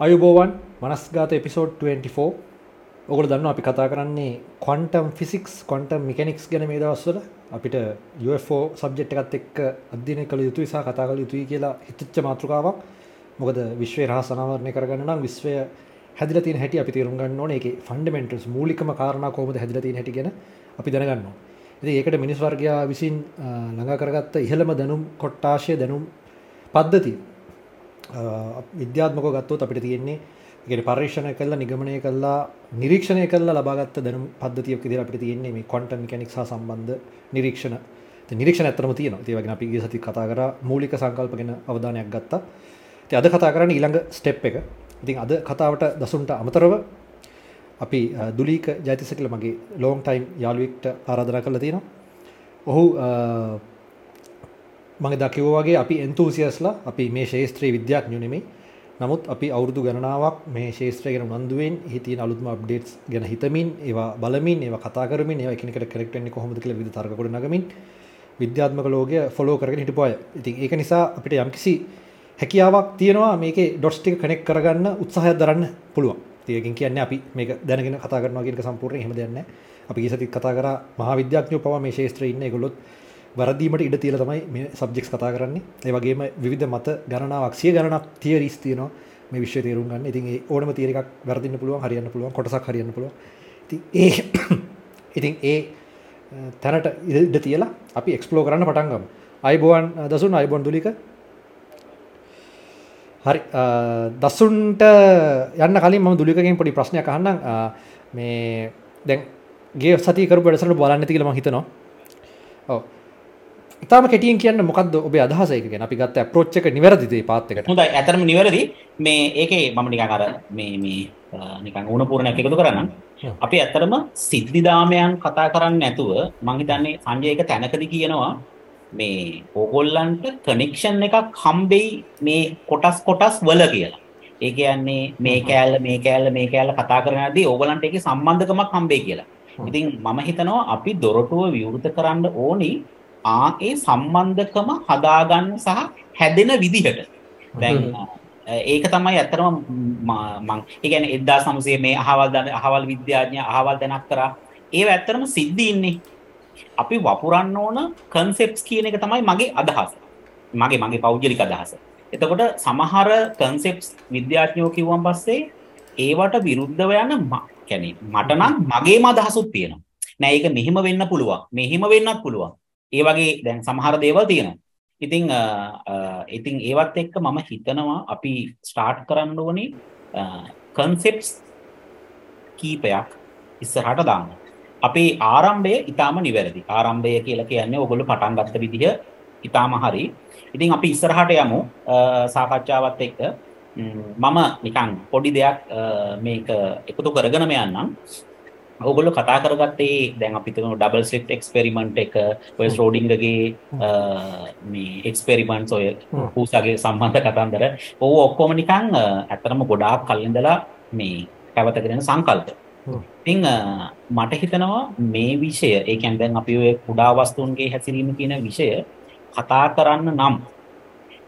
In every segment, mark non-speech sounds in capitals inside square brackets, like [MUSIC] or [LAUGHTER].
අයුබෝවන් මනස්ගාත episode 24 ඔගොල දන්න අපි කතා කරන්නේ කොන්ටම් ෆිසික්ස් කොන්ටම් මිකනික්ස් ගැන මේ දවස්වල. අපිට UFෝ සබ්ජෙට් එකත් එක් අධ්‍යනය කළ යුතු නිසා කතා කළ යුතුයි කියලා හිතච්ච මාතෘකාවක්. මොකද විශ්වය රහ සනවරණය කරගන්න නම් විශ්වය හැදිල තින හැටි අපි තේරුම් ගන්න ඕන. එක ෆන්ඩමෙන්ටස් මූලිකම කාරණ කෝමද හැදිල තින හැටි ගැන අපි දැනගන්න ඉති ඒකට මිනිස් වර්ගයා විසින් ළඟ කරගත්ත ඉහළම දැනුම් කොට්ටාශය දැනුම් පද්ධති විද්‍යාත්මක ගත්තොත් අපිට තියෙන්නේ ගෙන පර්ේෂණය කල්ලා නිගමනය කල්ලා නිරීක්ෂණය කල්ලා ලබාගත්ත දැනු පද්ධතියක් දිර අපිට තියෙන්නේ මේ කොන්ට මිකනික් සම්බන්ධ නිරීක්ෂණ. නිරීක්ෂණ ඇතරම තියන ඒවගෙන අපිගේ සති කතා කර මූලික සංකල්පගෙන අවධානයක් ගත්තා. ති අද කතා කරන්න ඊළඟ ස්ටෙප් එක. ඉතින් අද කතාවට දසුන්ට අමතරව අපි දුලීක ජයිතිසකල මගේ ලෝන් ටයිම් යාළුවෙක්ට ආරාධන කරලා තියෙනවා ඔහු මගේ දකිවෝගේ අපි එන්තූසියස්ලා අපි මේ ශේත්‍රයේ විද්‍යාඥ නෙමේ නමුත් අපි අවුරුදු ගණනාවක් මේ ශේත්‍රය ගැන උනන්දුවෙන් හිතින් අලුත්ම අප්ඩේට්ස් ගැන හිතමින් ඒවා බලමින් ඒවා කතා කරමින් ඒවා එකිනෙකට කනෙක්ට් වෙන්නේ කොහොමද කියලා විවිධ තර්ක කොට නගමින් විද්‍යාත්මක ලෝකය ෆලෝ කරගෙන හිටපු අය. ඉතින් ඒක නිසා අපිට යම්කිසි හැකියාවක් තියෙනවා මේකේ ඩොට්ස් ටික කනෙක්ට් කරගන්න උත්සාහයක් දරන්න පුළුවන්. ඒකින් කියන්නේ අපි මේක දැනගෙන කතා කරනවා කියන එක සම්පූර්ණයෙන් එහෙම දෙයක් නැහැ. අපි ඊසතිත් කතා කරා මහා විද්‍යාඥයෝ පවා මේ ශාස්ත්‍රයේ ඉන්න ඒගොල්ලොත් වරදීමට ඉඩ තියලා තමයි මේ සබ්ජෙක්ට්ස් කතා කරන්නේ. ඒ වගේම විවිධ මත ගණනාවක් සිය ගණනක් තියරිස් තියෙනවා මේ විශ්වය තේරුම් ගන්න. ඉතින් ඒ ඕනම තියරි එකක් වරදින්න පුළුවන්, හරියන්න පුළුවන්, කොටසක් හරියන්න පුළුවන්. ඉතින් ඒ [COUGHS] ඉතින් ඒ තැනට ඉඩ තියලා අපි එක්ස්ප්ලෝර් කරන්න පටන් ගමු. අයිබෝන් දසුන් අයිබෝන් දුලික. හරි දසුන්ට යන්න කලින් මම දුලිකගෙන් පොඩි ප්‍රශ්නයක් අහන්නම්. මේ දැන් ගේ සති කරපු වැඩසටහන බලන්න ඇති කියලා මම හිතනවා. ඔව්. ඉතාම කෙටියෙන් කියන්න මොකක්ද ඔබ අදහසයක අපි ගත්ත ප්‍රෝච්චක නිවැරදිදේ පාත්තකට හොඳ ඇතරම නිවැරදි. මේ ඒකේ මම නිකන් අර මේ මේ නිකන් ඕන පූර්ණයක් එකතු කරන්න අපි ඇත්තරම සිද්ධිදාමයන් කතා කරන්න නැතුව මං හිතන්නේ සංජය එක තැනකදී කියනවා මේ ඕගොල්ලන්ට කනෙක්ෂන් එකක් හම්බෙයි මේ කොටස් කොටස් වල කියලා. ඒ කියන්නේ මේ කෑල්ල මේ කෑල්ල මේ කෑල්ල කතා කරනදී ඕගොල්ලන්ට ඒකේ සම්බන්ධකමක් හම්බෙයි කියලා. ඉතින් මම හිතනවා අපි දොරටුව විවෘත කරන්න ඕනි ආ ඒ සම්බන්ධකම හදාගන්න සහ හැදෙන විදිහට. දැන් ඒක තමයි ඇත්තරම මං ඒගැන එදදා සමසේ මේ අහවල් දන්න අහවල් විද්‍යාඥ අහවල් දැනක් කරා. ඒ ඇත්තරම සිද්ධ ඉන්නේ අපි වපුරන්න ඕන කන්සෙප්ස් කියන එක තමයි මගේ අදහස. මගේ මගේ පෞද්ගලික අදහස. එතකොට සමහර කන්සෙප්ස් විද්‍යාඥයෝ කිව්වන් පස්සේ ඒවට විරුද්ධව යන කැනෙ මටනම් මගේම අදහසුත් තියෙනවා. නෑ ඒක මෙහෙම වෙන්න පුළුවන්. මෙහෙම වෙන්නත් පුළුවන්. ඒ වගේ දැන් සමහර දේවල් තියෙනවා. ඉතින් ඉතින් ඒවත් එක්ක මම හිතනවා අපි ස්ටාර්ට් කරන්න ඕනේ කන්සෙප්ට්ස් කීපයක් ඉස්සරහට දාන්න. අපේ ආරම්භය ඊටාම නිවැරදි. ආරම්භය කියලා කියන්නේ ඔයගොල්ලෝ පටන් ගත්ත විදිහ ඊටාම හරි. ඉතින් අපි ඉස්සරහට යමු. සාකච්ඡාවත් එක්ක. මම නිකන් පොඩි දෙයක් මේක එකතු කරගෙනම යන්නම්. ඔගොල්ලො කතා කරගත්තේ දැන් අපිතම ඩබල් ස්ලිප් එක්ස්පෙරිමන්ට් එක ඔය ස්රෝඩිංගගේ මේ එක්ස්පෙරිමන්ට් ඔය පූසගේ සම්බන්ධ කතන්දර. ඔහු ඔක්කොම නිකං ඇතරම ගොඩාක් කල්ලින්දලා මේ පැවතකරෙන සංකල්ප ඉතිං මට හිතනවා මේ විෂය ඒකැන් දැන් අපි ඔය කුඩා වස්තුන්ගේ හැසිරීම කියන විෂය කතා කරන්න නම්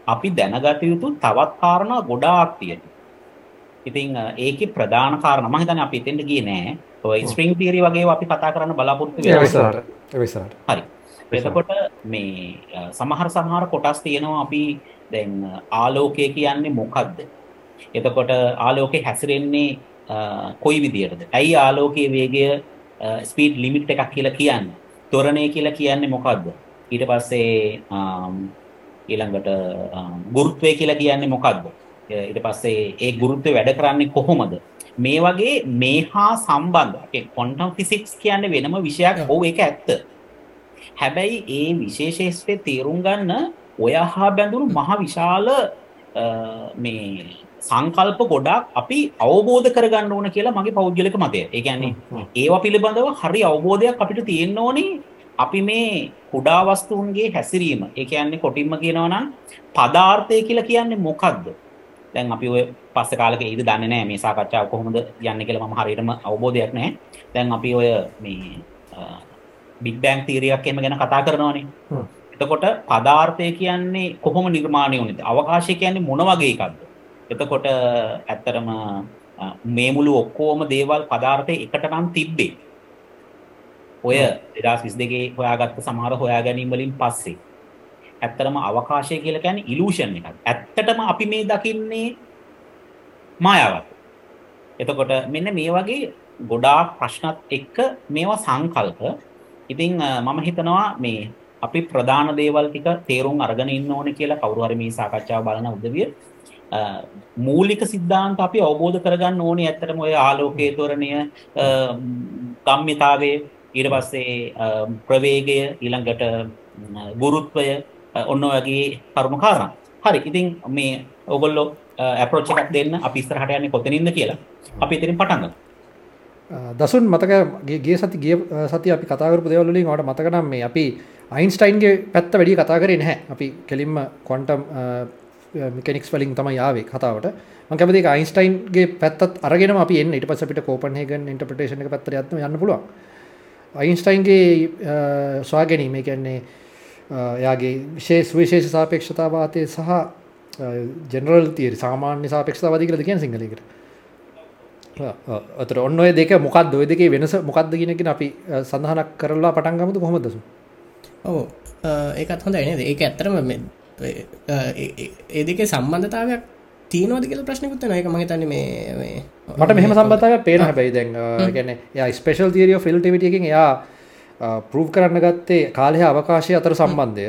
අපි දැනගත යුතු තවත් කාරණා ගොඩාක් තියෙන ඉතින් ඒක ප්‍රධාන කාරණ මහිතන අපි එතෙන්ට ගිය නෑ. ස්ට්‍රිං තීරි වගේ අපි කතා කරන්න බලාපොරොත්තු හරි. එතකොට මේ සමහර සමහර කොටස් තියෙනවා අපි දැන් ආලෝකය කියන්නේ මොකක්ද එතකොට ආලෝකය හැසිරෙන්නේ කොයි විදියටද? ඇයි ආලෝකයේ වේගය ස්පීඩ් ලිමිට් එකක් කියලා කියන්න? තොරණය කියලා කියන්නේ මොකක්ද ඊට පස්සේ ඊළඟට ගුරුත්වය කියලා කියන්නේ මොකක්ද ඊට පස්සේ ඒ ගුරුත්වය වැඩ කරන්නේ කොහොමද? මේ වගේ මේ හා සම්බන්ධ කොන්ටම් ෆිසික්ස් කියන්න වෙනම විෂයක් හෝ එක ඇත්ත. හැබැයි ඒ විශේෂේෂත්‍රය තේරුම් ගන්න ඔය හා බැඳුණු මහ විශාල මේ සංකල්ප ගොඩක් අපි අවබෝධ කරගන්න ඕන කියලා මගේ පෞද්ගලික මතය ඒගැන්නේ ඒවා පිළිබඳව හරි අවබෝධයක් අපිට තියෙන්න ඕනේ අපි මේ කුඩා වස්තුන්ගේ හැසිරීම ඒ කියන්නේ කොටින්ම කියනවනම් පදාර්ථය කියලා කියන්නේ මොකක්ද දැන් අපි ඔය පස්සේ කාලෙක ඊද දන්නේ නැහැ මේ සාකච්ඡාව කොහොමද යන්නේ කියලා මම හරියටම අවබෝධයක් නැහැ. දැන් අපි ඔය මේ බිග් බෑන්ග් තීරියක් එහෙම ගැන කතා කරනවානේ. එතකොට පදාර්ථය කියන්නේ කොහොම නිර්මාණය වුණේද? අවකාශය කියන්නේ මොන වගේ එකක්ද? එතකොට ඇත්තටම අ, මේ මුළු ඔක්කොම දේවල් පදාර්ථයේ එකට නම් තිබ්බේ. ඔය 2022 හොයාගත්ත සමහර හොයා ගැනීම් වලින් පස්සේ ඇත්තටම අවකාශය කියලා කියන්නේ ඉලූෂන් එකක්. ඇත්තටම අපි මේ දකින්නේ මායාවක්. එතකොට මෙන්න මේ වගේ ගොඩාක් ප්‍රශ්නත් එක්ක මේවා සංකල්ප. ඉතින් මම හිතනවා මේ අපි ප්‍රධාන දේවල් ටික තේරුම් අරගෙන ඉන්න ඕනේ කියලා කවුරු හරි මේ සාකච්ඡාව බලන උදවිය මූලික සිද්ධාන්ත අපි අවබෝධ කරගන්න ඕනේ ඇත්තටම ඔය ආලෝකයේ තොරණය අ, ගම්මිතාවය ඊට පස්සේ අ, ප්‍රවේගය ඊළඟට ම්, ගුරුත්වය අ, ඔන්න ඔය වගේ කරුණු කාරණා. හරි. ඉතින් මේ ඔයගොල්ලෝ අප්‍රෝච් එකක් දෙන්න අපි ඉස්සරහට යන්නේ කොතනින්ද කියලා අපි එතනින් පටන් ගමු. දසුන් මතක ගේ- ගේ සති ගිය අ, සති අපි කතාකරපු දෙවලින් වට මතකනම් මේ අපි අයින්ස්ටයින්ගේ පැත්ත වැඩි කතා කරේ නැහැ අපි කෙලින්ම කොන්ටම් මිකනික්ස් වලින් තමයි යාවේ කතාවට. මකැමති අයින්ස්ටයින්ගේ පැත්තත් අරගෙන අපි එන්න. ඉට පසට කෝපන් හේගන් ඉන්ටපටේෂන එක පැත්තර ඇත්ම යන්න පුළුවන්. අයින්ස්ටයින්ගේ ස්වා ගැනීම කියන්නේ යාගේ විශේෂ විශේෂ සාපේක්ෂතාවාතය සහ ජෙනරල් තීර සාමාන්‍ය සාපේක්ෂතාවදි කියල කියන සිංහලකට අතර ඔන්න ඔය දෙක මොකක් දොය දෙකේ වෙනස මොකක්ද කියනකින අපි අ, සඳහනක් කරලා පටන්ගමතු කොහොමදසු ඔවු. ඒකත් හොඳ එනද ඒක ඇත්තරම මෙ- ඒ- දෙකේ සම්බන්ධතාවයක් තියනෝද කියල ප්‍රශ්නකුත් නයක මහිතන්න මේ මේ- මට මෙහම සම්බතාව පේන හැබැයි දැන් ගැන ය ස්පේෂල් තීරිය ෆිල්ටිවිටියකින් එයා පරූ් කරන්න ගත්තේ කාලය අවකාශය අතර සම්බන්ධය.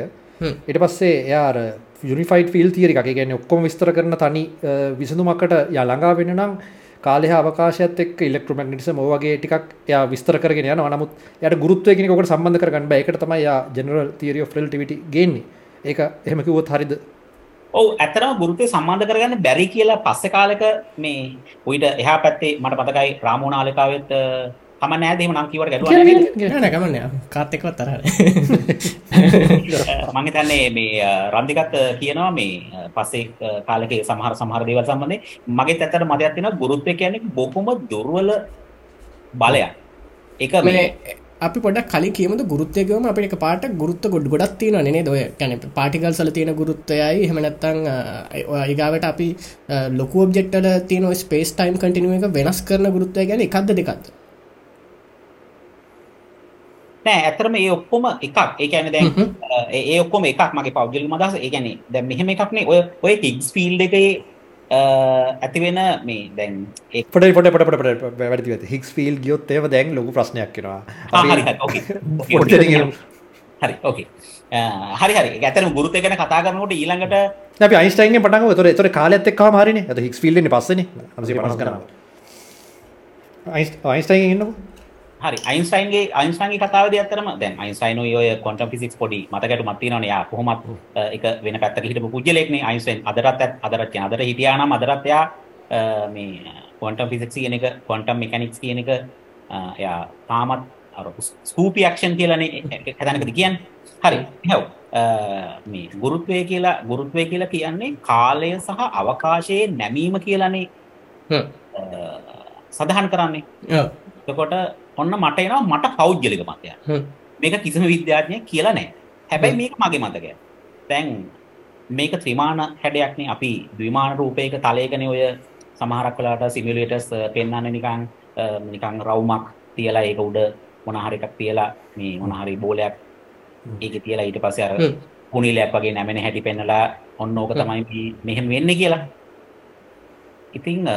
ඉට පස්සේ එයාර යුනිෆයිට ෆිල් තියරි එක ගැන ඔක්කොම විස්තර කරන තනි විසඳුමක්කට ය ළඟා වෙන නම් කාලය අවකාශයත් එක් ඉලෙක්ට්‍රමක්නිස මෝවගේ ටිකක් ය විස්තර කරගෙන යන නමුත් යට ගුරුත්වයගෙන කොට සම්බන්ධ කරගන්න එකට තමයි ජනරල් තීරිය ෆිල්ටිවිට ගෙන්නේ ඒක එහෙමකිවොත් හරිද? ඔව් ඇත්තටම ගුරුත්වය සම්බන්ධ කරගන්න බැරි කියලා පස්සේ කාලෙක මේ උයිට එහා පැත්තේ මට මතකයි රාමෝනාලිකාවෙත් තම නෑද එහෙම නම් කිව්වට ගැටුවක් නැහැ නේද? නැකමන්න කාත්තෙක්වත් තරන මං හිතන්නේ මේ අ, රන්දිකත් කියනවා මේ පස්සේ කාලෙක සමහර සමහර දේවල් සම්බන්ධයෙන්. මගෙත් ඇත්තට මතයක් තියෙනවා ගුරුත්වය කියන්නේ බොහොම දුර්වල බලයක්. ඒක මේ මේ අපි පොඩක් කලින් කියමද ගුරුත්තයකවම අපිට පාට ගුරුත්ත ගොඩ් ගොඩක් තියෙන නේ දොය කැන පාටිකල් සල තියෙන ගුරුත්තයයි හෙමනැත්තං ඒගාවට අපි ලොකු ඔබ්ෙක්ටල තියන ස්පේස් ටයිම් කටිනුව එක වෙනස් කරන ගුරුත්තය ගැන එකක්ද දෙකක්ද? නෑ ඇත්තටම ඒ ඔක්කොම එකක්. ඒ කියන්නේ දැන් ඒ ඔක්කොම එකක්. මගේ පෞද්ගලික අදහස. ඒ කියන්නේ දැන් මෙහෙම එකක් නේ. ඔය ඔය හිග්ස් ෆීල්ඩ් එකේ අ, ඇති වෙන මේ දැන් ඒ පොට පොට පොට වැඩි හික්ස් ෆිල් ගියොත් ඒව දැන් ලොකු ප්‍රශ්නයක් කෙනවා හරි හරි. ඕකේ. [LAUGHS] හරි හරි හරි. ඒක ඇත්තටම ගුරුත්වය ගැන කතා කරනකොට ඊළඟට අපි අයින්ස්ටයින්ගේ පටන්ග තොර තොර කාලත් එක් මාරන ඇත හික්ස් ෆිල්ඩ පස්සන. අයින්ස්ටයින් ඉන්නකු හරි. අයින්ස්ටයින්ගේ අයින්ස්ටයින්ගේ කතාවේදී ඇත්තටම දැන් අයින්ස්ටයින් ඔය ක්වොන්ටම් ෆිසික්ස් පොඩි මතකයට මත් තියෙනවනේ. යා කොහොමත් ඒක වෙන පැත්තක හිටපු පුජ්‍යලෙක්නේ අයින්ස්ටයින් අදටත් අදටත් කියන අදට හිටියා නම් අදටත් එයා මේ ක්වොන්ටම් ෆිසික්ස් කියන එක ක්වොන්ටම් මෙකැනික්ස් කියන එක එයා තාමත් අර ස්කූපි ඇක්ෂන් කියලානේ හදනකද කියන්නේ? හරි. එහෙනම් මේ ගුරුත්වය කියලා ගුරුත්වය කියලා කියන්නේ කාලය සහ අවකාශයේ නැමීම කියලානේ සඳහන් කරන්නේ. එතකොට ඔන්න මට එනවා මට පෞද්ගලික මතයක්. මේක කිසිම විද්‍යාඥයෙක් කියලා නැහැ. හැබැයි මේක මගේ මතකය. දැන් මේක ත්‍රිමාන හැඩයක්නේ අපි ද්විමාන රූපයක තලයකනේ ඔය සමහරක් වෙලාවට සිමියුලේටර්ස් පෙන්වන්නේ නිකන් නිකන් රවුමක් තියලා ඒක උඩ මොන හරි එකක් තියලා මේ මොන හරි බෝලයක් ඒකේ තියලා ඊට පස්සේ අර. කුණිලයක් වගේ නැමෙන හැටි පෙන්නලා ඔන්න ඕක තමයි මෙහෙම වෙන්නේ කියලා. ඉතින්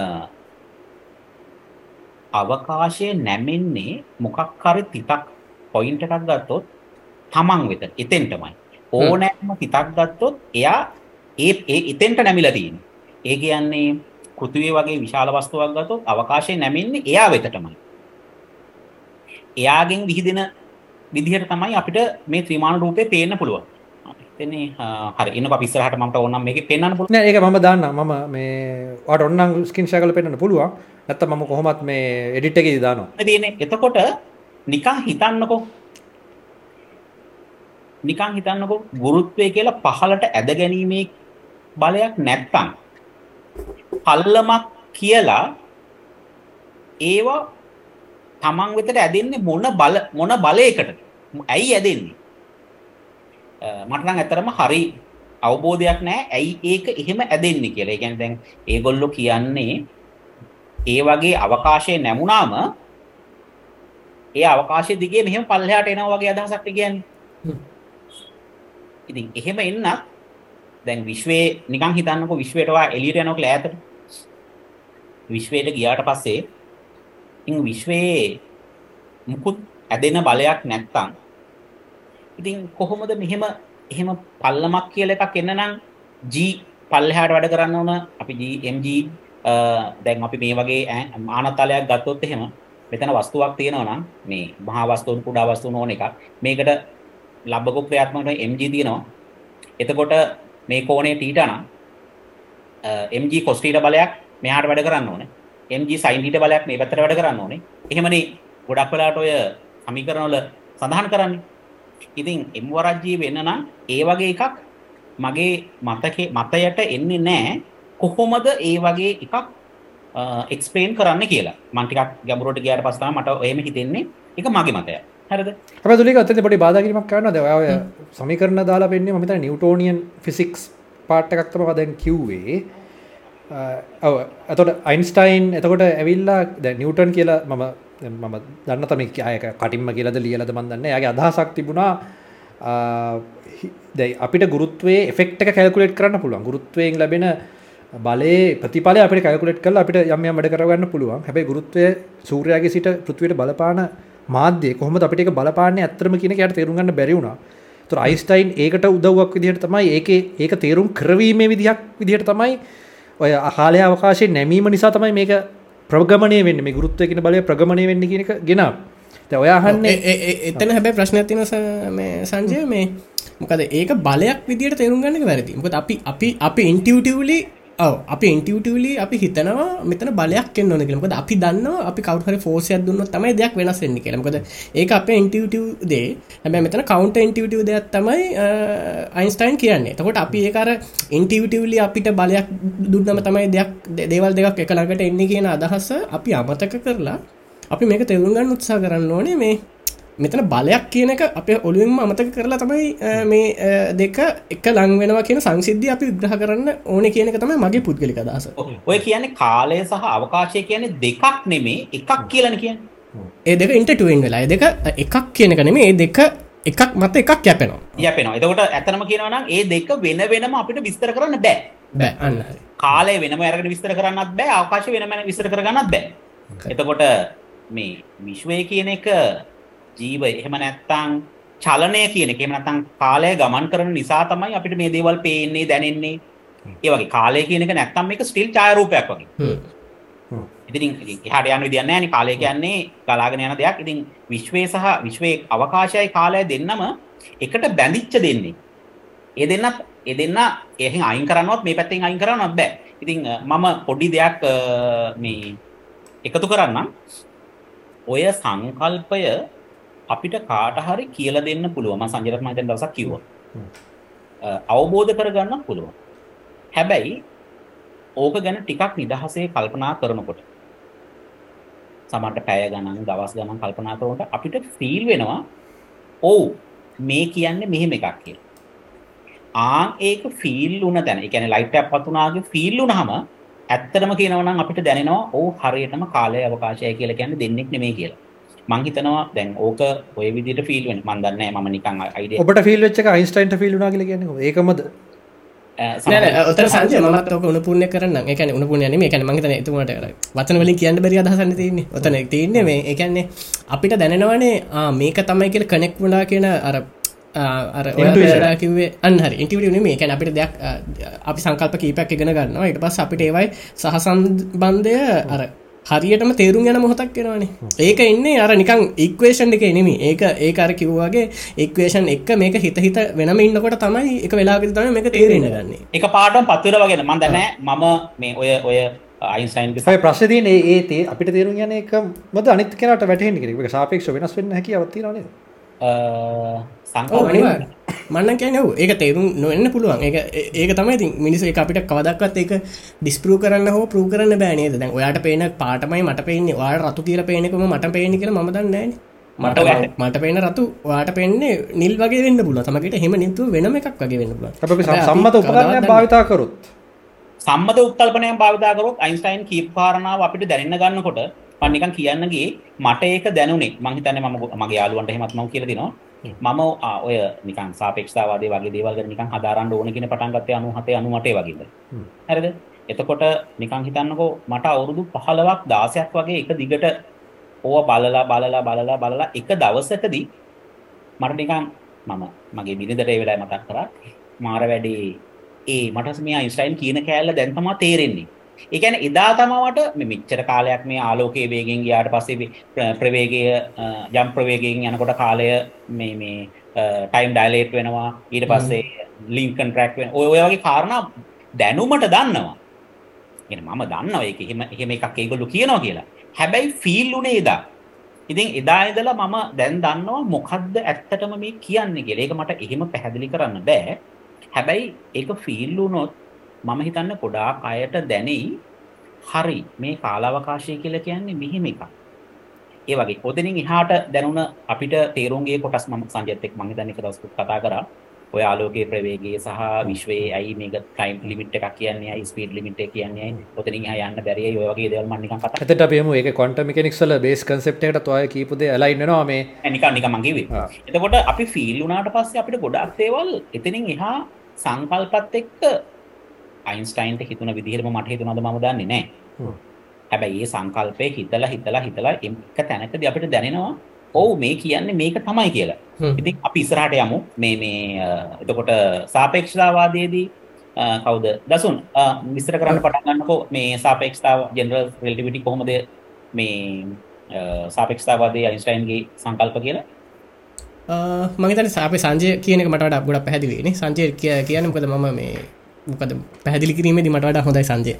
අවකාශය නැමෙන්නේ මොකක් හරි තිතක් පොයින්ට් එකක් ගත්තොත් තමන් වෙත එතෙන්ටමයි. ඕනෑම තිතක් ගත්තොත් එයා ඒ ඒ එතෙන්ට නැමිලා තියෙන්නේ. ඒ කියන්නේ පෘථිවිය වගේ විශාල වස්තුවක් ගත්තොත් අවකාශය නැමෙන්නේ එයා වෙතටමයි. එයාගෙන් විහිදෙන විදිහට තමයි අපිට මේ ත්‍රිමාන රූපේ පේන්න පුළුවන්. එතනේ හරි ඉන්න අපි ඉස්සරහට මට ඕනම් මේකේ පෙන්වන්න පුළුවන්. නෑ ඒක මම දාන්න මම මේ වට ඔන්න ස්කින් ශකල පෙන්න්න පුළුවන් නැත්ත මම කොහොමත් මේ එඩිට් එක දානවා තියෙන්නේ. එතකොට නිකන් හිතන්නකෝ. නිකන් හිතන්නකෝ ගුරුත්වය කියලා පහළට ඇද ගැනීමේ බලයක් නැත්තම් පල්ලමක් කියලා ඒවා තමන් වෙතට ඇදෙන්නේ මොන බල මොන බලයකටද? ඇයි ඇදෙන්නේ මට නම් ඇත්තරම හරි අවබෝධයක් නෑ ඇයි ඒක එහෙම ඇදෙන්නේ කියලා. කියන්නේ දැන් ඒගොල්ලෝ කියන්නේ ඒ වගේ අවකාශය නැමුණාම ඒ අවකාශය දිගේ මෙහෙම පල්ලෙහාට එනවා වගේ අදහසක් කියන්නේ. ඉතින් එහෙම එන්නත් දැන් විශ්වයේ නිකන් හිතන්නකෝ විශ්වයට වා එළියට යනකොට ඈතට විශ්වයට ගියාට පස්සේ ඉතින් විශ්වයේ මුකුත් ඇදෙන බලයක් නැත්තම් ඉතින් කොහොමද මෙහෙම එහෙම පල්ලමක් කියල එකක් එන්න නම් ජී පල්ලහාට වැඩ කරන්න ඕන. අපි ජMG දැන් අපි මේ වගේ ආනතලයක් ගත්තොත් එහෙම මෙතන වස්තුවක් තියෙනවා නම් මේ මහා වස්තුන් කුඩා වස්තුන් ඕන එකක්. මේකට ලබ්බකෝ ක්‍රියාත්මකට MG තියෙනවා. එතකොට මේ කෝණය තීට නම් MG cos තීට බලයක් මෙහාට වැඩ කරන්න ඕනේ. MG sin තීට බලයක් මේ පැත්තට වැඩ කරන්න ඕනේ. එහෙමනේ ගොඩක් වෙලාට ඔය සමීකරණ වල සඳහන් කරන්නේ. ඉතින් M වරජ්ජී වෙන්න නම් ඒ වගේ එකක් මගේ මතකේ මතයට එන්නේ නැහැ. කොහොමද ඒ වගේ එකක් එක්ස්පලේන් කරන්න කියලා? මම ටිකක් ගැඹුරට ගියාට පස්සේ තමයි මට එහෙම හිතෙන්නේ. ඒක මගේ මතය හරිද? හැබැයි දුලික අතේ පොඩි බාධා කිරීමක් කරනවා. දැන් ඔය සමීකරණ දාලා පෙන්නේ මම හිතන්නේ නිව්ටෝනියන් ෆිසික්ස් පාර්ට් එකක් තමයි දැන් කිව්වේ. ඔව. එතකොට අයින්ස්ටයින් එතකොට ඇවිල්ලා දැන් නිව්ටන් කියලා මම මම දන්න තම අයක කටින්ම කියලද ලියලද මන්දන්න යාගේ අදහසක් තිබුණා දැයි අපිට ගුරුත්වේ එෆෙක්ට කැල්කුලෙට් කරන්න පුළුවන්. ගුරුත්වයෙන් ලැබෙන බලේ ප්‍රතිඵල අපට කල්කුලෙට් කල අපිට යම් වැඩ කරගන්න පුළුවන්. හැබයි ගුරුත්වය සූරයාගේ සිට පෘත්වයට බලපාන මාධ්‍ය කොහොම අපිට බලපාන ඇතරම කියන යට තේරුගන්න බැරිවුණා තුර අයිස්ටයින් ඒකට උදව්වක් විදිහට තමයි ඒක ඒක තේරුම් කරවීමේ විදිහක් විදිහට තමයි ඔය අහාලය අවකාශය නැමීම නිසා තමයි මේක ප්‍රගමණය වෙන්න මේ ගුරුත්වයකින බලය ප්‍රගමණය වෙන්න කියන එක ගෙන ඔයාහන්නේ එතන හැබැයි ප්‍රශ්න තින සංජය මේ මොකද ඒක බලයක් විදිට තේරුම් ගන්නක වැරදි. මොකද අපි අපි අපි ඉන්ටියවටවලි ඔව. අපි ඉන්ටියවටවලි අපි හිතනවා මෙතන බලයක් එන්න ඕන කියලමකද අපි දන්න අපි කවහර ෆෝසයක් දුන්න තමයි දෙයක් වෙනස් වෙන්න කියලමකද ඒක අප ඉන්ටියවටව් දේ. හැබැ මෙතන කවන්ට ඉන්ටියවටව් දෙයක් තමයි අයින්ස්ටයින් කියන්නේ. තකොට අපි ඒකර ඉන්ටියවටවලි අපිට බලයක් දුන්නම තමයි දෙයක් දේවල් දෙයක් එක ළඟට එන්නේ කියන අදහස අපි අමතක කරලා අපි මේක තෙවරුගන්න උත්සා කරන්න ඕනේ මේ මෙතන බලයක් කියන එක අප ඔළුවෙන්ම අමතක කරලා තමයි මේ දෙක එක ලං වෙනවා කියන සංසිද්ධිය අපි විග්‍රහ කරන්න ඕන කියනක තමයි මගේ පුද්ගලික අදහස. ඔය කියන්නේ කාලය සහ අවකාශය කියන්නේ දෙකක් නෙමේ එකක් කියලන කියන්න. ඒ දෙක ඉන්ටටුවෙන් වෙලා. දෙක එකක් කියනක නෙමේ ඒ දෙක එකක් මත එකක් යැපෙනවා. යැපෙනවා. එතකොට ඇතනම කියනවනම් ඒ දෙක වෙන වෙනම අපිට විස්තර කරන්න බෑ. බෑ. අන්න කාලය වෙනම අරගෙන විස්තර කරන්නත් බෑ අවකාශය වෙනම විස්තර කරගන්නත් බෑ. එතකොට මේ විශ්වය කියන එක ජීව එහෙම නැත්තං චලනය කියන එක එහෙම නැත්නම් කාලය ගමන් කරන නිසා තමයි අපිට මේ දේවල් පේන්නේ දැනෙන්නේ. ඒ වගේ කාලය කියන එක නැත්තම් මේක ස්ටිල් ඡායාරූපයක් වගේ. ඉතින් එහාට යන විදියක් නැහැ නේ. කාලය කියන්නේ ගලාගෙන යන දෙයක්. ඉතින් විශ්වය සහ විශ්වයේ අවකාශයයි කාලය දෙන්නම එකට බැඳිච්ච දෙන්නේ. ඒ දෙන්නත් ඒ දෙන්න එහෙන් අයින් කරන්නවත් මේ පැත්තෙන් අයින් කරන්නවත් බෑ. ඉතින් මම පොඩි දෙයක් මේ එකතු කරන්නම්. ඔය සංකල්පය අපිට කාට හරි කියලා දෙන්න පුළුවන් මම සංජයරත් මම දැන් දවසක් කිව්වා. අවබෝධ කරගන්න පුළුවන්. හැබැයි ඕක ගැන ටිකක් නිදහසේ කල්පනා කරනකොට සමහරට පැය ගණන් දවස් ගණන් කල්පනා කරනකොට අපිට ෆීල් වෙනවා ඔව් මේ කියන්නේ මෙහෙම එකක් කියලා. ආන් ඒක ෆීල් වුණ තැන. ඒ කියන්නේ ලයිට් එකක් පතුනාගේ ෆීල් වුණාම ඇත්තටම කියනවා නම් අපිට දැනෙනවා ඔව් හරියටම කාලය අවකාශය කියලා කියන්නේ දෙන්නෙක් නෙමෙයි කියලා. මං හිතනවා දැන් ඕක ඔය විදිහට ෆීල් වෙන්නේ මන් දන්නේ නැහැ මම නිකන් අයිඩියා ඔබට ෆීල් වෙච්ච එක අයින්ස්ටයින්ට ෆීල් වුණා කියලා කියන්නේ ඒකමද? ඔතර සංජය මත් ඕක උණපුර්ණය කරන්න එකන උණපුර්ණය නෙමෙයි කියන්නේ මං. හිතන්නේ එතුමාට වචන වලින් කියන්න බැරි අදහසක් තියෙන්නේ. ඔතන තියෙන්නේ මේ. ඒ කියන්නේ අපිට දැනෙනවනේ ආ මේක තමයි කියලා කනෙක්ට් වුණා කියන අර අර කිවේ අන්හරි ඉන්ටිවිට මේ කැන අපිට දෙයක් අපි සංකල්ප කීපයක් ඉගෙන ගන්නවා. ඉට පස් අපිට ඒවයි සහසම්බන්ධය අර හරියටම තේරුම් යන මොහොතක් කෙනවානේ ඒක එන්නේ අර නිකං ඉක්වේෂන් එක නෙමි ඒක ඒක අර කිව්වාගේ එක්වේෂන් එක මේක හිත හිත වෙනම ඉන්නකොට තමයි එක වෙලාගෙන තම මේක තේරෙන ගන්නේ. එක පාටම් පත්වර වගෙන මන් දනෑ මම මේ ඔය ඔය අයින්සයින් යි ප්‍රශ්තියන ඒතේ අපිට තේරුම් යන එක මද අනිත් කෙනට වැටහෙන් කෙනෙක් සාපෙක්ෂ වෙනස් වෙන්න හැකි අවතිරනේ මන්න කැනව ඒක තේරුම් නොන්න පුළුවන්. ඒ ඒක තමයි ති මිනිස එක අපිට කවදක්වත් ඒක ඩිස්පරූ කරන්න හෝ පරු කරන්න බෑනේ දැන් ඔයාට පේන පාටමයි මට පේන්නේ. වාට රතු කියල පේනෙකම මට පේනි කියල මදන්නෑ මට මට පේන රතු වාට පෙන්නේ නිල් වගේ වෙන්න පුල තමකට හෙම නිතු වෙනම එකක් වගේ වෙන්න පුල අපි සම්මත උපකරණයක් භාවිතා කරොත්. සම්මත උත්කල්පනයක් භාවිතා කරොත් අයින්ස්ටයින් කීප් කාරණාව අපිට දැනෙන්න ගන්නකොට මම නිකන් කියන්නගේ මට ඒක දැනුනේ. මං හිතන්නේ මම මගේ යාළුවන්ට එහෙමත් මම කියලා දෙනවා. මම ඔය නිකන් සාපේක්ෂතාවාදී වගේ දේවල් ගැන නිකන් හදාරන්න ඕන කියන පටන් ගත්තේ 97 98 වගේද? හරිද? එතකොට නිකන් හිතන්නකෝ මට අවුරුදු 15ක් 16ක් වගේ එක දිගට ඕවා බලලා බලලා බලලා බලලා එක දවසකදී මට නිකන් මම මගේ බිරිඳට ඒ වෙලාවේ මතක් කරා මාර වැඩේ ඒ මට මේ අයින්ස්ටයින් කියන කෑල්ල දැන් තමයි තේරෙන්නේ. ඒකැන එදා තමවට මිච්චර කාලයක් මේ ආලෝකයේ වේගෙන් ගයාට පස්සේ ප්‍රවේගය යම් ප්‍රවේගයෙන් යනකොට කාලය මේ මේ ටයිම් ඩයිලේට් වෙනවා. ඊට පස්සේ ලිංකන් ට්‍රක් වෙන ඔය වගේ කාරණා දැනුමට දන්නවා. එ මම දන්නවා එක එහෙම එහෙම එකක් ඒගොල්ලු කියනවා කියලා. හැබැයි ෆිල් උනේ එදා. ඉතින් එදා ඉදලා මම දැන් දන්නවා මොකද්ද ඇත්තටම මේ කියන්නේ කියලා. ඒක මට එහෙම පැහැදිලි කරන්න බෑ. හැබැයි ඒක ෆීල් වුණොත් මම හිතන්නේ ගොඩාක් අයට දැනෙයි. හරි මේ කාලාවකාශය කියලා කියන්නේ මෙහෙම එකක්. ඒ වගේ. ඔතනින් එහාට දැනුණ අපිට තේරුම් ගිය කොටස් මම සංජයත් එක්ක මම හිතන්නේ එක දවසක් කතා කරා. ඔය ආලෝකයේ ප්‍රවේගය සහ විශ්වයේ ඇයි මේක ටයිම් ලිමිට් එකක් කියන්නේ ඇයි ස්පීඩ් ලිමිට් එක කියන්නේ ඇයි? ඔතනින් එහා යන්න බැරි ඇයි? ඔය වගේ දේවල් මම නිකන් කතා එතට අපිම ඒක ක්වොන්ටම් මෙකැනික්ස් වල බේස් කන්සෙප්ට් එකට ඔය කියපු දේ අලයින් වෙනවා මේ. නිකන් නිකන් මං කිව්වේ. එතකොට අපි ෆීල් වුණාට පස්සේ අපිට ගොඩක් දේවල් එතනින් එහා සංකල්පත් එක්ක අයින්ස්ටයින්ට හිතුන විදිහටම මට හිතුනද මම දන්නේ නැහැ. හැබැයි ඒ සංකල්පය හිතලා හිතලා හිතලා එක තැනකදී අපිට දැනෙනවා ඔව් මේ කියන්නේ මේක තමයි කියලා. ඉතින් අපි ඉස්සරහට යමු. මේ මේ එතකොට සාපේක්ෂතාවාදයේදී කවුද? දසුන්. විස්තර කරන්න පටන් ගන්නකෝ. මේ සාපේක්ෂතාව ජෙනරල් රිලටිවිටි කොහොමද? මේ සාපේක්ෂතාවාදී අයින්ස්ටයින්ගේ සංකල්ප කියලා. මගේතන සාපේ සංජය කියන එක මට ගොඩ පැහැදිලිනේ සංජය කිය කියන මොකද? මම මේ මොකද පැහැදිලි කිරීමේදී මට හොඳයි සංජය.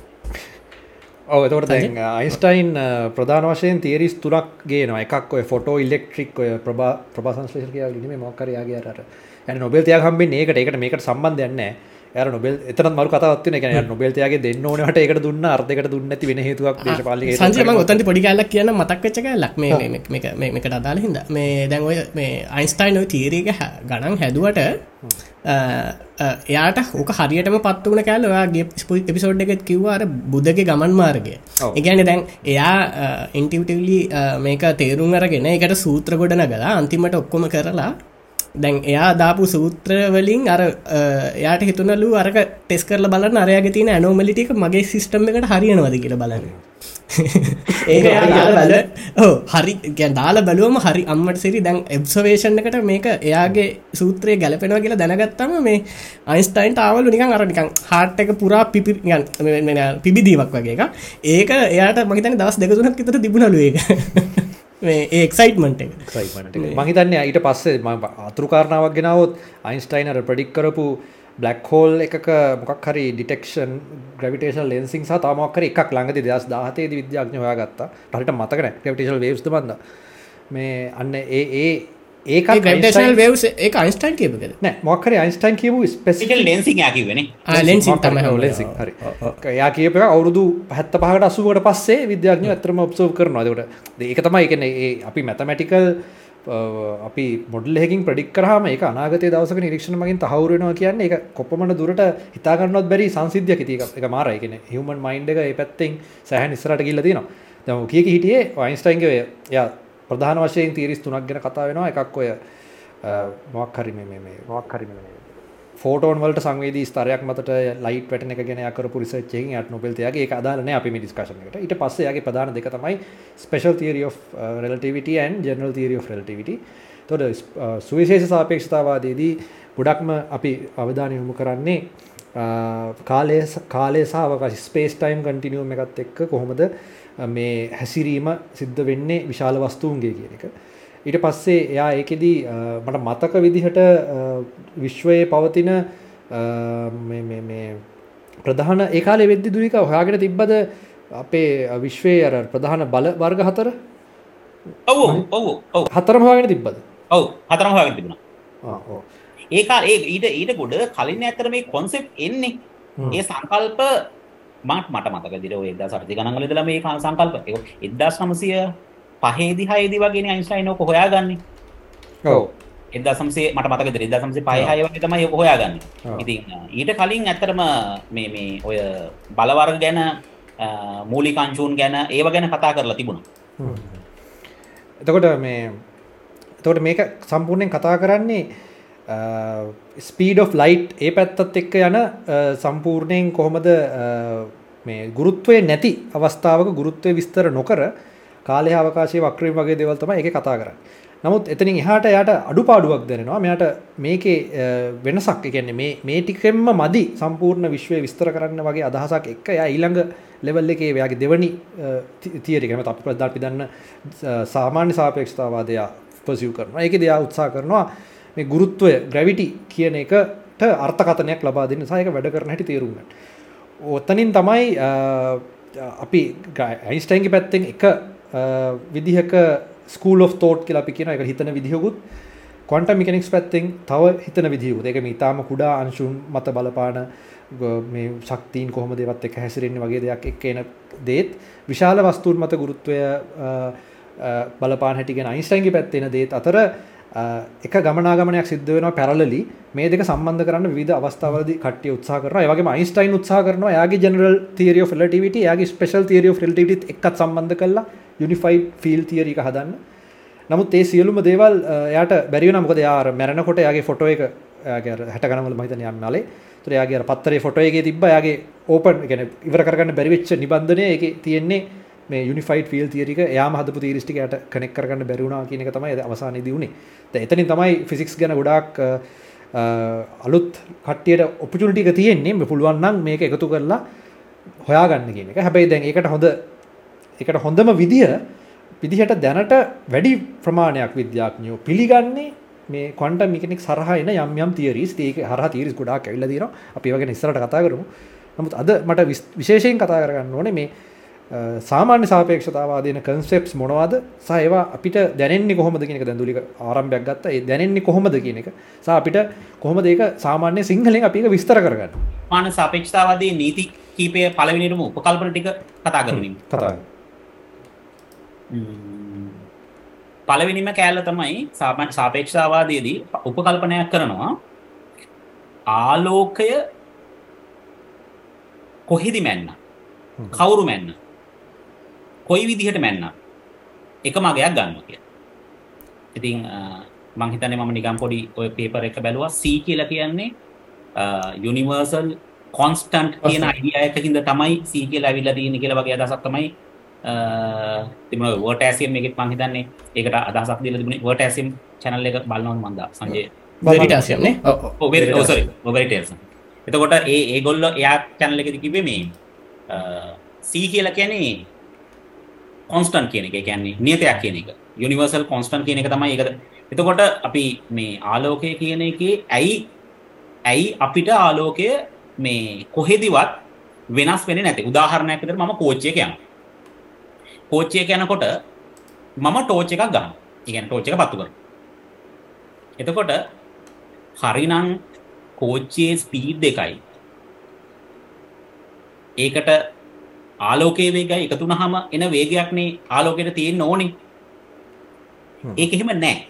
ඔව එතකොට අයිස්ටයින් ප්‍රධාන වශයෙන් තේරිස් තුරක් ගේනවා. එකක් ඔය ෆොටෝ ඉල්ලෙක්ට්‍රික් ඔය ප්‍රභා ප්‍රභාසංශ්ලේෂ කියා ලිීම මොක්කරයාගේ අර ඇ නොබෙල් තියක් හම්බේ ඒකට. ඒකට මේකට සම්බන්ධයන්නේ යාර නොබෙල් එතන මරු කතාවත්වන එක නොබෙල්තයාගේ දෙන්න ඕනට එකට දුන්න අර්ධකට දුන්න ඇති වෙන හේතුවක් දේශපාල සංජයම ඔතන්ති පොඩි කල්ලක් කියන්න මතක්වෙච්චක ලක් මේ මේකට අදාල හිද මේ දැන් ඔය මේ අයින්ස්ටයින් ඔය තීරීක ගණන් හැදුවට එයාට ඕක හරියටම පත් වන කෑල ඔයාගේ ස්පුල් එපිසෝඩ් එකත් කිව්වාර බුදගේ ගමන් මාර්ගය. එකන දැන් එයා ඉන්ටිවටලි මේක තේරුම් අරගෙන එකට සූත්‍ර ගොඩ නගලා අන්තිමට ඔක්කොම කරලා දැන් එයා දාපු සූත්‍රවලින් අර එයාට හිතුනලු අරක ටෙස් කරල බලන්න අරයාගේ තියෙන ඇනෝමලිටික මගේ සිිස්ටම් එකට හරියනවද කියල බලන්න. [LAUGHS] ඒ බල හරි දාල බලුවම හරි අම්මට සිරි දැන් එබ්සවේෂන් එකට මේක එයාගේ සූත්‍රය ගැලපෙනවා කියලා දැනගත්තම මේ අයින්ස්ටයින් තාවලු නිකන් අර නිකන් හාට් එක පුරා පිපි පිබිදීවක් වගේ එක ඒක එයාට මහිතන දස් දෙකතුනක් විතර තිබුණලු ඒක [LAUGHS] මේ ඒක්සයිට්මට මහිතන්න ඊට පස්සේ අතුරු කාරණාවක් ගෙනාවත් අයින්ස්ටයිනර ප්‍රඩික් කරපු බ්ලක් හෝල් එකක මොකක් හරි ඩිටෙක්ෂන් ග්‍රවිටේෂන් ලෙන්සිං සහ තමක්කර එකක් ළඟදි දස් දාහතේද විද්‍යාඥ හොයාගත්තා. හරිට මතකන ග්‍රවිටේෂල් වේස්ද බඳ මේ අන්න ඒ ඒ ඒක ග්‍රටේශල් වවස් ඒ අයින්ස්ටයින් කියපකද නෑ මොක්කර අයින්ස්ටයින් කියපු ස්පෙසිකල් ලෙන්සිං යකිවෙන ලෙන්සි තම හරි යා කියප අවුරුදු පැත්ත පහට අසුවට පස්සේ විද්‍යාඥ ඇතරම ඔබ්සෝ් කරනවාදකට ඒක තමයි එකන ඒ අපි මැතමැටිකල් අපි මොඩල්ලෙකින් ප්‍රඩික් කරහම එක අනාගත දවසක නිරක්ෂණ මගින් තහවුරෙනවා කියන්න එක කොපමට දුරට හිතාගන්නත් බැරි සංසිද්ධිය තික එක මාරයිගෙන හිවමන් මයින්ඩ එක ඒ පැත්තෙන් සැහ නිස්සරට කිල්ල තිනවා දම කියක හිටියේ? වයින්ස්ටයින්ගේ ය ප්‍රධාන වශයෙන් තීරිස් තුනක් ගැන කතා වෙනවා. එකක් ඔය මොක් හරි මේ මොක් හරි ෆෝටෝන් වලට සංවේදී ස්තරයක් මතට ලයිට් වැටන එක ගැන කරපු රිසර්ච් එකකින් යට නොබෙල්තයාගේ ඒක අදාළ නැහැ අපි මේ ඩිස්කෂන් එකට. ඊට පස්සේ යාගේ ප්‍රධාන දෙක තමයි special theory of relativity and general theory of relativity. එතකොට සුවිශේෂ සාපේක්ෂතාවාදයේදී ගොඩක්ම අපි අවධානය යොමු කරන්නේ කාලය කාලය සහ අවකාශ ස්පේස් ටයිම් කන්ටිනියුම් එකත් එක්ක කොහොමද මේ හැසිරීම සිද්ධ වෙන්නේ විශාල වස්තුූන්ගේ කියන එක. ඊට පස්සේ එයා ඒකෙදී මට මතක විදිහට විශ්වයේ පවතින ප්‍රධාන ඒකාලෙ වෙද්දි දුරික හොයාගෙන තිබ්බද අපේ විශ්වයේ අර ප්‍රධාන බල වර්ග හතර? ඔව් ඔව් ඔව්. හතරම හොයාගෙන තිබ්බද? ඔව් හතරම හොයාගෙන තිබුණා. ඒකා ඒ ඊට ඊට ගොඩ කලින් ඇතර මේ කොන්සෙප් එන්නේ. ඒ සංකල්ප මට මට මතක දිර එදා සරති ගණන්වල ඉඳලා මේ සංකල්ප. ඒක 1900 පහේදි හයදි වගේ අයින්ස්ටයින් ඕක හොයාගන්නේ. ඔව්. එදා සම්සේ මට මතක එදා සම්සේ පහය හය වගේ තමයි ඕක හොයාගන්න. ඔව්. ඉතින් ඊට කලින් ඇත්තරම මේ මේ ඔය බලවර්ග ගැන මූලිකංචූන් ගැන ඒව ගැන කතා කරලා තිබුණා. එතකොට මේ එතකොට මේක සම්පූර්ණයෙන් කතා කරන්නේ ස්පීඩ් of ලයිට් ඒ පැත්තත් එක්ක යන අ, සම්පූර්ණයෙන් කොහොමද අ, මේ ගුරුත්වය නැති අවස්ථාවක ගුරුත්වය විස්තර නොකර කාලය අවකාශය වක්‍රීම වගේ දේවල් තමයි ඒක කතා කරන්නේ. නමුත් එතනින් එහාට යාට අඩුපාඩුවක් දැනෙනවා. මෙයාට මේකේ අ, වෙනසක් ඒ කියන්නේ මේ මේ ටිකෙන්ම මදි සම්පූර්ණ විශ්වය විස්තර කරන්න වගේ අදහසක් එක්ක එයා ඊළඟ ලෙවල් එකේ එයාගේ දෙවනි තියරි එක අපි ප්‍රධාන අපි දන්න අ, සාමාන්‍ය සාපේක්ෂතාවාදය පර්සිව් කරනවා. ඒකේදී එයා උත්සාහ කරනවා මේ ගුරුත්වය ග්‍රැවිටි කියන එකට අර්ථකථනයක් ලබා දෙන්න සහ ඒක වැඩ කරන හැටි තේරුම් ගන්න. ඔතනින් තමයි අ, අපි අයින්ස්ටයින්ගේ පැත්තෙන් එක අ, විදිහක ස්කූල් of thought කියලා අපි කියන එක හිතන විදිහකුත් ක්වන්ටම් මිකනික්ස් පැත්තෙන් තව හිතන විදිහකුත් ඒක මේ ඊටාම කුඩා අංශුන් මත බලපාන ග- මේ ශක්තියින් කොහොමද ඒවත් එක්ක හැසිරෙන්නේ වගේ දෙයක් එක්ක එන දේත් විශාල වස්තුන් මත ගුරුත්වය අ, අ, බලපාන හැටි ගැන අයින්ස්ටයින්ගේ පැත්තේ එන දේත් අතර අ, එක ගමනාගමනයක් සිද්ධ වෙනවා පැරලලි. මේ දෙක සම්බන්ධ කරන්න විවිධ අවස්ථාවලදී කට්ටිය උත්සාහ කරනවා. ඒ වගේම අයින්ස්ටයින් උත්සාහ කරනවා. එයාගේ ජෙනරල් තියරි ඔෆ් රිලටිවිටි එයාගේ ස්පෙෂල් තියරි ඔෆ් රිලටිවිටිත් එක්කත් සම්බන්ධ කරලා යුනිෆයිඩ් ෆීල්ඩ් තියරි එක හදන්න. නමුත් ඒ සියලුම දේවල් අ, එයාට බැරි වෙනවා. මොකද එයා අර මැරෙනකොට එයාගේ ෆොටෝ එක එයාගේ අර 60 ගණන් වල මම හිතන්නේ යන්නේ නැලේ. ඒතර එයාගේ අර පත්තරේ ෆොටෝ එකේ තිබ්බා. එයාගේ ඕපන් ඒ කියන්නේ ඉවර කරගන්න බැරි වෙච්ච නිබන්ධනය ඒකේ තියෙන්නේ. මේ යුනිෆයිඩ් ෆීල්ඩ් තියරි එක එයාම හදපු තියරිස් ටික එයාට කනෙක්ට් කරගන්න බැරි වුණා කියන එක තමයි අවසානයේදී උනේ. දැන් එතනින් තමයි ෆිසික්ස් ගැන ගොඩාක් අ, අ, අලුත් කට්ටියට ඔපචුනිටි එක තියෙන්නේ මේ පුළුවන් නම් මේක එකතු කරලා හොයාගන්න කියන එක. හැබැයි දැන් ඒකට හොඳ ඒකට හොඳම විදිය විදිහට දැනට වැඩි ප්‍රමාණයක් විද්‍යාඥයෝ පිළිගන්නේ මේ ක්වන්ටම් මිකනික්ස් හරහා එන යම් යම් තියරිස් ඒක හරහා තියරිස් ගොඩාක් ඇවිල්ලා තියෙනවා අපි ඒවා ගැන ඉස්සරහට කතා කරමු නමුත් අද මට විස්- විශේෂයෙන් කතා කරගන්න ඕනේ මේ අ, සාමාන්‍ය සාපේක්ෂතාවාදීන කන්සෙප්ට්ස් මොනවද? සහ ඒවා අපිට දැනෙන්නේ කොහොමද කියන එක දැන් දුලික ආරම්භයක් ගත්තා. ඒ දැනෙන්නේ කොහොමද කියන එක. සහ අපිට කොහොමද ඒක සාමාන්‍ය සිංහලෙන් අපි ඒක විස්තර කරගන්න? මාන සාපේක්ෂතාවාදී නීති කීපය පළවෙනිටම උපකල්පන ටික කතා කරමින් කතා. පළවෙනිම කෑල්ල තමයි සාමාන්‍ය සාපේක්ෂතාවාදයේදී උපකල්පනයක් කරනවා. ආලෝකය කොහෙදි මැන්න. කවුරු මැන්න කොයි විදිහට මැන්න? එක මගයක් ගන්න කිය ඉතින් මං හිතන්නේ මම නිකම් පොඩි ඔය පේපර් එක බැලුවා. C කියලා කියන්නේ යුනිවර්සල් කොන්ස්ටන්ට් කියන අයිඩියා එකකින්ද තමයි C කියලා ඇවිල්ලා තියෙන්නේ කියලා වගේ අදහසක් තමයි තිබුණ වර්ටෑසියම් එකෙත් මං හිතන්නේ ඒකට අදහසක් දීලා තිබුණේ. වර්ටෑසියම් channel එක බලනවා මම දා සංජය. වෙරිටාසියම් නේ? ඔව්, ඔව්. ඔව් වෙරි ඔව් සෝරි ඔවරිටේල්ස් එතකොට ඒ ඒගොල්ලෝ එයා channel එකේදී කිව්වේ මේ C කියලා කියන්නේ කොන්ස්ටන්ට් කියන එක. ඒ කියන්නේ නියතයක් කියන එක. යුනිවර්සල් කොන්ස්ටන්ට් කියන එක තමයි ඒකද. එතකොට අපි මේ ආලෝකය කියන එකේ ඇයි ඇයි අපිට ආලෝකය මේ කොහෙදිවත් වෙනස් වෙන්නේ නැති. උදාහරණයක් විදිහට මම කෝච්චියක යනවා. කෝච්චියක යනකොට මම ටෝච් එකක් ගන්නවා. ඒ කියන්නේ ටෝච් එක පත්තු කරනවා. එතකොට හරිනම් කෝච්චියේ ස්පීඩ් එකයි ඒකට ආලෝකයේ වේගයි එකතු වුණාම එන වේගයක්නේ ආලෝකයට තියෙන්න ඕනේ. ඒක එහෙම නැහැ.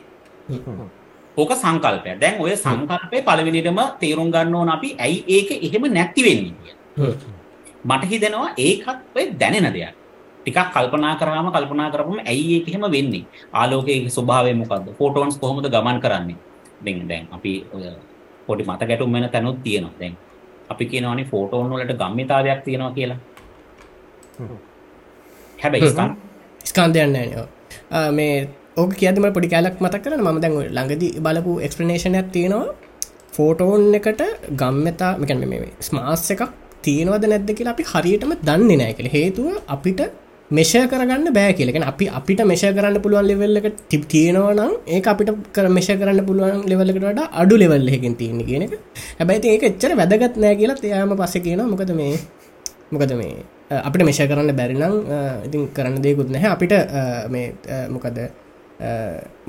ඕක සංකල්පයක්. දැන් ඔය සංකල්පේ පළවෙනිටම තේරුම් ගන්න ඕන අපි ඇයි ඒක එහෙම නැති වෙන්නේ කියලා. මට හිතෙනවා ඒකත් ඔය දැනෙන දෙයක්. ටිකක් කල්පනා කරාම කල්පනා කරපුවම ඇයි ඒක එහෙම වෙන්නේ? ආලෝකයේ ස්වභාවය මොකද්ද? ෆෝටෝන්ස් කොහොමද ගමන් කරන්නේ? දැන් දැන් අපි ඔය පොඩි මත ගැටුම් වෙන තැනුත් තියෙනවා. දැන් අපි කියනවානේ ෆෝටෝන් වලට ගම්මිතාවයක් තියෙනවා කියලා. හැබැයි ස්කන් ස්කන්ධයන්න මේ ඕක කියදම පොඩි කෑලක් මතක් කරන ම දැන් ළඟදි බලපු එක්ස්ප්‍රනේෂණයක් තියෙනවා. ෆෝටෝන් එකට ගම්මතා මෙකැන මේ ස්මාස් එකක් තියෙනවද නැද්ද කියලා අපි හරියටම දන්නේ නෑ කියල. හේතුව අපිට මෙෂය කරගන්න බෑ කියලගෙන අපි අපිට මෙෂය කරන්න පුළුවන් ලෙවල්ල එක තිබ තියෙනවනම් ඒ අපිට කර මෙෂය කරන්න පුළුවන් ලෙවල්ලකට වඩා අඩු ලෙවල් එකකින් තියෙන කියන එක. හැබැයි ඒක එච්චර වැදගත් නෑ කියලා එයාම පස්ස කියන මොකද මේ මොකද මේ අ, අපිට මෙෂය කරන්න බැරිනම් ඉතින් කරන්න දෙකුත් නැහැ. අපිට අ, මේ අ, මොකද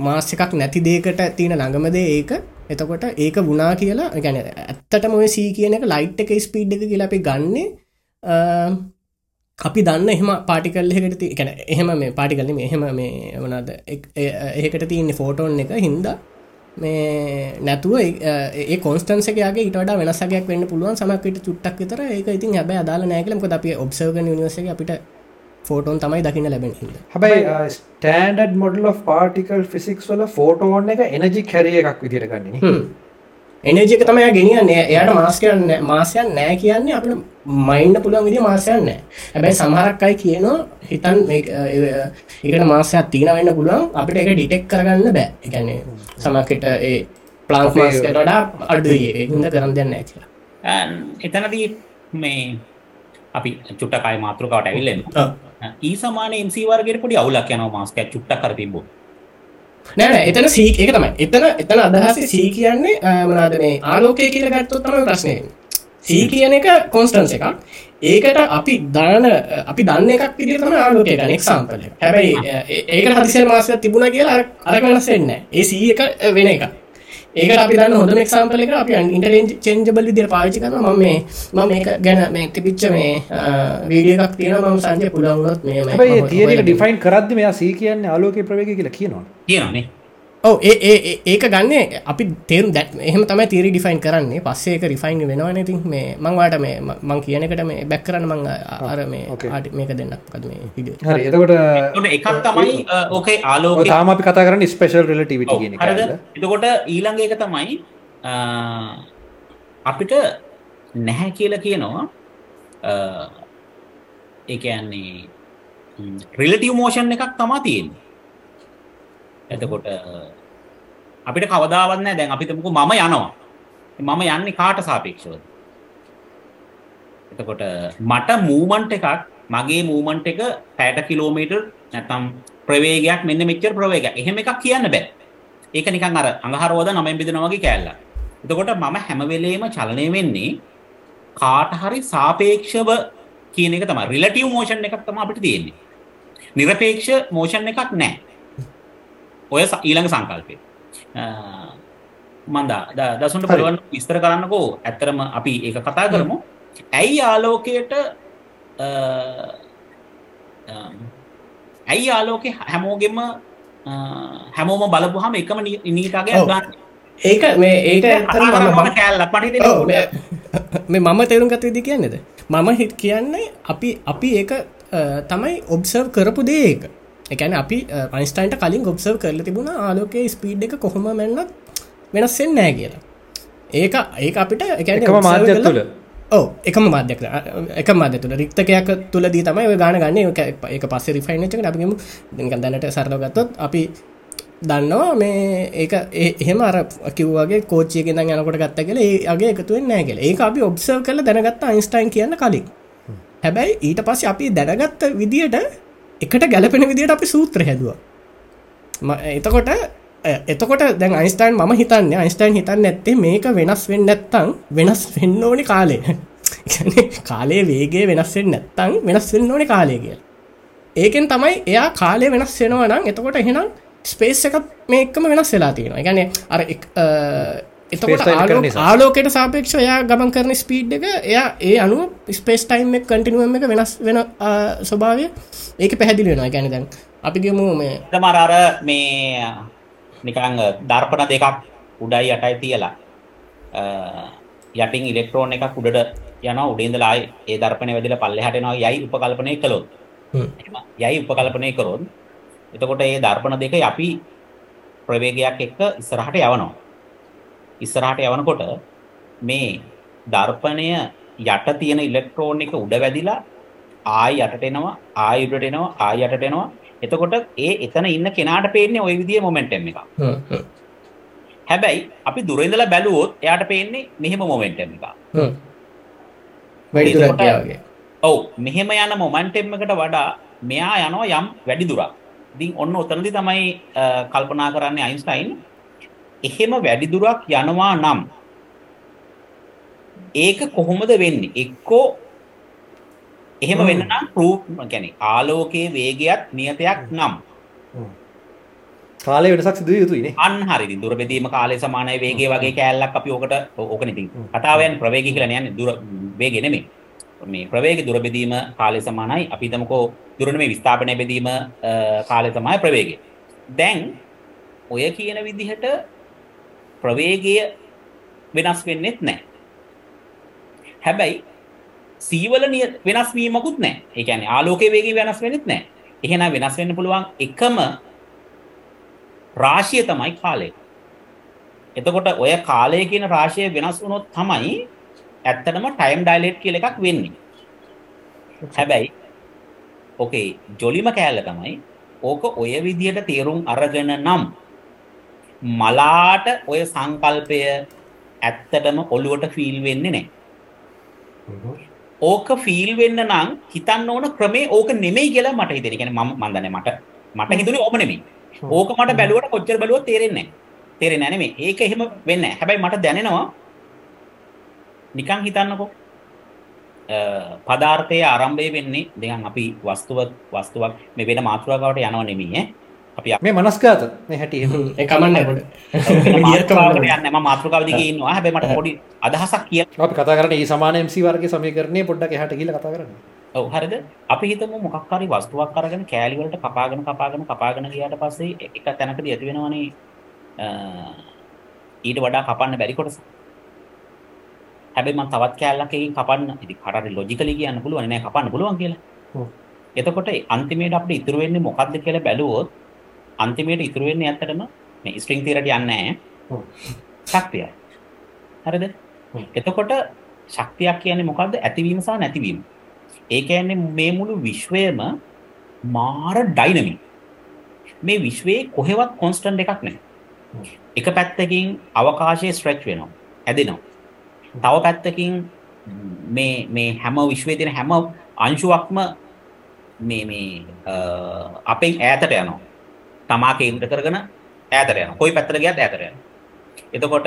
මාස් එකක් නැති දේකට තියෙන ළඟමදේ ඒක. එතකොට ඒක වුණා කියලා ගැන ඇත්තට මොය සී කියන එක ලයිට් එක ස්පීඩ් එක කියලා අපි ගන්නේ අ, අපි දන්න එහෙම පාටිකල්ලෙකට කැන එහෙම මේ පාටිකල්ලම එහෙම මේ වනද ඒකට තියන්නේ ෆෝටෝන් එක හින්දා. මේ නැතුව ඒ කොන්ස්ටන්සකගේ ඉට වෙනසගයක් වන්න පුළුවන් සමකට චුට්ටක් විතර. ඒක ඉතින් හැබ අදාල නෑකලම අපි ඔබ්සර්ග නිවර්ස අපිට ෆෝටෝන් තමයි දකින්න ලැබෙන හැබයි ස්ටන්ඩඩ් මොඩල් පාටිකල් ෆිසික්ස් වල ෆෝටෝන් එක එනජි කැරිය එකක් විදිර ගන්නේ එනජික තමයි ගෙනියන්නේ. එයට මාස් කරන්න මාසයන් නෑ කියන්නේ අපට මයින්ඩ පුළුවන් විදි මාසයන්න හැබැයි සමහරක් අයි කියනවා හිතන් එකට මාසයක් තිීන වෙන්න පුළුවන්. අපිට එක ඩිටෙක් කරගන්න බෑ. එකන්නේ සමකට ඒ ප්ලාන්ස් මාස්කට වඩා අඩුයේ. හිද කරම් දෙන්න කියලා. එතනදී මේ අපි චුට්ටකයි මාතෘකාවට ඇවිල්ලෙන් ඒ සමාන එන්සි වර්ගයට පොඩි අවුලක් යනවා මාස්කයක් චුට්ටක් කර තිබ්බෝ නෑ එතන සී එක තමයි. එතන එතන අදහස සී කියන්නේ මනාද මේ ආලෝකය කියල ගත්තොත් තම ප්‍රශ්නය සී කියන එක කොන්ස්ටන්ස එකක්. ඒකට අපි දාන අපි දන්න එකක් පිදි තම ආලෝකය ගන එක්සාම්පල හැබැයි ඒක හදිසල් මාසය තිබුණ කියලා අර වෙනස්සෙන්න ඒ සී එක වෙන එක ඒක අපි දන්න හොඳ එක්සාම්පල එක අපි ඉන්ටරෙන්ජ් චෙන්ජබල් විදිර පාචි කරන ම මේ ම මේක ගැන මේ තිපිච්ච මේ වීඩියක් තියෙන ම සංජය පුළවුණොත් මේ තියක ඩිෆයින් කරද්ද මෙයා සී කියන්න ආලෝක ප්‍රවේග කියලා කියනවා කියනේ ඕ ඒ ඒක ගන්න අපි තේරු දැත් එහම තම තේරි ඩිෆයින් කරන්නේ. පස්සේක රිෆයින් වෙනවා නති මේ මංවාට මේ මං කියනකට මේ බැක් කරන්න මං අර මේ ආට මේක දෙන්න කද මේ හරි එතකොට එකක් තමයි ඕකේ ආලෝක තාම අපි කතා කරන්න ස්පේෂල් රලටිවිට කියන එතකොට ඊළඟ එක තමයි අපිට නැහැ කියලා කියනවා ඒන්නේ රිලටව මෝෂන් එකක් තමා තියෙන්නේ එතකොට අපිට කවදාවන්න දැන් අපිතමකු මම යනවා. මම යන්නේ කාට සාපේක්ෂවද? එතකොට මට මූමන්ට් එකක් මගේ මූමන්ට් එක පැට කිලෝමීටර් නැතම් ප්‍රවේගයක් මෙන්න මෙච්චර ප්‍රවේග එහෙම එකක් කියන්න බෑ. ඒක නිකන් අර අඟහරෝද නමෙන් බිදෙනවගේ කෑල්ල එතකොට මම හැමවෙලේම චලනය වෙන්නේ කාට හරි සාපේක්ෂව කියන එක තම රිලටව් මෝෂන් එකක් තම අපිට තියෙන්නේ. නිරපේක්ෂ මෝෂන් එකක් නෑ. ඔය ඊළඟ සංකල්පය. මන්දා දසුන්ට පුළුවන් විස්තර කරන්නකෝ. ඇත්තරම අපි ඒ කතා කරමු. ඇයි ආලෝකයට ඇයි ආලෝක හැමෝගෙම හැමෝම බලපු හම එකම නීතාගේ ගන්න ඒක මේ ඒක මේ මම තේරුම් ගත විදි කියන්නේද? මම හිත් කියන්නේ අපි අපි ඒක තමයි ඔබ්සර්ව් කරපු දේ ඒක එකන අපි පයිස්ටයින්ට කලින් ගොබ්සර් කරල තිබුණ ආලෝකයේ ස්පීඩ් එක කොහොම මෙන්නත් වෙනස්සෙන් නෑ කියලා. ඒක ඒක අපිට එකම මාධ්‍ය තුළ. ඕ එකම මාධ්‍යක එක මාධ්‍ය තුළ. රික්තකයක් තුළ දී තමයි ගාන ගන්න. එක පස්ස රිෆයිනචක අපිම දැනට සරලගත්තොත් අපි දන්නවා මේ ඒක එහෙම අර කිව්වගේ කෝච්චයගෙන් යනකොට ගත්ත කියල ඒගේ එකතුවෙන් නෑ කියල. ඒ අපි ඔබ්සර් කල දැනගත්ත අයින්ස්ටයින් කියන්න කලින්. හැබැයි ඊට පස්ස අපි දැනගත්ත විදියට එකට ගැලපෙන විදිට අපි සූත්‍ර හැදවා. එතකොට එතකොට දැන් අයිස්ටයින් ම හිතන්න අයිස්ටයින් හිතන්න ඇත්තේ මේක වෙනස් වෙන්න නැත්තං වෙනස් වෙන්න ඕනි කාලේ කාලේ [LAUGHS] වේගේ වෙනස්වෙන් නැත්තං වෙනස් වෙන්න ඕනි කාලය කිය ඒකෙන් තමයි එයා කාලය වෙනස් වෙනවා නම් එතකොට එහෙනම් ස්පේස් එකත් මේකම වෙනස් වෙලා තියෙනවා. ගැන අර එතකොට ආලෝකයට සාපේක්ෂ යා ගමන් කරන ස්පීඩ් එක එයා ඒ අනුව ස්පේස් ටයිම් එක කටිනුවම එක වෙනස් වෙන ස්වභාවය ඒක පැහැදිලි වෙනවා. ගැන දැන් අපි ගමු මේ මරාර මේ නිකං දර්පන දෙකක් උඩයි යටයි තියලා. යටින් ඉලෙක්ට්‍රෝන් එකක් උඩට යන උඩේන්දලායි ඒ දර්පනය වැදිල පල්ලෙ හටනවා යයි උපකල්පනය කළොත්. යයි උපකල්පනය කරොත් එතකොට ඒ දර්පන දෙක අපි ප්‍රවේගයක් එක්ක ඉස්සරහට යවනවා ඉස්සරහට යවනකොට මේ දර්පණය යට තියෙන ඉලෙක්ට්‍රෝන් එක උඩ වැදිලා ආයි යටට එනවා ආයි උඩට එනවා ආයි යටට එනවා. එතකොට ඒ එතන ඉන්න කෙනාට පේන්නේ ওই විදිහේ මොමන්ටම් එකක්. හැබැයි අපි දුර ඉඳලා බැලුවොත් එයාට පේන්නේ මෙහෙම මොමන්ටම් එකක්. වැඩි දුරක් වගේ. ඔව් මෙහෙම යන මොමන්ටම් එකට වඩා මෙයා යනවා යම් වැඩි දුරක්. ඉතින් ඔන්න ඔතනදී තමයි කල්පනා කරන්නේ අයින්ස්ටයින් එහෙම වැඩිදුරක් යනවා නම් ඒක කොහොමද වෙන්නේ? එක්කෝ එහෙම වෙන්න නම් ප්‍රූ ගැන ආලෝකයේ වේගයක් නියතයක් නම්. කාලය වෙනසක් සිදුව යුතුයිනේ. අන් හරි දුර බෙදීම කාලය සමානය වේගේ වගේ කෑල්ලක් අපි ඕකට ඕක නති කතාවයන් ප්‍රවේග කියල යන්න. දුර වේගෙනෙමේ මේ ප්‍රවේග දුර බෙදීම කාලය සමානයි. අපි හිතමුකෝ දුරන මේ විස්ථාපනය බෙදීම කාලය තමයි ප්‍රවේගය. දැන් ඔය කියන විදිහට ප්‍රවේගය වෙනස් වෙන්නෙත් නැහැ. හැබැයි සීවල වෙනස් වීමකුත් නැහැ. ඒ කියන්නේ ආලෝකයේ වේගය වෙනස් වෙන්නෙත් නැහැ. එහෙනම් වෙනස් වෙන්න පුළුවන් එකම රාශිය තමයි කාලය. එතකොට ඔය කාලය කියන රාශිය වෙනස් වුණොත් තමයි ඇත්තටම ටයිම් ඩයිලේට් කියලා එකක් වෙන්නේ. හැබැයි ඕකේ ජොලිම කෑල්ල තමයි ඕක ඔය විදිහට තේරුම් අරගෙන නම් මලාට ඔය සංකල්පය ඇත්තටම ඔළුවට ෆීල් වෙන්නේ නැහැ. ඕක ෆීල් වෙන්න නම් හිතන්න ඕන ක්‍රමේ ඕක නෙමෙයි කියලා මට හිතෙන. කියන්නේ මම මන් දන්නේ මට මට හිතුනේ ඕම නෙමෙයි. ඕක මට බැලුවට කොච්චර බැලුවත් තේරෙන්නේ නැහැ. තේරෙන්නේ නැහැ නෙමෙයි. ඒක එහෙම වෙන්නේ නැහැ. හැබැයි මට දැනෙනවා නිකන් හිතන්නකෝ පදාර්ථයේ ආරම්භය වෙන්නේ දැන් අපි වස්තුවක් වස්තුවක් මේ වෙන මාතෘකාවට යනව නෙමෙයි ඈ අපි මේ මනස්ගාත. මේ හැටි කමන්නේ පොඩ මාතෘකාවට යන්නේ. මම මාතෘකාව දිගේ ඉන්නවා. හැබැයි මට පොඩි අදහසක් කියන්න. අපි කතා කරන්නේ ඒ සමාන MC වර්ගයේ සමීකරණය පොඩ්ඩක් එහාට ගිහලා කතා කරන්න. ඔව්. හරිද? අපි හිතමු මොකක් හරි වස්තුවක් අරගෙන කෑලි වලට කපාගෙන කපාගෙන කපාගෙන ගියාට පස්සේ එක තැනකදී ඇති වෙනවනේ ඊට වඩා කපන්න බැරි කොටස. හැබැයි මම තවත් කෑල්ලක් එකකින් කපන්න. කාට හරි ලොජිකලි කියන්න පුළුවන්. කපන්න පුළුවන් කියලා. එතකොට අන්තිමේට අපිට ඉතුරු වෙන්නේ මොකද්ද කියලා බැලුවොත් අන්තිමේට ඉතුරු වෙන්නේ ඇත්තටම මේ ස්ට්‍රින්ග් තියරට යන්නේ නැහැ. ශක්තියයි. හරිද? එතකොට ශක්තියක් කියන්නේ මොකද්ද? ඇතිවීම සහ නැතිවීම. ඒ කියන්නේ මේ මුළු විශ්වයම මාර ඩයිනමික්. මේ විශ්වයේ කොහෙවත් කොන්ස්ටන්ට් එකක් නැහැ. එක පැත්තකින් අවකාශයේ ස්ට්‍රෙච් වෙනවා. ඇදෙනවා. තව පැත්තකින් මේ මේ හැම විශ්වයේ තියෙන හැම අංශුවක්ම මේ මේ අපෙන් ඈතට යනවා. තමා කේන්ද්‍ර කරගෙන ඈතට යනවා. කොයි පැත්තට ගියත් ඈතට යනවා. එතකොට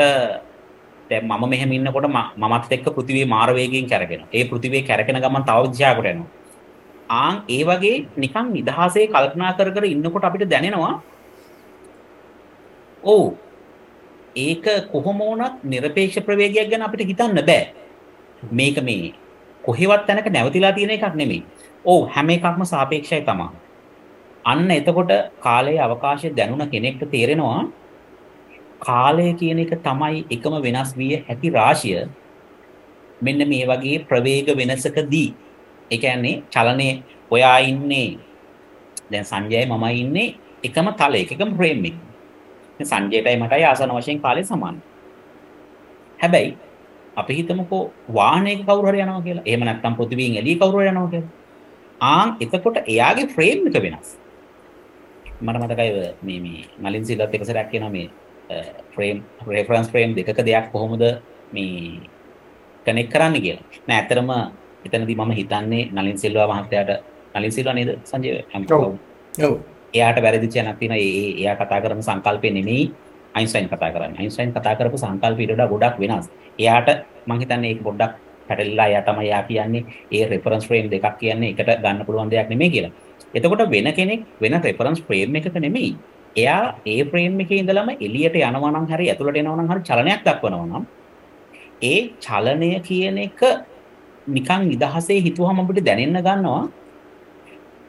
දැන් මම මෙහෙම ඉන්නකොට මමත් එක්ක පෘථිවිය මාර වේගයෙන් කැරකෙනවා. ඒ පෘථිවිය කැරකෙන ගමන් තව දිශාවකට යනවා. ආන් ඒ වගේ නිකන් නිදහසේ කල්පනා කර කර ඉන්නකොට අපිට දැනෙනවා ඔව් ඒක කොහොම වුණත් নিরপেক্ষ ප්‍රවේගයක් ගැන අපිට හිතන්න බෑ. මේක මේ කොහෙවත් තැනක නැවතිලා තියෙන එකක් නෙමෙයි. ඔව් හැම එකක්ම සාපේක්ෂයි තමයි. අන්න එතකොට කාලයේ අවකාශය දැනුණ කෙනෙක්ට තේරෙනවා කාලය කියන එක තමයි එකම වෙනස් විය හැකි රාශිය. මෙන්න මේ වගේ ප්‍රවේග වෙනසකදී ඒ කියන්නේ චලනයේ ඔයා ඉන්නේ දැන් සංජයයි මමයි ඉන්නේ එකම තලයක එකම ෆ්‍රේම් එකක. සංජයටයි මටයි ආසන වශයෙන් කාලය සමානයි. හැබැයි අපි හිතමුකෝ වාහනයක කවුරු හරි යනවා කියලා. එහෙම නැත්නම් පෘථිවියෙන් එළිය කවුරු හරි යනවා කියලා. ආන් එතකොට එයාගේ ෆ්‍රේම් එක වෙනස්. මට මතකයි මේ මේ නලින් සිල්වත් එක සැරයක් කියනවා මේ ෆ්‍රේම් රෙෆරන්ස් ෆ්‍රේම් දෙකක දෙයක් කොහොමද මේ කනෙක්ට් කරන්න කියලා. නෑ ඇත්තටම එතනදී මම හිතන්නේ නලින් සිල්වා මහත්තයාට නලින් සිල්වා නේද සංජය? එයාට වැරදිච්ච යනක් තියෙනවා. ඒ එයා කතා කරන සංකල්පය නෙමෙයි අයින්ස්ටයින් කතා කරන්නේ. අයින්ස්ටයින් කතා කරපු සංකල්ප ඊට වඩා ගොඩක් වෙනස්. එයාට මම හිතන්නේ ඒක පොඩ්ඩක් පැටලලා එයා තමයි එයා කියන්නේ. ඒ රෙෆරන්ස් ෆ්‍රේම් දෙකක් කියන්නේ එකට ගන්න පුළුවන් දෙයක් නෙමෙයි කියලා එතකොට වෙන කෙනෙක් වෙන රෙෆරන්ස් ෆ්‍රේම් එකක නෙමෙයි එයා ඒ ෆ්‍රේම් එකේ ඉඳලම එළියට යනවා නම් හරි ඇතුළට එනවා නම් හරි චලනයක් දක්වනවා නම් ඒ චලනය කියන එක නිකන් නිදහසේ හිතුවම අපිට දැනෙන්න ගන්නවා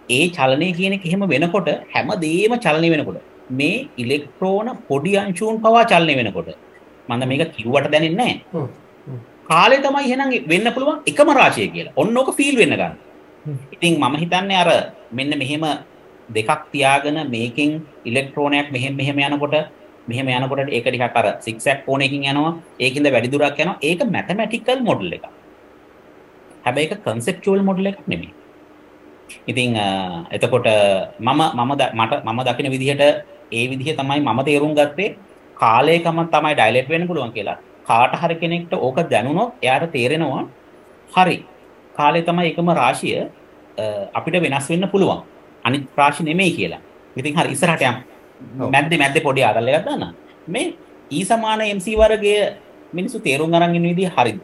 ඒ චලනය කියන එක එහෙම වෙනකොට හැමදේම චලනය වෙනකොට මේ ඉලෙක්ට්‍රෝන පොඩි අංශුන් පවා චලනය වෙනකොට මම මේක කිව්වට දැනෙන්නේ නැහැ. කාලේ තමයි එහෙනම් වෙන්න පුළුවන් එකම රාශිය කියලා. ඔන්න ඕක ෆීල් වෙන්න ගන්න. ඉතින් මම හිතන්නේ අර මෙන්න මෙහෙම දෙකක් තියාගෙන මේකෙන් ඉලෙක්ට්‍රෝනයක් මෙහෙම මෙහෙම යනකොට මෙහෙම යනකොට ඒක ටිකක් අර සික්සැක් කෝණයකින් යනවා. ඒකින්ද වැඩි දුරක් යනවා. ඒක මැතමැටිකල් මොඩල් එකක්. හැබැයි ඒක කන්සෙප්චුවල් මොඩල් එකක් නෙමෙයි. ඉතින් එතකොට මම මම මට මම දකින විදිහට ඒ විදිහ තමයි මම තේරුම් ගත්තේ කාලයකම තමයි ඩයිලෙට් වෙන්න පුළුවන් කියලා. කාට හරි කෙනෙක්ට ඕක දැනුණොත් එයාට තේරෙනවා හරි කාලය තමයි එකම රාශිය අපිට වෙනස් වෙන්න පුළුවන්. අනිත් රාශි නෙමෙයි කියලා. ඉතින් හරි ඉස්සරහට යමු. මැද්දේ මැද්දේ පොඩි ආදල් එකක් දාන්න. මේ E සමාන MC වර්ගයේ මිනිස්සු තේරුම් අරන් ඉන්න විදිහ හරිද?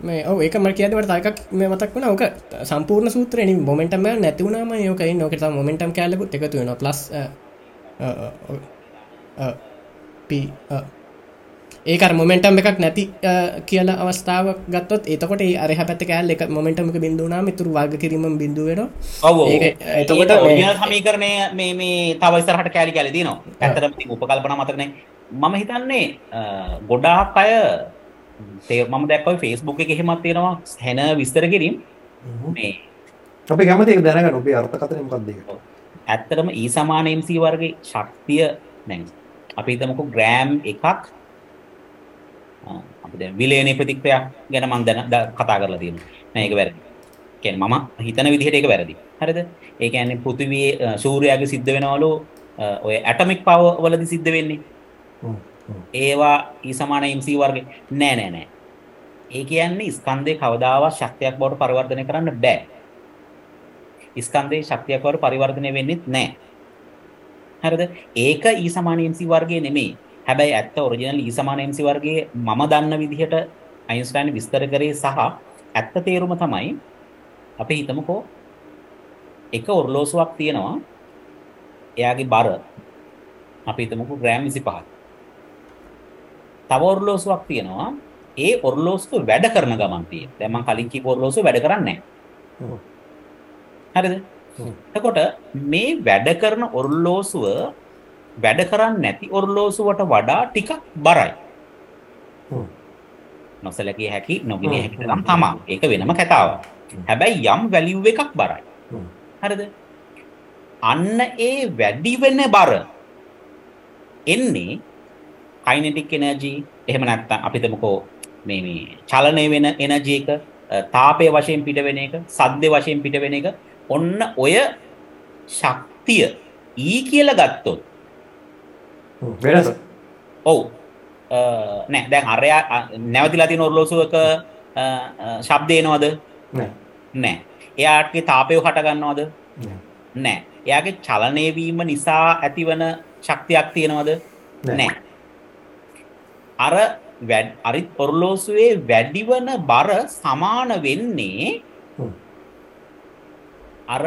මේ ඔව ඒක මට කියදවට තයිකක් මේ මතක් වන ඕක සම්පූර්ණ සූත්‍රයෙන් මොමෙන්ටම නැතිවුණම යෝකයි නොකට මොමෙන්ටම් කෑලකුත් එකතු වෙන ප්ලස් ඒකර මොමෙන්ටම් එකක් නැති කියලා අවස්ථාව ගත්තොත් එතකොට ඒ අරහ පැත්ත කෑල් එක මොමෙන්ටමක බිඳුනා මිතුරු වර්ග කිරීම බිඳුවෙන එතකොට සමීකරණය මේ මේ තව ඉස්සරහට කෑලි කැලි දිනවා ඇත්තටම ඉතින් උපකල්පන මතකනේ මම හිතන්නේ ගොඩාක් අය තේ මම දැක්කව ෆේස්බුක් එක එහෙමත් තියෙනවා හැන විස්තර කිරීම. මේ අපි කැමති දැනගන්න ඔබේ අර්ථකථනය මොකක්ද ඒක? ඇත්තටම E සමාන MC වර්ගයේ ශක්තිය දැන් අපි හිතමුකෝ ග්‍රෑම් එකක් අපි දැන් විලේනේ ප්‍රතික්‍රියා ගැන මම දැන කතා කරලා තියෙනවා. නෑ ඒක වැරදි. කියන්නේ මම හිතන විදිහට ඒක වැරදි. හරිද? ඒ කියන්නේ පෘථිවියේ සූර්යාගේ සිද්ධ වෙනවලු ඔය ඇටොමික් පවර් වලදී සිද්ධ වෙන්නේ. ඒවා E MC වර්ගේ නෑ නෑ නෑ. ඒ කියන්නේ ස්කන්ධේ කවදාවත් ශක්තියක් බවට පරිවර්තනය කරන්න බෑ. ස්කන්ධේ ශක්තියක් බවට පරිවර්තනය වෙන්නේත් නෑ. හරිද? ඒක E MC වර්ගයේ නෙමෙයි. හැබැයි ඇත්ත ඔරිජිනල් E සමාන MC වර්ගයේ මම දන්න විදිහට අයින්ස්ටයින් විස්තර කරේ සහ ඇත්ත තේරුම තමයි අපි හිතමුකෝ එක ඔර්ලෝසුවක් තියෙනවා එයාගේ බර අපි හිතමුකෝ ග්‍රෑම් 25ක්. තව ඔර්ලෝසුවක් තියෙනවා ඒ ඔර්ලෝසුව වැඩ කරන ගමන් තියෙන. දැන් මම කලින් කිව්ව ඔර්ලෝසුව වැඩ කරන්නේ නැහැ. හරිද? එතකොට මේ වැඩ කරන ඔර්ලෝසුව වැඩ කරන්නේ නැති ඔර්ලෝසුවට වඩා ටිකක් බරයි. නොසලකිය හැකි නොගිනිය හැකි තරම් තමා. ඒක වෙනම කතාවක්. හැබැයි යම් වැලියු එකක් බරයි. හරිද? අන්න ඒ වැඩි වෙන බර එන්නේ කයිනෙටික් එනර්ජි එහෙම නැත්නම් අපි හිතමුකෝ මේ මේ චලනය වෙන එනර්ජි එක තාපය වශයෙන් පිට වෙන එක සද්ද වශයෙන් පිට වෙන එක ඔන්න ඔය ශක්තිය ඊ කියලා ගත්තොත් වෙනස? ඔව්. නෑ. දැන් අරයා නැවතිලා තියෙන ඔරලෝසුවක ශබ්ද එනවද? නෑ. එයාගේ තාපය හට ගන්නවද? නෑ. එයාගේ චලනය වීම නිසා ඇතිවන ශක්තියක් තියෙනවද? නෑ. අර අරිත් ඔරලෝසුවේ වැඩිවන බර සමාන වෙන්නේ අර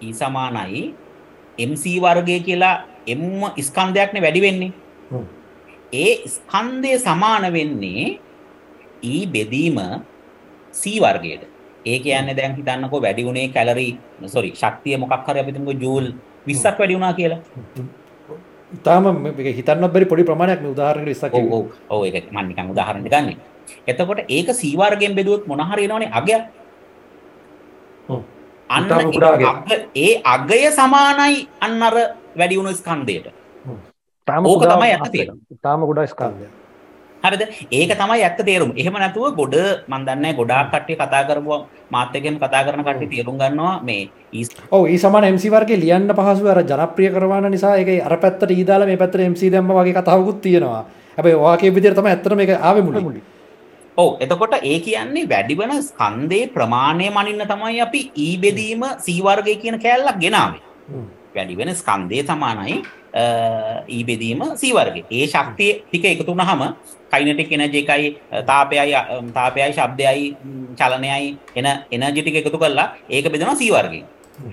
ඊ සමානයි MC වර්ගය කියලා එම ස්කන්ධයක්නේ වැඩි වෙන්නේ. ඒ ස්කන්ධය සමාන වෙන්නේ ඊ බෙදීම C වර්ගයට. ඒ කියන්නේ දැන් හිතන්නකෝ වැඩි වුණේ කැලරි සෝරි ශක්තිය මොකක් හරි අපි හිතමුකෝ ජූල් 20ක් වැඩි වුණා කියලා. ඉතාම හිතන්න බැරි පොඩි ප්‍රමාණයක් මේ උදාහරණයකට ඉස්සක් ඔව් ඔව් ඔව් ඒක මම නිකන් උදාහරණයක් ගන්නෙ. එතකොට ඒක C වර්ගයෙන් බෙදුවොත් මොන හරි එනවනේ අගයක්. අන්න ඒ අගය සමානයි අන්න අර වැඩි වුණු ස්කන්ධයට. ඕක තමයි ඇත්ත තේරුම. තාම ගොඩක් ස්කන්ධය. හරිද? ඒක තමයි ඇත්ත තේරුම. එහෙම නැතුව ගොඩ මන් දන්නේ ගොඩාක් කට්ටිය කතා කරපුවා මාත් එක්කම කතා කරන කට්ටිය තේරුම් ගන්නවා මේ ඔව් ඊ සමාන MC වර්ගේ ලියන්න පහසු අර ජනප්‍රිය කරවන නිසා ඒක අර පැත්තට ඊ දාලා මේ පැත්තට MC දැම්ම වගේ කතාවකුත් තියෙනවා. හැබැයි ඔයාගේ විදිහට තමයි ඇත්තට මේක ආවේ මුලින්. ඔව් එතකොට ඒ කියන්නේ වැඩිවන ස්කන්ධේ ප්‍රමාණය මනින්න තමයි අපි ඊ බෙදීම C වර්ගය කියන කෑල්ලක් ගෙනාවේ. වැඩිවෙන ස්කන්ධය සමානයි ඊ බෙදීම C වර්ගය. ඒ ශක්තිය ටික එකතු වුනහම කයිනටික් එනර්ජි එකයි තාපයයි තාපයයි ශබ්දයයි චලනයයි එන එනර්ජි ටික එකතු කරලා ඒක බෙදනවා C වර්ගයෙන්.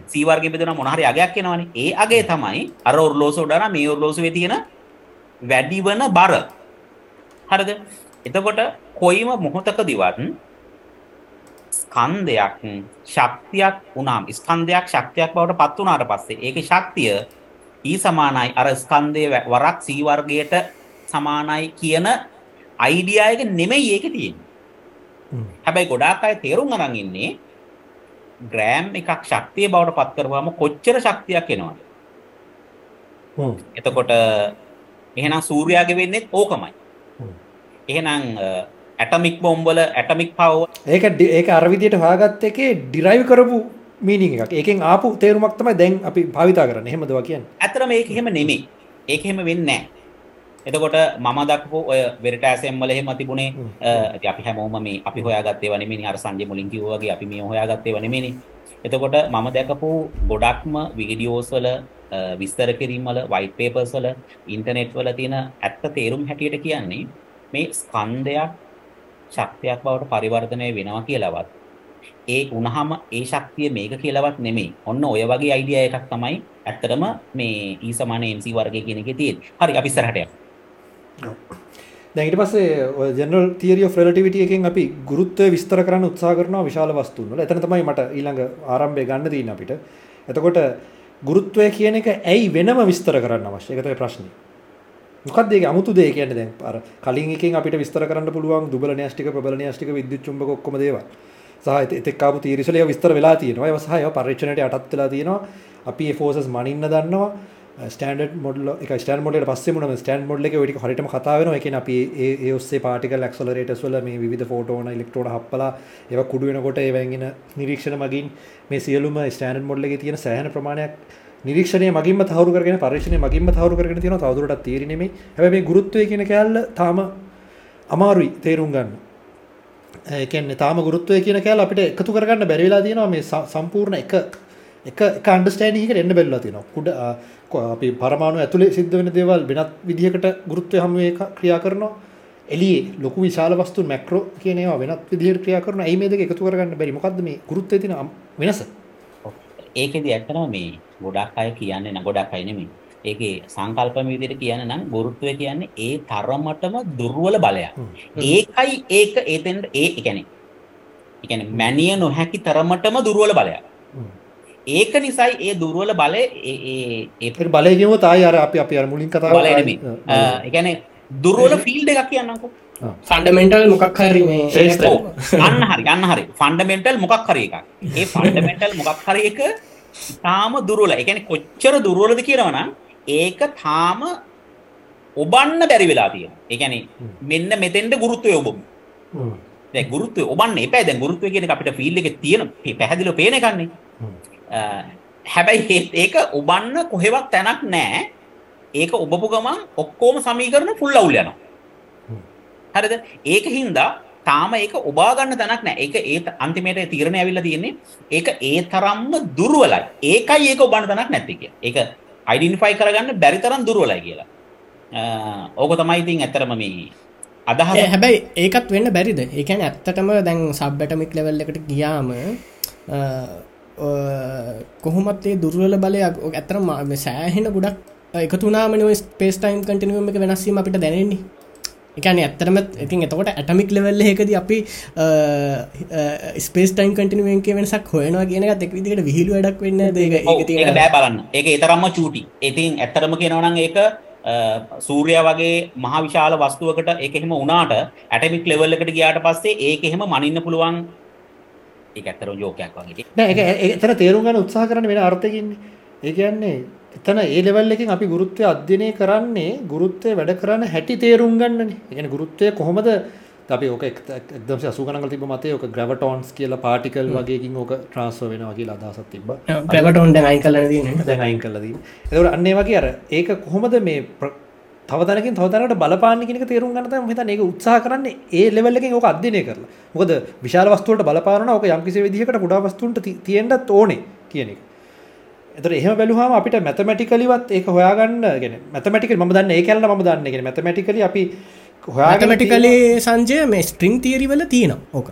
C වර්ගයෙන් බෙදනවා මොන හරි අගයක් එනවනේ. ඒ අගය තමයි අර ඔර්ලෝසුව වඩා මේ ඔර්ලෝසුවේ තියෙන වැඩිවන බර. හරිද? එතකොට කොයිම මොහොතකදිවත් ස්කන්ධයක් ශක්තියක් වුණාම ස්කන්ධයක් ශක්තියක් බවට පත් වුණාට පස්සේ ඒකේ ශක්තිය E සමානයි අර ස්කන්ධයේ වරක් C වර්ගයට සමානයි කියන අයිඩියා එක නෙමෙයි ඒකේ තියෙන්නේ. හැබැයි ගොඩාක් අය තේරුම් අරන් ඉන්නේ ග්‍රෑම් එකක් ශක්තිය බවට පත් කරපුවාම කොච්චර ශක්තියක් එනවද? එතකොට එහෙනම් සූර්යාගේ වෙන්නේ ඕකමයි. එහෙනම් ඇටමික් බොම්බල ඇටමික් පව ඒක ඒක අර විදියට හොයාගත්ත එකේ ඩිරයිව් කරපු මීනින් එකක්. ඒකෙන් ආපු තේරුමක් තමයි දැන් අපි භාවිතා කරන්නේ. එහෙමද වා කියන්නේ? ඇත්තටම ඒක එහෙම නෙමෙයි. ඒක එහෙම වෙන්නේ. එතකොට මම දක්වපු ඔය වෙරිටාසෙම් වල එහෙම තිබුණේ අපි හැමෝම මේ අපි හොයාගත්තේ ඒවා නෙමෙයි. අර සංජය මුලින් කිව්වා වගේ අපි මේ හොයාගත්තේ ඒවා නෙමෙයි. එතකොට මම දැකපු ගොඩක්ම වීඩියෝස් වල විස්තර කිරීම් වල වයිට් පේපර්ස් වල ඉන්ටර්නෙට් වල තියෙන ඇත්ත තේරුම් හැටියට කියන්නේ මේ ස්කන්ධයක් ශක්තියක් බවට පරිවර්තනය වෙනවා කියලාවත් ඒ වුණාම ඒ ශක්තිය මේක කියලාවත් නෙමෙයි. ඔන්න ඔය වගේ අයිඩියා එකක් තමයි ඇත්තටම මේ E සමාන MC වර්ගය කියන එකේ තියෙන්නේ. හරි අපි ඉස්සරහට යමු. දැට පස්සේ ජනල් තිරිය ෆ්‍රලටිවිටිය එකෙන් අපි ගුරුත්ව විස්තර කරන්න උත්සා කරනවා විශාල වස්තුන්වල එතන තමයි මට ඊළඟ ආරම්භය ගන්න දීන අපිට එතකොට ගුරුත්වය කියන එක ඇයි වෙනම විස්තර කරන්න අවශ්‍ය එකතයි ප්‍රශ්නය මොකක්ද ඒක? අමුතු දේ කියන්නේ දැන්? අර කලින් එකෙන් අපිට විස්තර කරන්න පුළුවන් දුබල න්‍යෂ්ටික ප්‍රබල න්‍යෂ්ටික විද්‍යුත් චුම්බක ඔක්කොම දේවල්. සහ එතෙක් ආපු තීරසලය විස්තර වෙලා තියෙනවා. ඒවා සහ ඒවා පරීක්ෂණයට යටත් වෙලා තියෙනවා. අපි ඒ ෆෝසස් මනින්න දන්නවා. ස්ටන්ඩ් මොඩල් එක ස්ටන් මොඩලට පස්සේ මොන ස්ටන් මොඩල එක ටික හරියටම කතා වෙනවා. ඒ කියන්නේ අපි ඒ ඒ ඔස්සේ පාටිකල් ඇක්සලරේටර්ස් වල මේ විවිධ ෆෝටෝන ඉලෙක්ට්‍රෝන හප්පලා ඒවා කුඩු වෙනකොට ඒවෙන් එන නිරීක්ෂණ මගින් මේ සියලුම ස්ටෑන්ඩඩ් මොඩල් එකේ තියෙන සෑහෙන ප්‍රමාණයක් නිරීක්ෂණය මගින්ම තහවුරු කරගෙන පරීක්ෂණය මගින්ම තහවුරු කරගෙන තියෙනවා තවදුරටත් තීරි නෙමෙයි හැබැයි මේ ගුරුත්වය කියන කෑල්ල තාම අමාරුයි තේරුම් ගන්න. ඒ කියන්නේ තාම ගුරුත්වය කියන කෑල්ල අපිට එකතු කරගන්න බැරි වෙලා තියෙනවා මේ සම්පූර්ණ එක එක එක අන්ඩර්ස්ටෑන්ඩින් එකට එන්න බැරිලා තියෙනවා. කුඩ අපි පරමාණු ඇතුලේ සිද්ධ වෙන දේවල් වෙනත් විදිහකට ගුරුත්වය හැමුවේ ක්‍රියා කරනවා. එළියේ ලොකු විශාල වස්තුන් මැක්‍රෝ කියන ඒවා වෙනත් විදිහට ක්‍රියා කරනවා. ඇයි මේ දෙක එකතු කරගන්න බැරි? මොකද්ද මේ ගුරුත්වයේ තියෙන වෙනස? ඒකෙදි ඇත්තටම මේ ගොඩක් අය කියන්නේ නෑ ගොඩක් අය නෙමෙයි. ඒකේ සංකල්පම විදිහට කියන්න නම් ගුරුත්වය කියන්නේ ඒ තරමටම දුර්වල බලයක්. ඒකයි ඒක ඒතෙන් ඒ කියන්නේ ඒ කියන්නේ මැනිය නොහැකි තරමටම දුර්වල බලයක්. ඒක නිසායි ඒ දුර්වල බලය ඒ ඒ ඒ බලය කියමුත් ආයි අර අපි අපි අර මුලින් කතා බලය නෙමෙයි. ඒ කියන්නේ දුර්වල ෆීල්ඩ් එකක් කියන්නම්කෝ. ෆන්ඩමෙන්ටල් මොකක් හරි මේ [LAUGHS] අන්න හරි අන්න හරි ෆන්ඩමෙන්ටල් මොකක් හරි එකක්. ඒ ෆන්ඩමෙන්ටල් මොකක් හරි එක තාම දුර්වල. ඒ කියන්නේ කොච්චර දුර්වලද කියනවා නම් ඒක තාම ඔබන්න බැරි වෙලා තියෙනවා. ඒ කියන්නේ මෙන්න මෙතෙන්ද ගුරුත්වය ඔබමු. දැන් ගුරුත්වය ඔබන්න එපා. දැන් ගුරුත්වය කියන එක අපිට ෆීල්ඩ් එකේ තියෙන පැහැදිලිව පේන එකන්නේ. හැබැයි ඒක ඔබන්න කොහෙවත් තැනක් නැහැ. ඒක ඔබපු ගමන් ඔක්කොම සමීකරණ ෆුල් අවුල් යනවා. හරිද? ඒක හින්දා තාම ඒක ඔබා ගන්න තැනක් නැහැ. ඒක ඒ අන්තිමේට තීරණය ඇවිල්ලා තියෙන්නේ ඒක ඒ තරම්ම දුර්වලයි. ඒකයි ඒක ඔබන්න තැනක් නැත්තේ කියලා. ඒක අයිඩෙන්ටිෆයි කරගන්න බැරි තරම් දුර්වලයි කියලා. ඕක තමයි ඉතින් ඇත්තටම මේ අදහස. හැබැයි ඒකත් වෙන්න බැරිද? ඒ කියන්නේ ඇත්තටම දැන් සබ් ඇටොමික් ලෙවල් එකට ගියාම කොහොමත් ඒ දුර්වල බලයක් ඇතරම සෑහෙන ගොඩක් එකතුනාම ස්පේස් ටයිම් කටිනුවම එක වෙනස්වීම අපිට දැනෙන්නේ එකන ඇත්තරම ඉතින් එතකොට ඇටමික් ලෙවල්ල එකද අපි ස්පේස් ටයිම් කටිනුවෙන්ගේ වෙනසක් හොයනවා කියනක එක් විදිට විහිලු වැඩක් වෙන්න ඒ බෑ බලන්න. ඒක එතරම්ම චූටි. ඉතින් ඇත්තරම කියනවනම් ඒක සූරයා වගේ මහා විශාල වස්තුවකට ඒක එහෙම වුණාට ඇටමික් ලෙවල් එකට ගියාට පස්සේ ඒක එහෙම මනින්න පුළුවන්. ඒක ඇත්තටම ජෝකයක් වගේ. නෑ ඒක එතන තේරුම් ගන්න උත්සාහ කරන වෙන අර්ථයකින්නේ. ඒ කියන්නේ එතන ඒ ලෙවල් එකකින් අපි ගුරුත්වය අධ්‍යයනය කරන්නේ ගුරුත්වය වැඩ කරන හැටි තේරුම් ගන්නනේ. ඒ කියන්නේ ගුරුත්වය කොහොමද අපි ඕක 180 ගණන් තිබ්බ මතේ ඕක ග්‍රැවටෝන්ස් කියලා පාටිකල් වගේකින් ඕක ට්‍රාන්ස්ෆර් වෙනවා කියලා අදහසක් තිබ්බා. ග්‍රැවටෝන් දැන් අයින් කරලා තියෙන්නේ. [LAUGHS] දැන් අයින් කරලා තියෙන්නේ. ඒකෝර අන්න ඒ වගේ අර ඒක කොහොමද මේ තව තැනකින් තව තැනකට බලපාන්න කියන එක තේරුම් ගන්න තමයි මම හිතන්නේ ඒක උත්සාහ කරන්නේ ඒ ලෙවල් එකෙන් ඕක අධ්‍යයනය කරලා. මොකද විශාල වස්තු වලට බලපානවා ඕක යම් කිසි විදිහකට කුඩා වස්තුන්ට තියෙන්නත් ඕනේ කියන එක. එතකොට එහෙම බැලුවාම අපිට මැතමැටිකලිවත් ඒක හොයාගන්න يعني මැතමැටිකලි මම දන්නේ ඒ කියලා මම දන්නේ يعني මැතමැටිකලි අපි හොයාගන්න මැතමැටිකලි සංජය මේ ස්ට්‍රින්ග් තියරි වල තියෙනවා ඕක.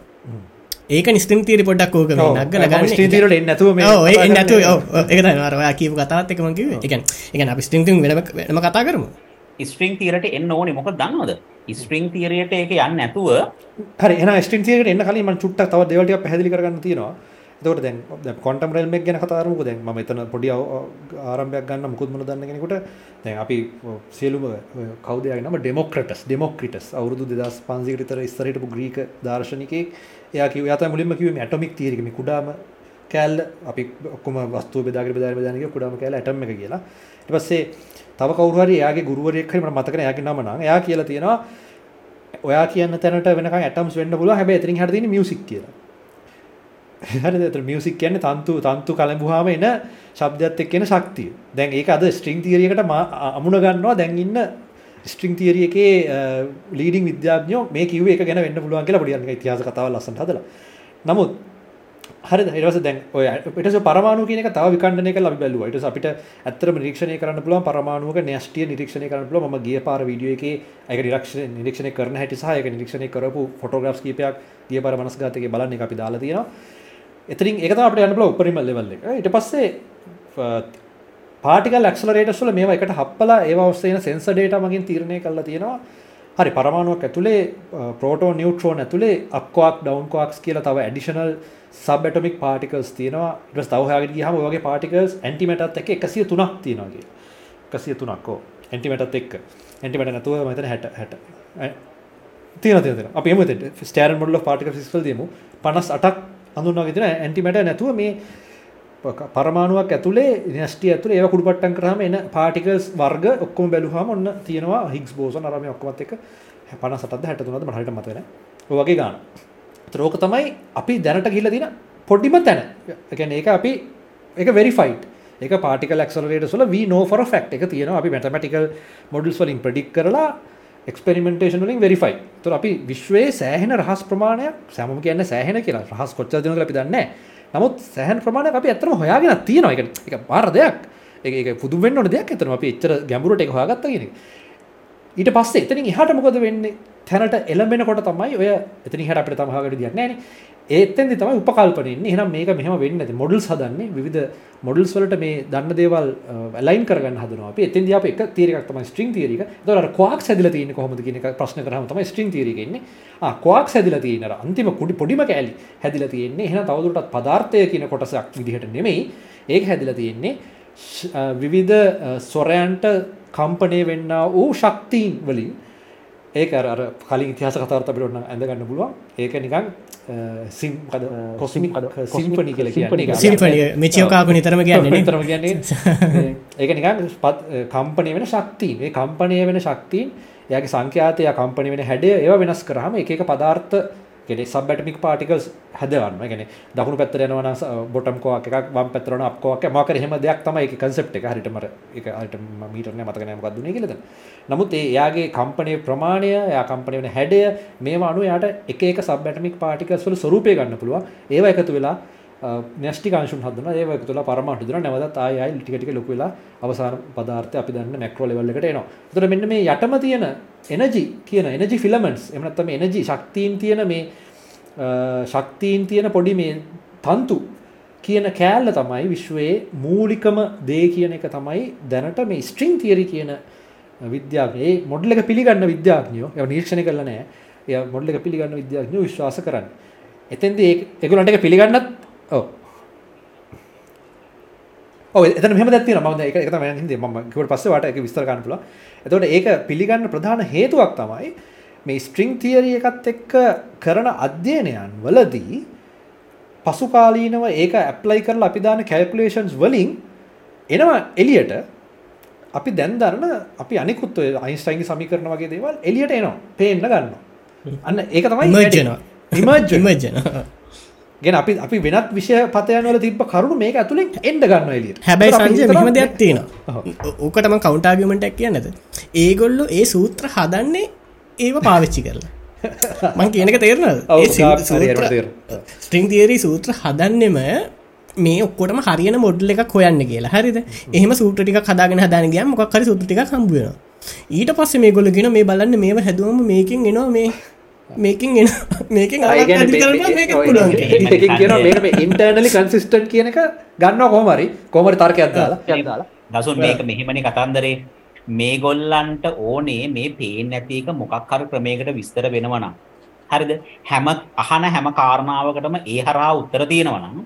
ඒක නිස්ත්‍රිම් තීරි පොඩ්ඩක් ඕක නක්ගල ගන්න ස්ට්‍රීම් තීරට එන්නේ නැතුව මේ ඔව් ඒ නැතුව ඔව් ඒක තමයි අර ඔයා කියපු කතාවත් එක මම කිව්වේ. ඒ කියන්නේ ඒ කියන්නේ අපි ස්ට්‍රිම් තීරි වෙනම වෙනම කතා කරමු. ස්ට්‍රිං තිරට එන්න ඕනේ මොකද දන්නවද ස්ට්‍රිං තිරයට ඒක යන්නේ නැතුව හරි එහෙනම් ස්ට්‍රිම් තිරයට එන්න කලින් මම චුට්ටක් තව දේවල් ටිකක් පැහැදිලි කරගන්න තියෙනවා එතකොට දැන් දැන් ක්වොන්ටම් රෙල්ම් එක ගැන කතා කරමුකෝ. දැන් මම එතන පොඩි ආරම්භයක් ගන්න මුකුත් මොන දන්න කෙනෙකුට දැන් අපි සියලුම කවුද යාගේ නම? ඩෙමොක්‍රටස් ඩෙමොක්‍රිටස් අවුරුදු 2500 කට විතර ඉස්සර හිටපු ග්‍රීක දාර්ශනිකයෙක්. එයා කිව්වා එයා තමයි මුලින්ම කිව්වේ මේ ඇටොමික් තියරි එක. මේ කුඩාම කෑල්ල අපි ඔක්කොම වස්තුව බෙදාගෙන බෙදාගෙන බෙදාගෙන කිව්ව කුඩාම කෑල්ල ඇටම් එක කියලා. ඊට පස්සේ තව කවුරු හරි එයාගේ ගුරුවරයෙක් හරි මට මතක නැහැ එයාගේ නම නම්. එයා කියලා තියෙනවා ඔයා කියන තැනට වෙනකන් ඇටම්ස් වෙන්න පුළුවන්. හැබැයි එතනින් හරියට තියෙන්නේ මියුසික් කියලා. හරිද? ඒතර මියුසික් කියන්නේ තන්තු තන්තු කලඹුවාම එන ශබ්දයත් එක්ක එන ශක්තිය. දැන් ඒක අද ස්ට්‍රින්ග් තියරි එකට අමුණ ගන්නවා දැන් ඉන්න ස්ට්‍රින්ග් තියරි එකේ ලීඩින් විද්‍යාඥයෝ මේ කිව්වේ එක ගැන වෙන්න පුළුවන් කියලා පොඩි අනික ඉතිහාස කතාවල් ලස්සනට හදලා. නමුත් හරිද ඊට පස්සේ දැන් ඔය ඊට පස්සේ පරමාණු කියන එක තව විකණ්ඩනය කරලා අපි බැලුවා. ඊට පස්සේ අපිට ඇත්තටම නිරීක්ෂණය කරන්න පුළුවන් පරමාණුවක න්‍යෂ්ටිය නිරීක්ෂණය කරන්න පුළුවන්. මම ගිය පාර වීඩියෝ එකේ ඒක නිරීක්ෂණය නිරීක්ෂණය කරන හැටි සහ ඒක නිරීක්ෂණය කරපු ෆොටෝග්‍රාෆ්ස් කීපයක් ගිය පාර මනස්ගත එකේ බලන්න එක අපි දාලා තියෙනවා. එතනින් ඒක තමයි අපිට යන්න පුළුවන් උපරිම ලෙවල් එක. ඊට පස්සේ පාටිකල් ඇක්සලරේටර්ස් වල මේවා එකට හප්පලා ඒවා ඔස්සේ එන සෙන්සර් ඩේටා මගින් තීරණය කරලා තියෙනවා. හරි පරමාණුවක් ඇතුලේ ප්‍රෝටෝන් නියුට්‍රෝන් ඇතුලේ අප් ක්වාක් ඩවුන් ක්වාක්ස් කියලා තව ඇඩිෂනල් සබ් ඇටොමික් පාටිකල්ස් තියෙනවා. ඊට පස්සේ තව හොයාගෙන ගියාම ඔය වගේ පාටිකල්ස් ඇන්ටිමැටර්ත් එක්ක 103ක් තියෙනවා කියලා. 103ක් ඕ ඇන්ටිමැටර්ත් එක්ක. ඇන්ටිමැටර් නැතුව මම හිතන්නේ 60 60 තියෙන තියෙන අපි එමු එතෙන්ට standard model of particle physics වල දෙමු 58ක් හඳුන්වාගෙන තියෙන ඇන්ටිමැටර් නැතුව මේ පරමාණුවක් ඇතුලේ න්‍යෂ්ටි ඇතුලේ ඒවා කුඩුපට්ටම් කරාම එන පාටිකල්ස් වර්ග ඔක්කොම බැලුවාම ඔන්න තියෙනවා හිග්ස් බෝසන් අර මේ ඔක්කොමත් එක්ක 58ද 63ද මට හරියට මතක නැහැ. ඔය වගේ ගන්න. ඒතර ඕක තමයි අපි දැනට ගිහිල්ලා තියෙන පොඩිම තැන. ඒ කියන්නේ ඒක අපි ඒක වෙරිෆයිඩ්. ඒක පාටිකල් ඇක්සලරේටර්ස් වල we know for a fact එක තියෙනවා අපි මැතමැටිකල් මොඩල්ස් වලින් ප්‍රෙඩික්ට් කරලා එක්ස්පෙරිමෙන්ටේෂන් වලින් වෙරිෆයි. ඒතර අපි විශ්වයේ සෑහෙන රහස් ප්‍රමාණයක් සෑමම කියන්නේ සෑහෙන කියලා. රහස් කොච්චර දෙනවද කියලා අපි දන්නේ නැහැ. නමුත් සෑහන් ප්‍රමාණයක් අපි ඇත්තම හොයාගෙන තියෙනවා. ඒක ඒක පාර දෙයක්. ඒක ඒක පුදුම වෙන්න ඕන දෙයක් ඇත්තම අපි එච්චර ගැඹුරට ඒක හොයාගත්තා කියන එක. ඊට පස්සේ එතනින් එහාට මොකද වෙන්නේ? තැනට එළඹෙනකොට තමයි ඔය එතනින් එහාට අපිට තම හොයාගන්න දෙයක් නැහැ නේ. ඒත්තෙන්දි තමයි උපකල්පන එන්නේ. එහෙනම් මේක මෙහෙම වෙන්නේ නැති මොඩල්ස් හදන්නේ විවිධ මොඩල්ස් වලට මේ දන්න දේවල් අලයින් කරගන්න හදනවා. අපි එතෙන්දී අපි එක තියරි එකක් තමයි ස්ට්‍රින්ග් තියරි එක. ඒතකොට අර ක්වාක්ස් හැදිලා තියෙන්නේ කොහොමද කියන එක ප්‍රශ්න කරාම තමයි ස්ට්‍රින්ග් තියරි එක එන්නේ. ආ ක්වාක්ස් හැදිලා තියෙන අර අන්තිම කුඩි පොඩිම කෑලි හැදිලා තියෙන්නේ. එහෙනම් තවදුරටත් පදාර්ථය කියන කොටසක් විදිහට නෙමෙයි. ඒක හැදිලා තියෙන්නේ විවිධ ස්වරයන්ට කම්පණය වෙන්නා වූ ශක්තිීන් වලින් ඒක අර කලින් ඉතිහාස කතාවත් අපිට ඔන්න ඇඳ ගන්න පුළුවන්. ඒක නිකන් සිම් කොස්මික් සිම්පනි කියල සිම්පනිය මෙචියෝකාපු නිතරම කියන්න තරම කියන්නේ [LAUGHS] ඒක නිකන් පත් කම්පනය වෙන ශක්තිීන් ඒ කම්පනය වෙන ශක්තිීන් යාගේ සංඛ්‍යාතය කම්පනි වෙන හැඩය ඒව වෙනස් කරහම එක පදාර්ථ ගෙ සබටමික් පාටිකල්ස් හැදවන්න. ගෙන දකුණු පැත්තර යනවන බොටම් කෝක් uh, එකක් වම් පැතරන අපකෝක මක හෙම දෙයක් තමයි එක. කන්සෙප් එක හරිටම එක හට මීටරන මතකනය ගත්දුන කියලද නමුත් ඒ යාගේ කම්පනය ප්‍රමාණය යා කම්පනය වන හැඩය මේවා අනු යාට එක එක සබටමික් පාටිකස් වල ස්වරූපය ගන්න පුළුව ඒවා එකතු වෙලා නැස්ටි කාංශුන් හදන ඒක තුළ පරමට දුන නැවත ආයයි ටිකටික ලොක වෙලා අවසාන පදාර්ථය අපි දන්න මැක්‍රෝ ලෙවල් එකට එනවා. එතකොට මෙන්න මේ යටම තියෙන එනර්ජි කියන එනර්ජි ෆිලමන්ට්ස් එහෙම නැත්නම් මේ එනර්ජි ශක්තියින් තියෙන මේ ශක්තියින් තියෙන පොඩි මේ තන්තු කියන කෑල්ල තමයි විශ්වයේ මූලිකම දේ කියන එක තමයි දැනට මේ ස්ට්‍රිං තියරි කියන විද්‍යාඥයෝ ඒ මොඩල් එක පිළිගන්න විද්‍යාඥයෝ ඒව නිරීක්ෂණය කරලා නැහැ. ඒ මොඩල් එක පිළිගන්න විද්‍යාඥයෝ විශ්වාස කරන්නේ. එතෙන්දී ඒගොල්ලන්ට ඒක පිළිගන්නත් ඔව් ඔව් එතන මෙහෙම දෙයක් තියෙනවා. මම ඒක ඒක තමයි හින්දේ. මම කිව්වට පස්සේ වාට ඒක විස්තර ගන්න පුළුවන්. එතකොට ඒක පිළිගන්න ප්‍රධාන හේතුවක් තමයි මේ ස්ට්‍රිං තියරි එකත් එක්ක කරන අධ්‍යයනයන් වලදී පසු කාලීනව ඒක ඇප්ලයි කරලා අපි දාන කැල්කුලේෂන්ස් වලින් එනවා එළියට අපි දැන් දරන අපි අනිකුත් ඔය අයින්ස්ටයින්ගේ සමීකරණ වගේ දේවල් එළියට එනවා. පේන්න ගන්නවා. අන්න ඒක තමයි ඉමර්ජ් ඉමර්ජ් ඉමර්ජ් ගෙන අපි අපි වෙනත් විෂය පතයනවල තිබ කරුණු මේක ඇතුළින් එන්ඩ ගන්න එලියට හැබැයි සංජය මෙහම දෙයක් තියෙනවා. ඕකටම කවන්ටාගමෙන්ටක් කියන්නද ඒගොල්ලු ඒ සූත්‍ර හදන්නේ ඒව පාවිච්චි කරලා. මං කියනක තේරන ස්ට්‍රිං තිේරී සූත්‍ර හදන්නෙම මේ ඔක්කොටම හරියන මොඩ්ල එකක් හොයන්න කියලා. හරිද? එහම සූට්‍රික හදාගෙන හදාන ගෑ මොක් හරි සුට්ටික හම්බුවෙන ඊට පස්සේ මේ ගොලගෙන මේ බලන්න මේ හැදුවම මේකින් එනවා මේ මේකින් එන මේකින් ඉන්ටර්නලි කන්සිස්ටන්් කියන එක ගන්න කොමරි කොමරි තර්කයක් දාලා. දසුන් මේක මෙහෙමනි කතන්දරේ. මේගොල්ලන්ට ඕනේ මේ පේන්නේ නැති එක මොකක් හරි ක්‍රමයකට විස්තර වෙනවා නම් හරිද හැම අහන හැම කාරණාවකටම ඒ හරහා උත්තර තියෙනවා නම්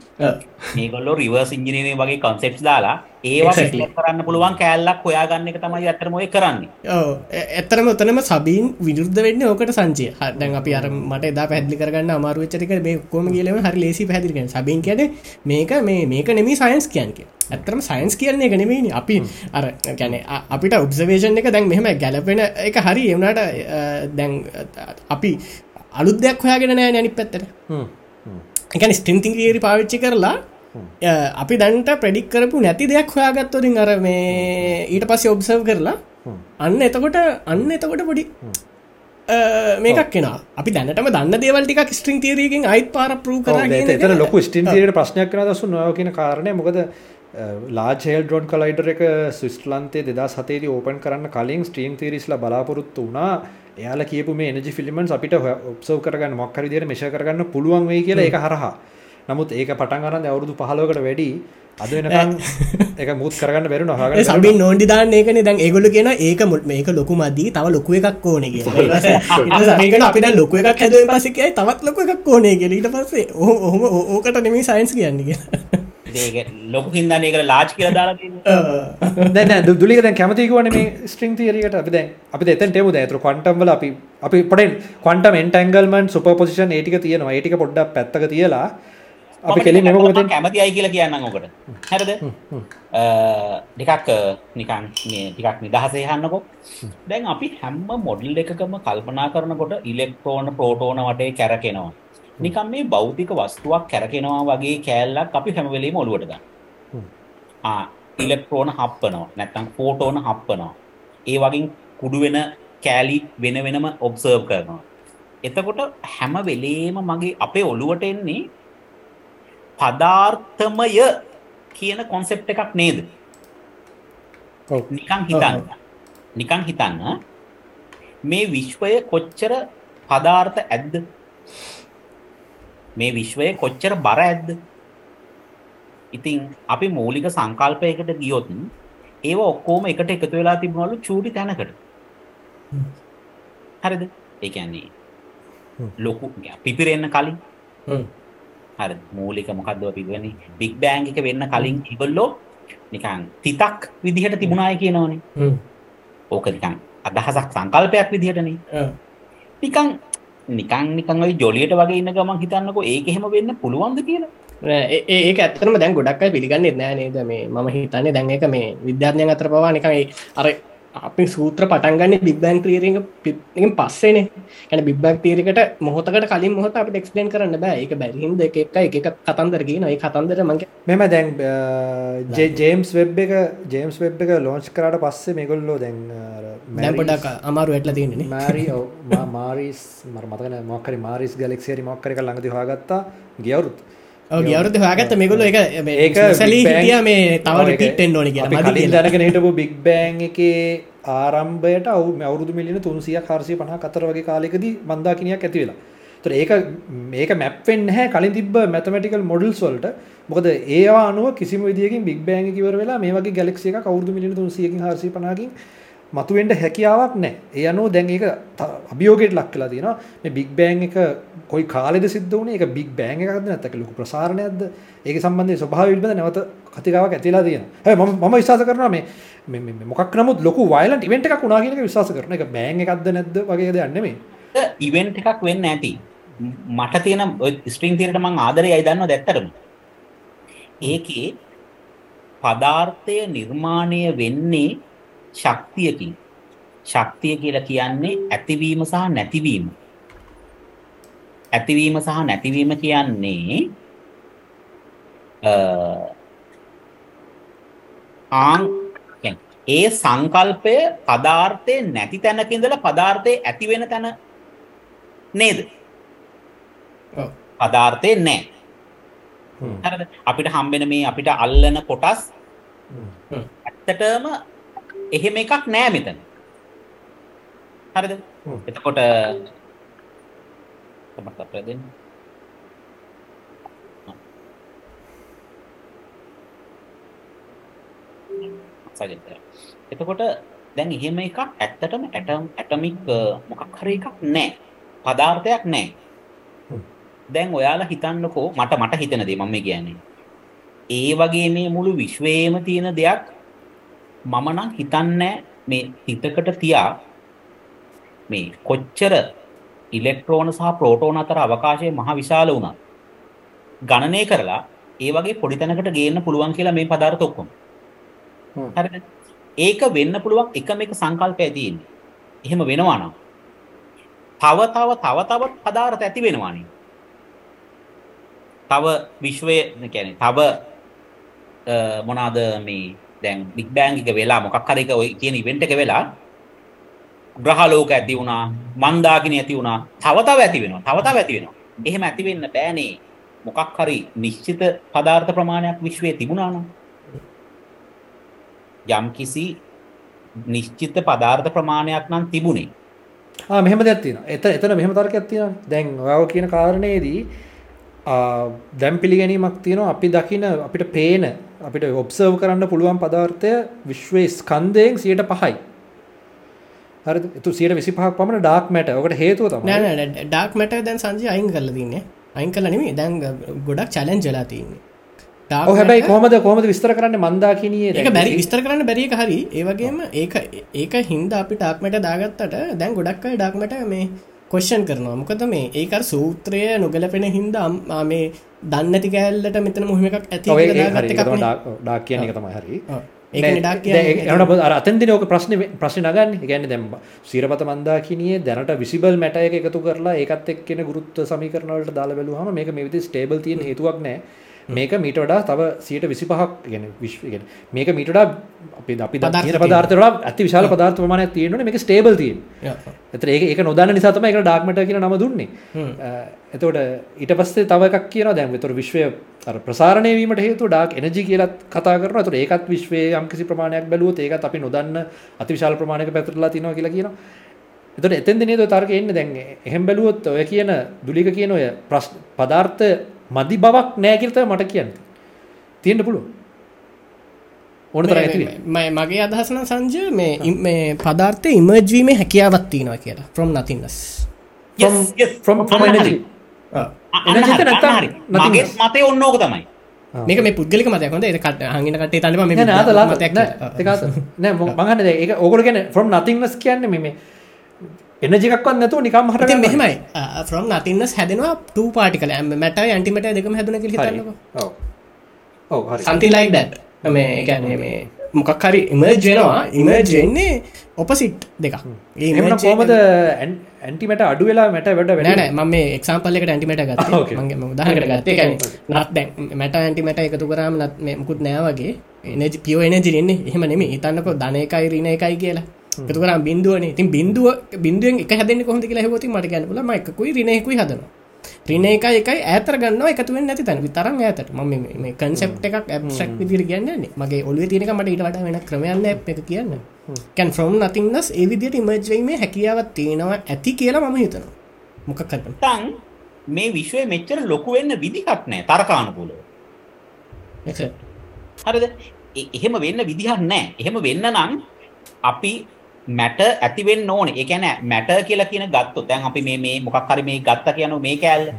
මේගොල්ලෝ රිවර්ස් ඉන්ජිනියරින් වගේ කන්සෙප්ට්ස් දාලා ඒවා විස්තර කරන්න පුළුවන් කෑල්ලක් හොයාගන්න එක තමයි ඇත්තටම ඔය කරන්නේ. ඔව් ඇත්තටම උතනම සබීන් විරුද්ධ වෙන්නේ ඕකට සංජය. දැන් අපි අර මට එදා පැහැදිලි කරගන්න අමාරු වෙච්ච ටික මේ ඔක්කොම කියලා හරි ලේසි පැහැදිලි කරන්න. සබීන් කියන්නේ මේක මේ මේක නෙමෙයි සයන්ස් කියන්නේ. ඇත්තරම සයින්ස් කියන්නේ එක නෙමෙයිනි අපි අර කියන්නේ අපිට ඔබ්සර්වේෂන් එක දැන් මෙහෙම ගැලපෙන එක හරි ඒ වුණාට දැන් අපි අලුත් දෙයක් හොයාගෙන නෑ අනිත් පැත්තට. එකන ස්ටින්තිං ියරි පාවිච්චි කරලා අපි දැන්ට ප්‍රඩික් කරපු නැති දෙයක් හොයාගත්තොරින් අර මේ ඊට පස්සේ ඔබ්සර්ව් කරලා අන්න එතකොට අන්න එතකොට පොඩි මේකක් කෙන අපි දැනටම දන්න දේවල්ටික ස්ට්‍රිං තේරයකින් අයිත් පාර පරු කර ලොකු ස්ටින් තේරට ප්‍රශ්නයක් කන දසු නොය කියන කාරණය. මොකද ලාජෙල් ඩොන් කලයිඩර එක ස්විස්ලන්තේ දෙදා සතේදී ඕපන් කරන්න කලින් ස්ට්‍රීම් තේරිස්ල බලාපොරොත්තු වුණා. එයාල කියපු මේ එනජි ෆිල්මන්ස් අපිට ඔබ්සව් කරගන්න මොක්කර දියට මෙෂ කරගන්න පුළුවන් වේ කියලා එක හරහා. නමුත් ඒක පටන් අරන්න අවුරුදු පහලෝකට වැඩි. අද වෙනකන් [LAUGHS] එක මුත් කරගන්න බැරු නොහග සබි නොන්ඩි දාන්න ඒකන දැන් ඒගොල කියෙන ඒක මුත් මේක ලොකු මදී තව ලොකු එකක් ඕන සමකට අපිට ලොක එකක් හැද පසිකයි තවත් ලොක එකක් ඕනේ ගෙලීට පස්සේ ඔහොම ඕකට නෙමේ සයින්ස් කියන්න කිය ලොකු හින්දන්නේකට ලාජ් කියල දාලා [LAUGHS] දැන දුලික දැන් කැමතිකුවන මේ ස්ට්‍රිං තේරකට අපි දැන් අපි එතන් ටෙමු ඇතුර කොන්ටම්වල අපි අපි පොටෙන් කොන්ටම් එන්ටංගල්මන් සුපපොසිෂන් ඒටික තියෙනවා. ඒටික පොඩ්ඩක් පැත්තක තියලා අපි කෙලින් එම කොමත කැමති අයි කියලා කියන්න ඕකට හැරද? ටිකක් නිකන් ටිකක් නිදහසේ හන්නකො දැන් අපි හැම්ම මොඩල් එකකම කල්පනා කරනකොට ඉලෙක්ට්‍රෝන ප්‍රෝටෝන වටේ කැරකෙනවා නිකම් මේ බෞතික වස්තුවක් කැරකෙනවා වගේ කෑල්ලක් අපි හැමවෙලේ මොළුවට ගන්න. ඉලෙක්ට්‍රෝන හප්පනවා නැත්තං ෆෝටෝන හප්පනවා. ඒ වගින් කුඩු වෙන කෑලි වෙන වෙනම ඔබ්සර්ව් කරනවා. එතකොට හැම වෙලේම මගේ අපේ ඔළුවට එන්නේ පදාර්ථමය කියන කොන්සෙප් එකක් නේද? නිකං හිතන්න. නිකං හිතන්න. මේ විශ්වය කොච්චර පදාර්ථ ඇද්ද මේ විශ්වය කොච්චර බර ඇද්ද? ඉතින් අපි මූලික සංකල්පයකට ගියොත් ඒව ඔක්කෝම එකට එකතු වෙලා තිබුණලු චූටි තැනකට. හරිද? ඒකන්නේ ලොකු පිපිරෙන්න කලින්. හරි. මූලික මොකක්දව පිගවන බික් බෑංග එක වෙන්න කලින් ඉගොල්ලෝ නිකන් තිතක් විදිහට තිබුණාය කියනවනේ. ඕක නිකන් අදහසක් සංකල්පයක් විදිහටන. නිකන් නිකන් නිකන් ඔයි ජොලියට වගේ ඉන්න ගමන් හිතන්නකො ඒක එහෙම වෙන්න පුළුවන්ද කියලා. ඒ ඇත්තරම දැන් ගොඩක් පිළිගන්න නෑ නේද? මේ ම හිතන්නේ දැන් එක මේ විද්‍යාඥයන් අතර පවා නිකයි අර අපි සූත්‍ර පටන්ගන්න බිබ්බෑන් ක්‍රීරික පස්සේනේ. ඇන බිබ්බක් තීරකට මොහොතකට කලින් මොහොත අප ක්ස්පලන් කරන්න බෑ. එක බැරිහින්ද එක එක එක කතන්දර කියන ඒ කතන්දර මගේ මෙම දැන් ජේම්ස් වෙබ් එක ජේම්ස් වෙබ් එක ලෝංච් කරට පස්සේ මෙගොල්ලෝ දැන් පොඩක් අමාරු ඇටල තියන්නේ මාරි [LAUGHS] මාරිස් මර මතන මොක්කරි මාරිස් ගලෙක්සේරි මොක්කර එක ළඟති හගත්තා ගියවරුත්. ගවරුද හොයාගත්ත. මේගොල එක ඒක සැලී හිටිය මේ තව පිටෙන් ඕනි කිය දැනගෙන හිටපු බික් බෑන් එක ආරම්භයට අවු අවුරුදු මිලින තුන්සිය කාර්සය පහ කතර වගේ කාලෙකදී මන්දාකිනයක් ඇති වෙලා. තොර ඒක මේක මැප්ෙන් හැ කලින් තිබ මැතමටිකල් මොඩල්ස් වලට. මොකද ඒවා අනුව කිසිම විදියකින් බික් බෑන් කිවර වෙලා මේ වගේ ගැලක්සිය එක කවුරුදු මිලින තුන්සියකින් හර්සි පනාකින් මතුවෙන්ට හැකියාවක් නෑ ඒ අනුව දැන් ඒක අභියෝගයට ලක් කලා තියෙනවා. මේ බික් බෑන් එක කොයි කාලෙද සිද්ධ වුණේ? ඒක බික් බෑන් එකක්ද නැත්නම් ලොකු ප්‍රසාරණයක්ද? ඒක සම්බන්ධයෙන් ස්වභාවය පිළිබඳ නැවත කතිකාවක් ඇතිලා තියෙනවා. හැබැයි මම මම විශ්වාස කරනවා මේ මේ මොකක් නමුත් ලොකු වයලන්ට් ඉවෙන්ට් එකක් වුණා කියන එක විශ්වාස කරනවා. ඒක බෑන් එකක්ද නැද්ද වගේ දෙයක් නෙමෙයි. ඉවෙන්ට් එකක් වෙන්න ඇති මට තියෙන ස්ට්‍රිං තියරට මං ආදරයයි දන්නවද ඇත්තටම? ඒකේ පදාර්ථය නිර්මාණය වෙන්නේ ශක්තියකින්. ශක්තිය කියලා කියන්නේ ඇතිවීම සහ නැතිවීම. ඇතිවීම සහ නැතිවීම කියන්නේ ආං ඒ සංකල්පය පදාර්ථය නැති තැනක ඉඳලා පදාර්ථය ඇති වෙන තැන නේද? පදාර්ථය නෑ හරිද? අපිට හම්බෙන මේ අපිට අල්ලන කොටස් ඇත්තටම එහෙම එකක් නෑ මෙතන. හරිද? එතකොට තමත් අප දෙන්න. එතකොට දැන් එහෙම එකක් ඇත්තටම ඇටම් ඇටමික් මොකක් හරි එකක් නෑ. පදාර්ථයක් නෑ. දැන් ඔයාලා හිතන්නකෝ මට මට හිතන දේ මම කියන්නේ. ඒ වගේ මේ මුළු විශ්වයේම තියෙන දෙයක් මම නම් හිතන්නේ මේ හිතකට තියා මේ කොච්චර ඉලෙක්ට්‍රෝන සහ ප්‍රෝටෝන අතර අවකාශය මහ විශාල වුණා. ගණනය කරලා ඒ වගේ පොඩි තැනකට ගේන්න පුළුවන් කියලා මේ පදාර්ථ ඔක්කොම. හරිද? ඒක වෙන්න පුළුවන් එකම එක සංකල්පය තියෙන්නේ. එහෙම වෙනවා නම් තව තව තව තව පදාර්ථ ඇති වෙනවානේ. තව විශ්වයේ කියන්නේ තව මොනවාද මේ දැන් බික් බෑන් එක වෙලා මොකක් හරි එක ඔය කියන ඉවෙන්ට් එක වෙලා ග්‍රහ ලෝක ඇති වුණා මන්දාකිනි ඇති වුණා. තව තව ඇති වෙනවා තව තව ඇති වෙනවා. එහෙම ඇති වෙන්න බෑනේ. මොකක් හරි නිශ්චිත පදාර්ථ ප්‍රමාණයක් විශ්වයේ තිබුණා නම්. යම් කිසි නිශ්චිත පදාර්ථ ප්‍රමාණයක් නම් තිබුණේ. ආ මෙහෙම දෙයක් තියෙනවා. එතන එතන මෙහෙම තර්කයක් තියෙනවා. දැන් ඔයාව කියන කාරණේදී දැම් පිළිගැනීමක් තියෙනවා. අපි දකින අපිට පේන අපිට ඔබ්සර්ව් කරන්න පුළුවන් පදාර්ථය විශ්වයේ ස්කන්දයෙන් සියට පහයි. හරි තු සියට විසි පහක් පමණ ඩාක් මැට ඔකට හේතුව තම ඩක් මට දැන් සංජය අයින් කරල තින්නේ. අයින් කල නෙමේ දැන් ගොඩක් චලෙන් ජලා තින්නේ. හැබැයි කොමද කොමද විස්තර කරන්න මන්දාකිනයේ ඒක බැරි. විස්තර කරන්න බැරික හරි. ඒවගේම ඒක ඒක හින්ද අපි ටාක්මට දාගත්තට දැන් ගොඩක් අයි ඩක්මට මේ කොෂ්ෂන් කරනවා. මොකද මේ ඒකර සූත්‍රය නොගලපෙන හින්ද මේ දන්නති කෑල්ලට මෙතන මුහම එකක් ඇති ඩාක් කියන එක තමයි හරි එට අතන්දි ෝක ප්‍රශ්න ප්‍රශ්න ගැන්න දැම්බ සිරපත මන්දාකිනයේ දැනට විසිබල් මැට එක එකතු කරලා ඒකත් එක්කෙන ගුරුත්ත සමිකරනවලට දාල බැලුහම මේක මේ විදි ස්ටේබල් තියෙන හේතුවක් නෑ මේක මීට වඩා තව සියට විසි පහක් ගෙන විශ්වගෙන මේක මීටඩා අපි අපි දීන පදාර්තර ඇති විශාල පදාර්ථ මන තියෙන මේක ස්ටේබල් තිය එත ඒ එක නොදන්න නිසාතම එක ඩාක්මට කියන නම දුන්නේ. එතවට ඊට පස්සේ තව එකක් කියන දැන් තුර විශ්වය ප්‍රසාරණය වීමට හේතු ඩාක් එනජි කියලත් කතා කරන තුර ඒකත් විශ්වය යම්කිසි ප්‍රමාණයක් බැලුවොත් ඒකත් අපි නොදන්න අති විශාල ප්‍රමාණයක පැතරලා තිනවා කියලා කියනවා. එතට එතෙන්ද නේද තර්ක එන්න? දැන් එහෙම බැලුවොත් ඔය කියන දුලික කියන ඔය ප්‍රශ් පදාර්ථ මදි බවක් නෑකිරත මට කියන්න. තියෙන්ට පුළුව ඕන තර ඇති මගේ අදහසන සංජ මේ මේ පදාර්ථය ඉමර්ජීමේ හැකියාවත්තිනවා කියලා. ෆ්‍රම් නතින්නස් මතය ඔන්නෝක තමයි. මේක මේ පුද්ගලික මතයක් හොඳ. කට හඟින කටේ තලම මේ නෑ මගන්න ඒ ඕකට ගැන ෆ්‍රම් නතින්නස් කියන්න මේ එනජිකක්වත් නැතුව නිකම් හට මෙහමයි. ෆ්‍රම් නතින්නස් හැදෙනවා ටූ පාටිකල මැට ඇන්ටිමට දෙකම හැදන කිලි සන්තිලයික් දැට් මේ ගැන මේ මොකක් හරි ඉමර්ජනවා ඉමර්ජෙන්නේ ඔපසිට් දෙක කොමද ඇන්ටිමට අඩු වෙලා මැට වැඩ වැඩන ම එක්සාම්පල්ලෙක ඇන්ටිමට ගත් මගේ උදාහකට ගත්තේ. නත් දැන් මැට ඇන්ටිමට එකතු කරාම නත් මුකුත් නෑවගේ එනජ පියෝ එනජිරෙන්නේ එහෙම නෙම ඉතන්නකො ධනයකයි රින එකයි කියලා එතුකර බින්දුවන ඉතින් බින්දුව බින්දුවෙන් එක හැදෙන් කොහොඳ කියලා හොති මට ගැනපුල මයිකුයි රිනෙකුයි හදන රින එක එකයි ඇතර ගන්න එකතුවෙන් නැති තැන විතරම් ඇතට ම මේ කන්සෙප් එකක් ඇබ්සක් විදිර කියන්නන්නේ මගේ ඔලුව තියනක මට ඉට වඩ වෙන ක්‍රමයන්න එක කියන්න. කැන් ෆ්‍රම් නතින්නස් ඒ විදිට ඉමර්ජවීමේ හැකියාවත් තියෙනවා ඇති කියලා මම හිතනවා. මොකක් කරන තන් මේ විශ්වය මෙච්චර ලොකු වෙන්න විදිහක් නෑ තරකානුකූලව. හරිද? එහෙම වෙන්න විදිහක් නෑ. එහෙම වෙන්න නම් අපි මැට ඇතිවෙන් ඕන. එකන මැට කියලා කියන ගත්තු තැන් අපි මේ මේ මොකක්හරි මේ ගත්ත කියන මේ කෑල්ල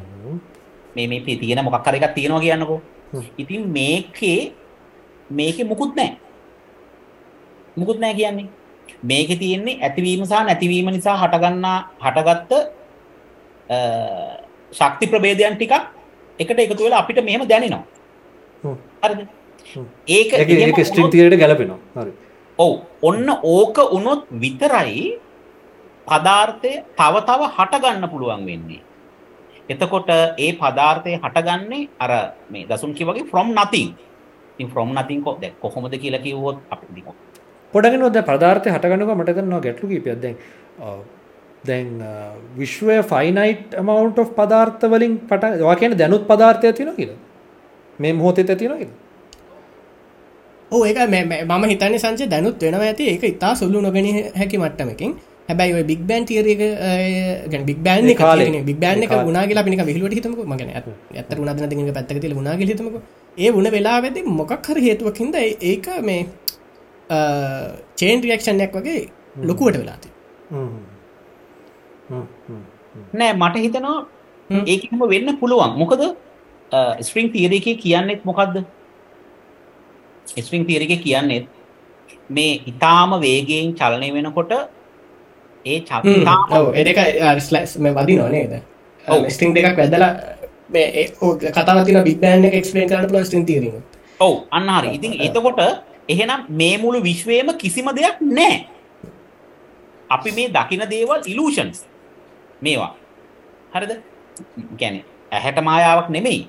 මේ මේ පි තියෙන මොකක්කර එකක් තියෙනවා කියන්නකෝ. ඉතින් මේකේ මේක මුකුත් නෑ මුකුත් නෑ කියන්නේ. මේක තියෙන්නේ ඇතිවීම සහ නැතිවීම නිසා හටගන්නා හටගත්ත ශක්ති ප්‍රබේදයන් ටිකක් එකට එකතු වෙලා අපිට මෙහෙම දැනෙනවා. හරිද? ඒක ඒක ස්ට්‍රිම් තිරයට ගැලපෙනවා. හරි ඔව් ඔන්න ඕක වුණොත් විතරයි පදාර්ථය තව තව හටගන්න පුළුවන් වෙන්නේ. එතකොට ඒ පදාර්ථය හටගන්නේ අර මේ දසුන් කිව්වගේ from nothing. ඉතින් from nothing කො දැන් කොහොමද කියලා කිව්වොත් අපිට දිනු. පොඩගෙන ඔය පදාර්ථය හටගන්නකොට මට දැනෙනවා ගැටලු කීපයක් දැන් දැන් විශ්වය ෆයිනයිට් amount of පදාර්ථ වලින් පට ඔයා කියන්නේ දැනුත් පදාර්ථය තියෙනවා කියලා. මේ මොහොතේ තියෙනවා කියලා. ඕ ඒක මම හිතන්න සංච දැනුත් වෙනවා ඇති. ඒක ඉතා සුල්ලු නොගෙන හැකි මට්ටමකින්. හැබැයි බික් බෑන් තියරක ගැ බික් බෑන් කාල. බික් බෑන් එක ගුණාගලා පිනික විහිලුවට හිතමක. මගන ඇත ගුණදන තික පැත්තක තිල ගුණාග හිතමක. ඒ වුණ වෙලා වෙදි මොකක් හර හේතුවකින්ද ඒක මේ චේන් රියක්ෂණයක් වගේ ලොකුවට වෙලාති නෑ මට හිතනවා ඒකම වෙන්න පුළුවන්. මොකද ස්ප්‍රිං තීරක කියන්නෙත් මොකක්ද ස්විං තීරක කියන්නේ මේ ඉතාම වේගයෙන් චලනය වෙනකොට ඒ එක ස්ලස් මේ වදි නොනේද ස්ටිං දෙකක් වැදලා කතාතින බිබෑන්න එක්ස්පලේන් කරන්න පල ස්ටින් තීරීම ඔවු අන්නහරි ඉතින් එතකොට එහෙනම් මේ මුළු විශ්වයම කිසිම දෙයක් නෑ අපි මේ දකින දේවල් ඉලූෂන්ස් මේවා. හරිද? ගැන ඇහැට මායාවක් නෙමෙයි.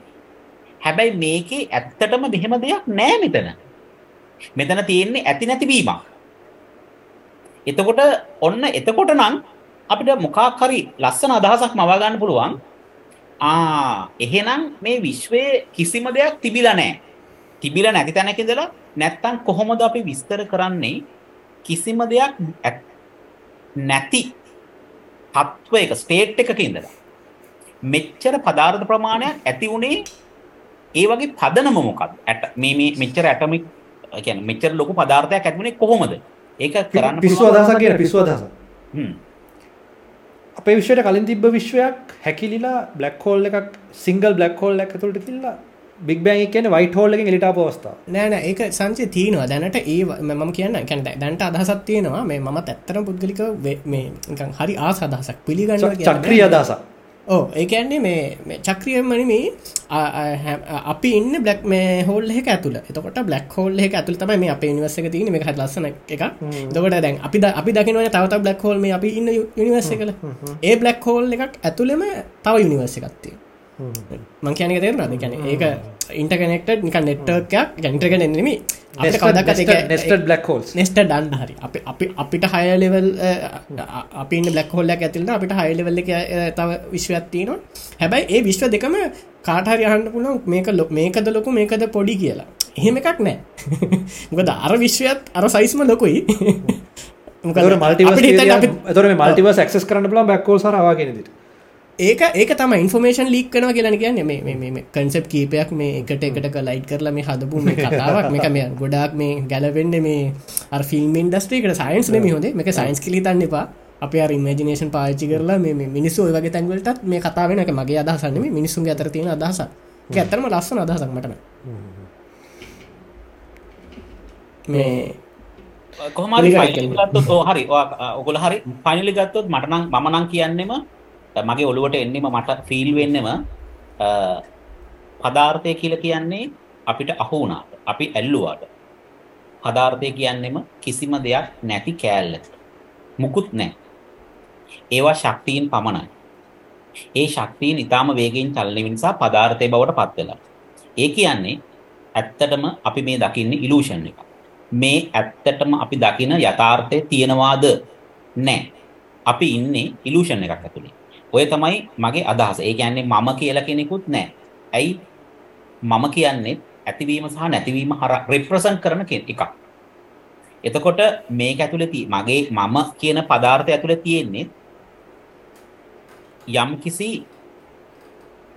හැබැයි මේකේ ඇත්තටම මෙහෙම දෙයක් නෑ මෙතන මෙතන තියෙන්නේ ඇති නැතිවීමක්. එතකොට ඔන්න එතකොට නම් අපිට මොකක් හරි ලස්සන අදහසක් මවා ගන්න පුළුවන්. ආ එහෙනම් මේ විශ්වයේ කිසිම දෙයක් තිබිලා නැහැ. තිබිලා නැති තැනක ඉඳලා නැත්තම් කොහොමද අපි විස්තර කරන්නේ කිසිම දෙයක් නැති තත්වයක ස්ටේට් එකක ඉඳලා මෙච්චර පදාර්ථ ප්‍රමාණයක් ඇති වුණේ ඒ වගේ පදනම මොකක්ද? ඇට මේ මේ මෙච්චර ඇටොමික් කියන්නේ මෙච්චර ලොකු පදාර්ථයක් ඇති වුණේ කොහොමද? ඒක කරන්න පිස්සු අදහසක් කියන පිස්සු අදහසක් හ්ම්. අපේ විශ්වයට කලින් තිබ්බ විශ්වයක් හැකිලිලා බ්ලක් හෝල් එකක් සිංගල් බ්ලක් හෝල් එකක් ඇතුළට තිල්ලා බික් බෑන් එක කියන්නේ වයිට් හෝල් එකෙන් එලිට ආපු අවස්ථාව. නෑ නෑ ඒක සංචය තියෙනවා දැනට ඒ මම කියන්න කැන දැන්ට අදහසත් තියෙනවා මේ මත් ඇත්තරම් පුද්ගලික මේ නිකන් හරි ආස අදහසක් පිළිගන්නවා ච- චක්‍රීය අදහසක්. ඕ ඒකන්නේ මේ මේ චක්‍රිය මනමේ අපි ඉන්න බ්ලක් මේ හෝල් එක ඇතුල එතකොට බ්ලක් හෝල් එක ඇතුල තමයි මේ අප නිවස්සක තියන මේ හත් ලස්සන එක දකට දැන් අපි අපි දකිනව තවත බ්ලක් හෝල් මේ අපි ඉන්න යුනිවර්ස කල ඒ බ්ලක් හෝල් එකක් ඇතුළෙම තව යුනිවර්ස එකත්තිය මං කියන තේරනද ගැන ඒක ඉන්ටකනෙක්ට නික නෙට්ටර්කයක් ගැන්ටගෙන එන්නෙමි නෙස්ටඩ් බ්ලක් හෝල්ස් නෙස්ට ඩන්න හරි. අපි අපි අපිට හය ලෙවල් අපි බ්ලක් හොල්ලක් ඇතිලට අපිට හය ලෙවල්ල තව විශ්වත්තියනවා හැබැයි ඒ විශ්ව දෙකම කාටහරි අහන්න පුළුවන් මේක ලො මේකද ලොකු මේකද පොඩි කියලා. එහෙම එකක් නෑ. [LAUGHS] මොකද අර විශ්වයත් අර සයිස්ම ලොකුයි. [LAUGHS] හිතන්න අපි- තොර මල්ටිවස් ක්ස් කරන්න බලා බැක්කෝ සරවාගෙනද ඒක ඒක තම ඉන්ෆර්මේෂන් ලික් කන කියලා කියන්න. මේ කන්සප් කීපයක් මේ එකට එකට ලයිට් කරලා මේ හදපු මේ කතාවක්. මේක මේ ගොඩක් මේ ගැලවෙන්න මේ අර ෆිල්ම් ඉන්ඩස්ට්‍රීකට සයින්ස් නෙම හොද මේක සයින්ස් කිලි තන්න එපා. අප ඉමජනේෂන් පාචි කරලා මේ මිනිස්සු වගේ තැන්වලටත් මේ කතාවෙන මගේ අදහසන්න මේ මිනිසුන් අතර තියෙන අදහස ඇතරම ලස්සන අදහසක් මටන මේ ඕ හරි ඔගොල්ල හරි. ෆයිනලි ගත්තොත් මට නම් මම නම් කියන්නෙම අ, මගේ ඔළුවට එන්නෙම මට ෆීල් වෙන්නෙම අ, පදාර්ථය කියලා කියන්නේ අපිට අහු වුණාට අපි ඇල්ලුවාට. පදාර්ථය කියන්නෙම කිසිම දෙයක් නැති කෑල්ලක මුකුත් නැහැ. ඒවා ශක්තියින් පමණයි. ඒ ශක්තියින් ඊටාම වේගයෙන් චලනය වෙන නිසා පදාර්ථය බවට පත් වෙලා. ඒ කියන්නේ ඇත්තටම අපි මේ දකින්නේ ඉලූෂන් එකක්. මේ ඇත්තටම අපි දකින යථාර්ථය තියෙනවාද? නැහැ. අපි ඉන්නේ ඉලූෂන් එකක් ඇතුලේ. ඔය තමයි මගේ අදහස. ඒ කියන්නේ මම කියලා කෙනෙකුත් නැහැ. ඇයි මම කියන්නේ ඇතිවීම සහ නැතිවීම හරහා රෙප්‍රසන්ට් කරන කෙ- එකක්. එතකොට මේක ඇතුලේ තිය මගේ මම කියන පදාර්ථය ඇතුලේ තියෙන්නේ යම්කිසි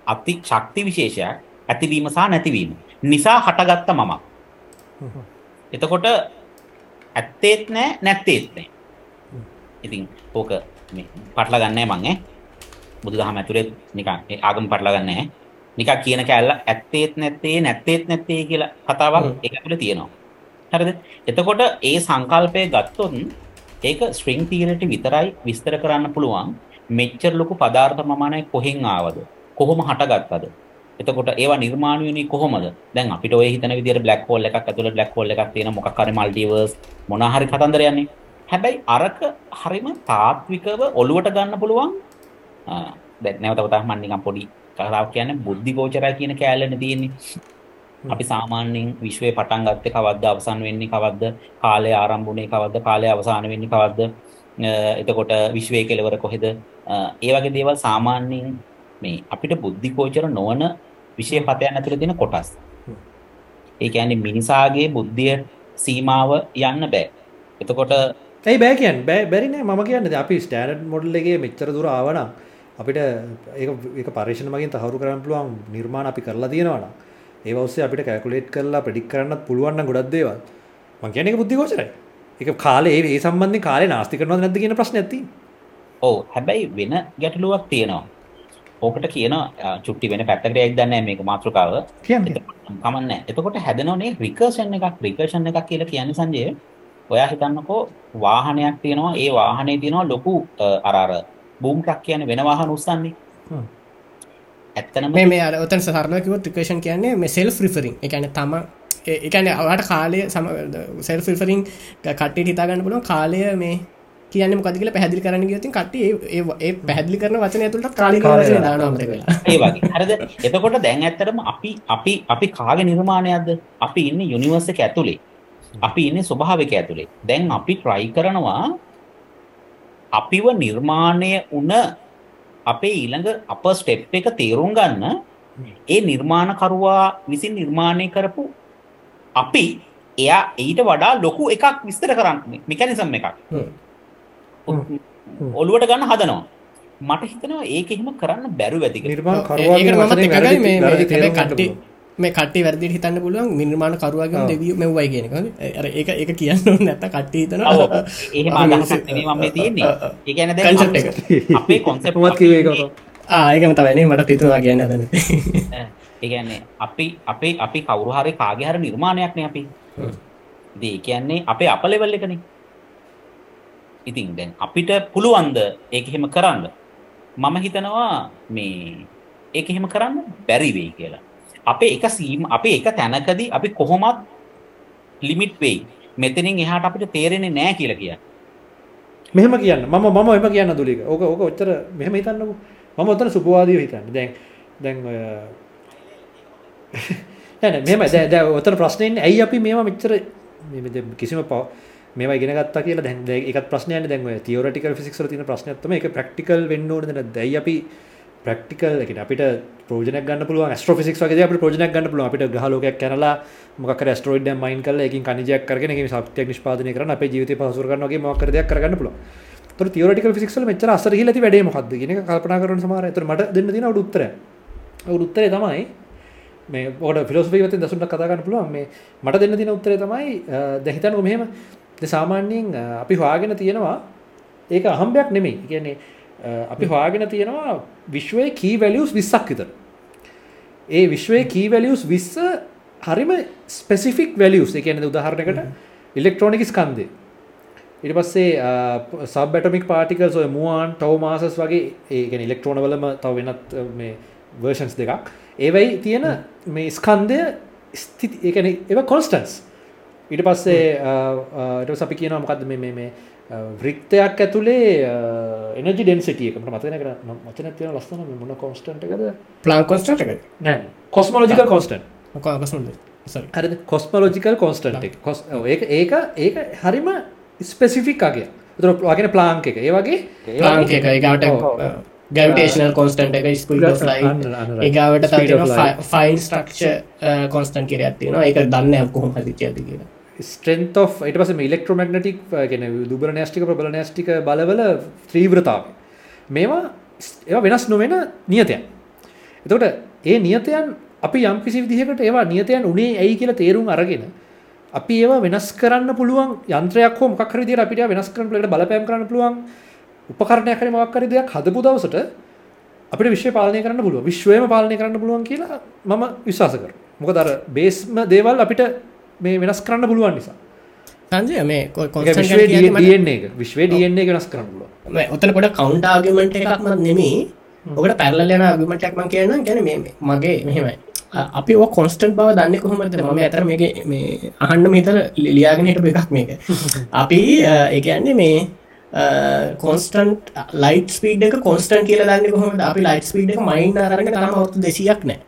අති ශක්ති විශේෂයක් ඇතිවීම සහ නැතිවීම නිසා හටගත්ත මමක්. එතකොට ඇත්තේත් නෑ නැත්තේත් නෑ ඉතින් ඕක මේ පටල ගන්නෑ මං ඈ බුදුදහම ඇතුළේ නිකන් ඒ ආගම පටල ගන්නෑ නිකන් කියන කැල්ල ඇත්තේත් නැත්තේ නැත්තේත් නැත්තේ කියලා කතාවක් ඒක ඇතුළේ තියෙනවා හරිද එතකොට ඒ සංකල්පය ගත්තොත් ඒක ස්ට්‍රිං තියරිටි විතරයි විස්තර කරන්න පුළුවන් මෙච්චර ලොකු පදාර්ථ ප්‍රමාණයක් කොහෙන් ආවද කොහොම හටගත්තද එතකොට ඒවා නිර්මාණය වෙන්නේ කොහොමද? දැන් අපිට ඔය හිතන විදිහට බ්ලැක් හෝල් එකක් ඇතුළේ බ්ලැක් හෝල් එකක් තියෙන මොකක් හරි මල්ටිවර්ස් මොන හරි කතන්දරයන්නේ. හැබැයි අරක හරිම තාත්විකව ඔලුවට ගන්න පුළුවන්. දැන් නැවත වතාවක් මම නිකන් පොඩි කතාවක් කියන්නේ බුද්ධි ගෝචරය කියන කෑල්ලනේ තියෙන්නේ. අපි සාමාන්‍යයෙන් විශ්වයේ පටන් ගත්තේ කවද්ද අවසන් වෙන්නේ කවද්ද කාලය ආරම්භ වුණේ කවද්ද කාලය අවසන් වෙන්නේ කවද්ද එතකොට විශ්වයේ කෙලවර කොහෙද ඒ වගේ දේවල් සාමාන්‍යයෙන් මේ අපිට බුද්ධි ගෝචර නොවන විෂය පතයන් ඇතුළේ තියෙන කොටස්. ඒ කියන්නේ මිනිසාගේ බුද්ධිය සීමාව යන්න බෑ. එතකොට ඇයි බෑ කියන් බෑ බැරිනෑ ම කියන්න අපි ස්ටෑනඩ් මොඩල්ලගේ මෙච්චර දුර ආවන අපිට ඒ ඒක පර්ේෂණ මගින් තහරු කරන්න පුළුවන් නිර්මාණ අපි කරලා තියෙනවන ඒ ඔස්සේ අපිට කැකුලේට් කරලා පඩික් කරන්නත් පුළුවන්න ගොඩක් දේවල් මං කියන එක බුද්ධිගෝචරයි එක කාලේ ඒ සම්බන්ධ කාලේ නාස්ති කරනව නැති කියන ප්‍රශ්න ඇති ඔව් හැබැයි වෙන ගැටලුවක් තියෙනවා. ඕකට කියන චුට්ටි වෙන පැත්තකට එක් දන්නේ මේක මාතෘකාව. කමන්නේ. එතකොට හැදෙනෝනේ රිකර්ෂන් එකක් රිකර්ෂන් එකක් කියලා කියන්නේ සංජය. ඔයා හිතන්නකෝ වාහනයක් තියෙනවා. ඒ වාහනේ තියෙනවා ලොකු අ, අර අර බූම් ට්‍රක් කියන්නේ වෙන වාහන උස්සන්නේ. ඇත්තනම මේ මේ අර ඔතන සරලකිව ත්‍රිකේෂන් කියන්නේ මේ සෙල්ෆ් රිෆරින් එකන තම එකන අවට කාලය සම සෙල් ෆිල්ෆරින් කට්ට හිතාගන්න පුළුවන් කාලය මේ කියන්න මොකදල පැදිලි කරන ගතින් කට ඒ පැදිලි කරන වචන ඇතුළට කාලි කාලය දානමට වෙලා [LAUGHS] ඒ වගේ. හරිද? එතකොට දැන් ඇත්තටම අපි අපි අපි කාගේ නිර්මාණයක්ද? අපි ඉන්නේ යුනිවර්ස් එක ඇතුලේ. අපි ඉන්නේ ස්වභාවික ඇතුලේ. දැන් අපි try කරනවා අපිව නිර්මාණය වුණ අපේ ඊළඟ අප ස්ටෙප් එක තේරුම් ගන්න ඒ නිර්මාණකරුවා විසින් නිර්මාණය කරපු අපි එයා ඊට වඩා ලොකු එකක් විස්තර කරන්න මෙකැනිසම් එකක්. ඔලුවට ගන්න හදනවා. මට හිතනවා ඒක එහෙම කරන්න බැරුව ඇති කියලා. නිර්මාණ ඒකට වැරදි මේ වැරදි කට්ටි වැරදිට හිතන්න පුළුවන් නිර්මාණ කරුවාගේ ඔව්. දෙවිය මෙව්වයි කියන එක අර ඒක ඒක කියන්න ඕනේ නැත්නම් කට්ටි හිතනවා ඔව්. එහෙම අදහසක් නෙමෙයි මම මේ තියෙන්නේ. ඒ කියන්නේ දැන් Concept එක. අපේ- අපේ concept මමත් කිව්වේ ඒක තමයි. [LAUGHS] ආ ඒකම තමයි නේ මට හිතුණා කියන්න හදන්නේ ඒ කියන්නේ අපි අපේ අපි කවුරු හරි කාගේ හරි නිර්මාණයක් නේ අපි. ඒ කියන්නේ අපේ අප ලෙවල් එකනේ. ඉතින් දැන් අපිට පුළුවන්ද ඒක එහෙම කරන්න? මම හිතනවා මේ ඒක එහෙම කරන්න බැරි වෙයි කියලා. අපේ එක සීම අපේ එක තැනකදී අපි කොහොමත් ලිමිට් වෙයි. මෙතනින් එහාට අපිට තේරෙන්නේ නැහැ කියලා කියන්නේ. මෙහෙම කියන්න. මම මම එම කියන්න දුලික ඕක ඕක ඔච්චර මෙහෙම හිතන්නකු. මම ඔතන සුපවාදීව හිතන්න. දැන් දැන් ඔය නැන මෙම දැ දැ ඔතන ප්‍රශ්නයෙන් ඇයි අපි මේවා මෙච්චර මෙ දැන් කිසිම පව මේවා ඉගෙන ගත්තා කියලා දැන් දැන් ඒකත් ප්‍රශ්නයන්නේ දැන් ඔය තියෝරටිකල් ෆිසික්ස් වල තියෙන ප්‍රශ්නයක් තමයි. ඒක ප්‍රැක්ටිකල් වෙන්න ඕනද නැද්ද? ඇයි අපි ප්‍රක්ටිකල් එක අපිට ප්‍රෝජනක් ගන්න පුළුවන් ස්ට්‍රොෆිසික්ස් වගේ අපිට ප්‍රෝජනයක් ගන්න පුළුවන් අපිට ග්‍රහ ලෝකයක් කරලා මොකක් හරි ඇස්ටරොයිඩ් එකක් මයින් කරලා ඒකෙන් කණිජයක් කරගෙන ඒකේ සත්‍යයක් නිෂ්පාදනය කරන අපේ ජීවිතේ පහසු කරගන්න වගේ මොකක් හරි දෙයක් කරගන්න පුළුවන්. ඒතර තියොරිටිකල් ෆිසික්ස් වල මෙච්චර අසර ගිහිල්ලා ඇති වැඩේ මොකද්ද කියන එක කල්පනා කරන සමහර අය. ඒතර මට දෙන්න තියෙන උඩ උත්තරය. උඩ උත්තරේ තමයි මේ ඔකට ෆිලොසොෆි පැත්තෙන් දසුන්ට කතා කරන්න පුළුවන් මේ මට දෙන්න තියෙන උත්තරේ තමයි දැන් හිතන්නකො මෙහෙම දැන් සාමාන්‍යයෙන් අපි හොයාගෙන තියෙනවා ඒක අහම්බයක් නෙමෙයි. ඒ කියන්නේ අපි හොයාගෙන තියෙනවා විශ්වයේ කී වැලියුස් 20ක් විතර. ඒ විශ්වයේ කී වැලියුස් 20 හරිම ස්පෙසිෆික් වැලියුස්. ඒ කියන්නේ උදාහරණයකට ඉලෙක්ට්‍රොනික ස්කන්ධය. ඊට පස්සේ සබ් ඇටොමික් පාටිකල්ස් ඔය මුවාන් ටව් මාසස් වගේ ඒ කියන්නේ ඉලෙක්ට්‍රෝන වලම තව වෙනත් මේ වර්ෂන්ස් දෙකක්. ඒවයි තියෙන මේ ස්කන්ධය ස්ථිති ඒ කියන්නේ ඒවා කොන්ස්ටන්ට්ස්. ඊට පස්සේ අපි කියනවා මොකද්ද මේ වෘත්තයක් ඇතුලේ එනජි ඩෙන්සිටිය එක. මට මතක නැහැ කර. වචනයක් තියෙන ලස්සන මේ මොන කොන්ස්ටන්ට් එකද? ප්ලාන් කොස්ටන්ට් එක නෑ. අකසුන්ද සරි හරිද? කොස්මොලොජිකල් කොන්ස්ටන්ට් එක. කොස් ඔව් ඒක ඒක හරිම ස්පෙසිෆික් අගය. උතර වගෙන ප්ලාන්ක් එක. ඒ වගේ ප්ලාන් එක. ඒකට. ගැවිටේෂනල් කොන්ස්ටන්ට් එක අන්න, right. ඒගාවට. ෆයින් ස්ට්‍රක්චර් කොන්ස්ටන්ට් කියරයක් තියෙනවා ඒක දන්න කොහොම හදිච්චයද කියලා ස්ට්‍රෙන්ත් of ඊට පස්සේ මේ ඉලෙක්ට්‍රොමැග්නටික් කියන්නේ දුබල න්‍යෂ්ටික ප්‍රබල න්‍යෂ්ටික බලවල තීව්‍රතාවය. මේවා ඒවා වෙනස් නොවන නියතයන්. එතකොට ඒ නියතයන් අපි යම් කිසි විදිහකට ඒවා නියතයන් උනේ ඇයි කියලා තේරුම් අරගෙන අපි ඒවා වෙනස් කරන්න පුළුවන් යන්ත්‍රයක් හෝ මොකක් හරි විදිහට අපිට ඒවා වෙනස් කරන්න පුළුවන් ඒකට බලපෑම් කරන්න පුළුවන් උපකරණයක් හරි මොකක් හරි දෙයක් හදපු දවසට අපිට විශ්වය පාලනය කරන්න පුළුවන් විශ්වයම පාලනය කරන්න පුළුවන් කියලා මම විශ්වාස කරනවා. මොකද අර බේස්ම දේවල් අපිට මේ වෙනස් කරන්න පුළුවන් නිසා. සංජය මේ විශ්වයේ DNA එක. වෙනස් කරන්න පුළුවන්. මේ ඔතන පොඩ කවුන්ට ආගමට එකක්ම නෙමේ ඔකට පැරල යන ආගමටයක් මං කියන්න ගැන මේ මගේ මෙහෙමයි. අපි ඔ කොන්ස්ටන්් බව දන්න කොහොමද? මම ඇතර මේ මේ අහන්න මෙතර ලියාගෙන හිටපු එකක් මේක. [LAUGHS] අපි ඒකන්නේ මේ කොන්ස්ටන්ට් ලයිට ස්පීඩ් එක කොන්ස්ටන් කියල දන්න කොහොම අපි ලයිට එක මයින් අරගෙන තරම අවුතු දෙසියක් නෑ.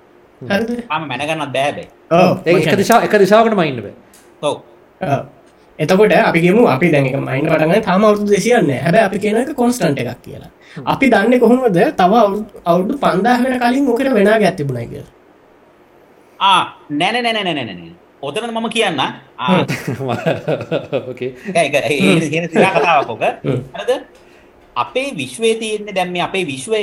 හරිද? ආම මැනගන්නත් බෑ බෑ. ඔව්, ඒක එක දිශා එක දිශාවකටම ඉන්න බෑ. ඔව්. එතකොට අපි ගෙමු. අපි දැන් එක මයින් පටගන්න තාම අවුරුදු දෙසියන්න හැබැ අපි කියන එක කොන්ස්ටන්ට එකක් කියලා. අපි දන්න කොහොමද තව අවුරුදු- අවුරුදු පන්දාහට කලින් මොකට වෙන ගැත්තිබුණයි කිය ආ නෑ නෑ නෑ නෑ නෑ නෑ. ඔතන මම කියන්න. ආ. ඕකේ [LAUGHS] ඒක ඒ කියන සිරා කතාවක් ඔක. හ්ම්. හරිද? අපේ විශ්වයේ තියෙන්නේ දැන් මේ අපේ විශ්වය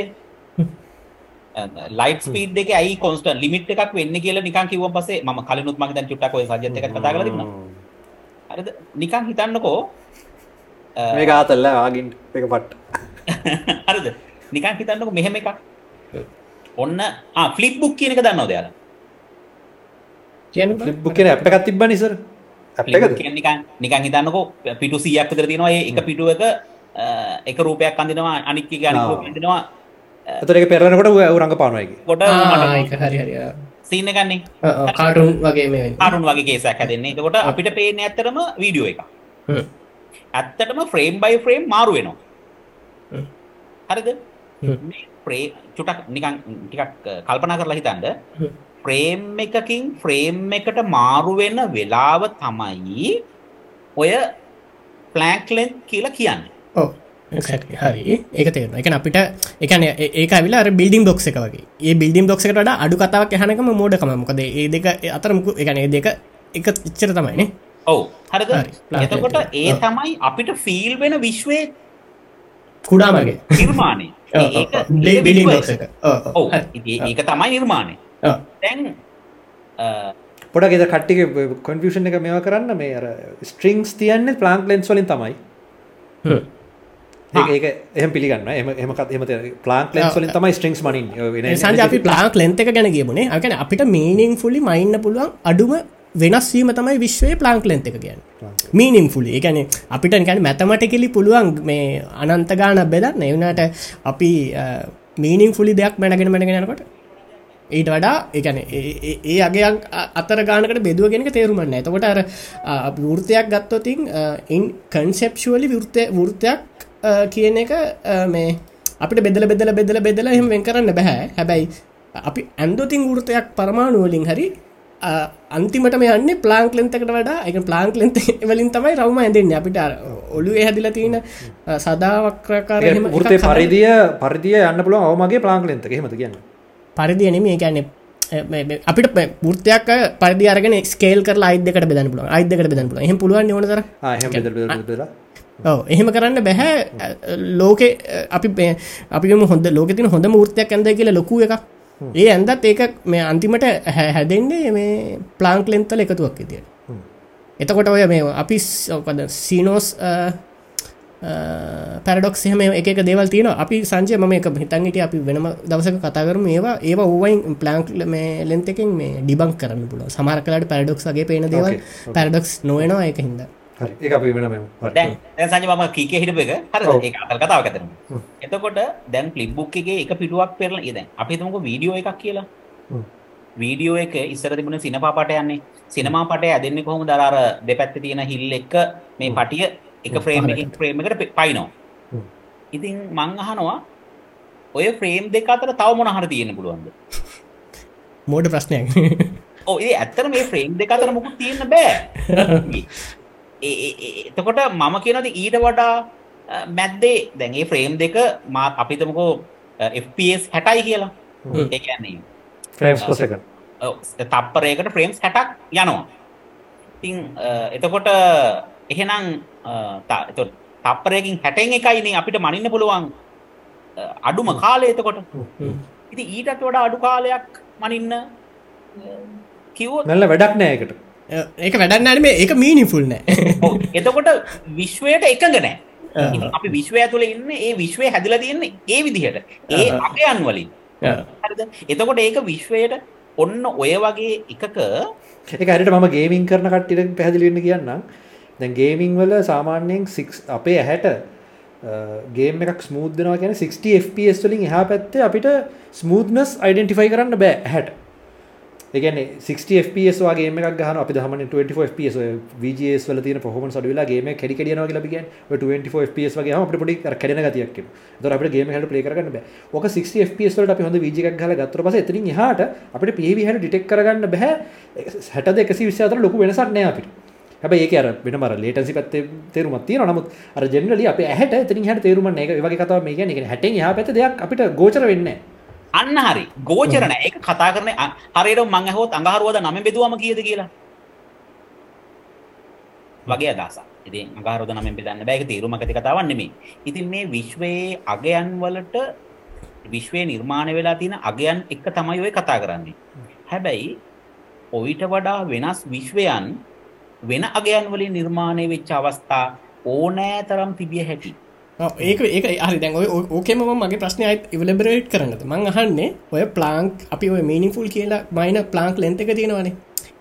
ලයිට් ස්පීඩ් එක ඇයි කොන්ස්ටන්ට් ලිමිට් එකක් වෙන්නේ කියලා නිකන් කිව්වන් පස්සේ මම කලිනුත් මම දැන් චුට්ටක් ඔය සජ්ජත් එක්ක කතා කරලා තිබුණා. හරිද? නිකන් හිතන්නකෝ මේක ආතල්ල ආගින් එක පට්ට [LAUGHS] හරිද? නිකන් හිතන්නකෝ මෙහෙම එකක්. ඔන්න ආ ෆ්ලිප් බුක් කියන එක දන්නවද යාලා? කියන ලිබ්බු කියන ඇප් එකක් තිබ්බ නිසර ෆ්ලිප් බුක් කියන්නේ නිකන් නිකන් හිතන්නකෝ පිටු 100ක් විතර තියෙනවා. ඒ එක පිටුවක අ, එක රූපයක් අඳිනවා අනිත් එක අනිත්. රූපයක් අඳිනවා. එතකොට ඒක පෙරලනකොට ඌ රංග පානවාගේ කොට එක හරි හරි සීන් එකන්නේ. කාටුන් වගේ මේ කාටුන් වගේ කේසයක් හැදෙන්නේ. එතකොට අපිට පේන්නේ ඇත්තටම වීඩියෝ එකක්. හ්ම්. ඇත්තටම ෆ්‍රේම් බයි ෆ්‍රේම් මාරු වෙනවා. හරිද? ෆ්‍රේම් චුටක් නිකන් ටිකක් කල්පනා කරලා හිතන්න. හ්ම්. ෆ්‍රේම් එකකින් ෆ්‍රේම් එකට මාරු වෙන වෙලාව තමයි ඔය ප්ලෑන්ක් ලෙන්ත් කියලා කියන්නේ. හරි ඒක තේරෙනවා. ඒ කියන්නේ අපිට ඒ- ඒක ඇවිල්ලා අර බිල්ඩින් බ්ලොක්ස් එක වගේ. ඒ එකට වඩා අඩු කතාවක් අහනකම මෝඩකම. මොකද ඒ දෙක අතර මුකු ඒ දෙක එක ඉච්චර තමයි නේ. ඔව් හරිද? එතකොට එක. ඒ. තමයි අපිට ෆීල් වෙන විශ්වයේ කුඩා මගේ. නිර්මාණය. [LAUGHS] ඒක තමයි නිර්මාණය දැන් පොඩ ගෙද කට්ටික කොන්ෆිෂන් එක මෙවා කරන්න මේ අර ස්ට්‍රිංස් තියන්නේ ප්ලාන්ක් ලෙන්ස් වලින් තමයි ඒක එහම පිළිගන්න එම එමකත් එම ප්ලාන්ක් ලෙන්ස් වලින් තමයි ස්ට්‍රිංස් මනින් සංජ අපි ප්ලාක් ලෙන්ත එක ගැන කියබුණේ අකන අපිට මීනිං ෆුලි මයින්න පුළුවන් අඩුම වෙනස්වීම තමයි විශ්වය ප්ලාන්ක් ලෙන්ත එක ගැන මීනිම් ෆුලි එකන අපිට ගැන මැතමටිකෙලි පුළුවන් මේ අනන්තගාන බෙදන්න. එවනට අපි මීනිම් ෆුලි දෙයක් මැනගෙන මැනගෙනකොට ඊට වඩා එකන ඒ අගයක් අතර ගානකට බෙදුවගෙනක තේරුමන්න එතකොට අර වෘතයක් ගත්තොතින් ඉන් කන්සෙප්ෂුවලි වෘතය වෘතයක් කියන එක මේ අපිට බෙදල බෙදල බෙදල බෙදල එහෙම වෙන් කරන්න බැහැ හැබැයි අපි ඇන්දොතින් වෘතයක් පරමාණුවලින් හරි අන්තිමට යන්න ප්ලාංක් ලෙන්තකට වඩා. එක ප්ලාංක් ලෙන්ත වලින් තමයි රවම ඇදන්න අපිට ඔලු හැදිල තියෙන සදාවක්‍රකාර ෘතය පරිදිය පරිදිය යන්න පුළුව අවමගේ ප්ලාංක් ලෙන්ත හෙමත කියන්න? පරිදියනම ගැන අපිට පුෘතයක් පරදි අරගෙන ස්කේල් කර අයිදකට බෙදන්න පුල අයිදකට බෙදන්න පුල හ පුළුවන් නර ඔව එහෙම කරන්න බැහැ. ලෝකෙ අපි අපිම හොඳ ලෝකතින හොඳ මූර්තයක් ඇඳ කියල ලොකු එක ඒ ඇන්දත් ඒක මේ අන්තිමට හැදෙන්නේ මේ ප්ලාංක් ලෙන්තල එකතුවක් ඉතිය එතකොට ඔය මේ අපි ඔකද සීනෝස් පැරඩොක් එහම එක දේවල් තියෙන අපි සංජය ම එක හිතන්ගට අපි වෙනම දවසක කතා කරම ඒවා. ඒවා ඕවයින් ප්ලාංක් මේ ලෙන්තකින් මේ ඩිබං කරන්න පුල සමහරකලට පැරඩොක්ස්ගේ පේන දේවල්. පැරඩොක්ස් නොයනවා එක හිද ඒ අපි වෙනම දැන් සංජය මම කීකේ හිටපු එක. හරිද? ඒක අතල් කතාවක් ඇතරම එතකොට දැන් ෆ්ලිප් බුක් එකේ එක පිටුවක් පෙරලා ඒ දැන් අපි හිතමුකෝ වීඩියෝ එකක් කියලා. වීඩියෝ එක ඉස්සර තිබුණ සිනමා පටය යන්නේ. සිනමා පටය ඇදෙන්නේ කොහොමද? අර අර දෙපැත්තේ තියෙන හිල් එක මේ පටිය එක ෆ්‍රේම් එකකින් ෆ්‍රේම් එකට පයින්නවා. ඉතින් මං අහනවා ඔය ෆ්‍රේම් දෙක අතර තව මොන හරි තියෙන්න පුළුවන්ද? මෝඩ ප්‍රශ්නයක්. ඔව් ඒ ඇත්තට මේ ෆ්‍රේම් දෙක අතර මොකුත් තියෙන්න බෑ [LAUGHS] එතකොට මම කියනද ඊට වඩා මැද්දේ? දැන් ඒ ෆ්‍රේම් දෙක මා අපිතමකෝ FPS හැටයි කියලා. ඒන්නේ තප්පරයකට ෆ්‍රේම්ස් හැටක් යනවා. ඉතිං එතකොට එහෙනම් තප්පරයකින් හැටෙන් එකයිනේ අපිට මනින්න පුළුවන් අඩුම කාලය එතකොට. ඉති ඊටත් වඩා අඩු කාලයක් මනින්න කිව් නැල්ල වැඩක් නෑකට ඒක වැඩන්නන මේ ඒක මීනිෆුල් නෑ. එතකොට විශ්වයට එකඟ නෑ. අපි විශ්වය තුළ ඉන්න ඒ විශ්වය හැදිල තියන්නේ ඒ විදිහට. ඒ අපයන් වලින් එතකොට ඒක විශ්වයට ඔන්න ඔය වගේ එකක එක හරිට මම ගේමින් කරන කට්ටිට පැහදිලිවෙන්න කියන්නම් දැන් ගේමිං වල සාමාන්‍යයෙන් අපේ ඇහැට ගේම එකක් ස්මූදනවා කියන 60 FPS වලින් එහා පැත්තේ අපිට ස්මූත්නස් අයිඩෙන්ටිෆයි කරන්න බෑ හැට එකන 60 FPS වගේ එකක් ගහන අපි දහම 24 FPS VGS වල තියෙන performance අඩු වෙලා ගේම එක කැඩි කැඩි යනවා කියලා අපි කියන්නේ ඔය 24 FPS වගේ අපිට පොඩි අර කැඩෙන ගතියක් එනවා. ඒතකොට අපිට ගේම එකකට ප්ලේ කරගන්න බෑ. ඔක 60 FPS වලට අපි හොඳ VG එකක් ගහලා ගත්තට පස්සේ එතනින් එහාට අපිට PV හැට ඩිටෙක්ට් කරගන්න බෑ 62 120 අතර ලොකු වෙනසක් නෑ අපිට. හැබැයි ඒක අර වෙනම අර ලේටන්සි පැත්තේ තේරුමක් තියෙනවා. නමුත් අර ජෙනරලි අපේ ඇහැට එතනින් එහාට තේරුමක් නෑ. ඒක වගේ කතාවක් මේ කියන්නේ. ඒ කියන්නේ 60න් එහා පැත්තේ දෙයක් අපිට ගෝචර වෙන්නේ නෑ. අන්න හරි. ගෝචරන ඒක කතා කරන හරියට මං ඇහොත් අඟහරුවද නම බෙදුවම කියද කියලා? වගේ අදහස ඉතින් අඟහරුවද නම බෙදන්න බෑක තීරුම ඇති කතාවක් නෙමෙයි. ඉතින් මේ විශ්වයේ අගයන් වලට විශ්වය නිර්මාණය වෙලා තියෙන අගයන් එක තමයි ඔය කතා කරන්නේ. හැබැයි ඔයිට වඩා වෙනස් විශ්වයන් වෙන අගයන් වලින් නිර්මාණය වෙච්ච අවස්ථා ඕනෑ තරම් තිබිය හැකි ඒක ඒක හරි. දැන් ඔය ඕකෙම මගේ ප්‍රශ්නය අයිත් ඉවලබරේට් කරනද මං අහන්නේ ඔය ප්ලාංක් අපි ඔය මීනිෆුල් කියලා මයින ප්ලාංක් ලෙන්ත එක තියෙනවානේ.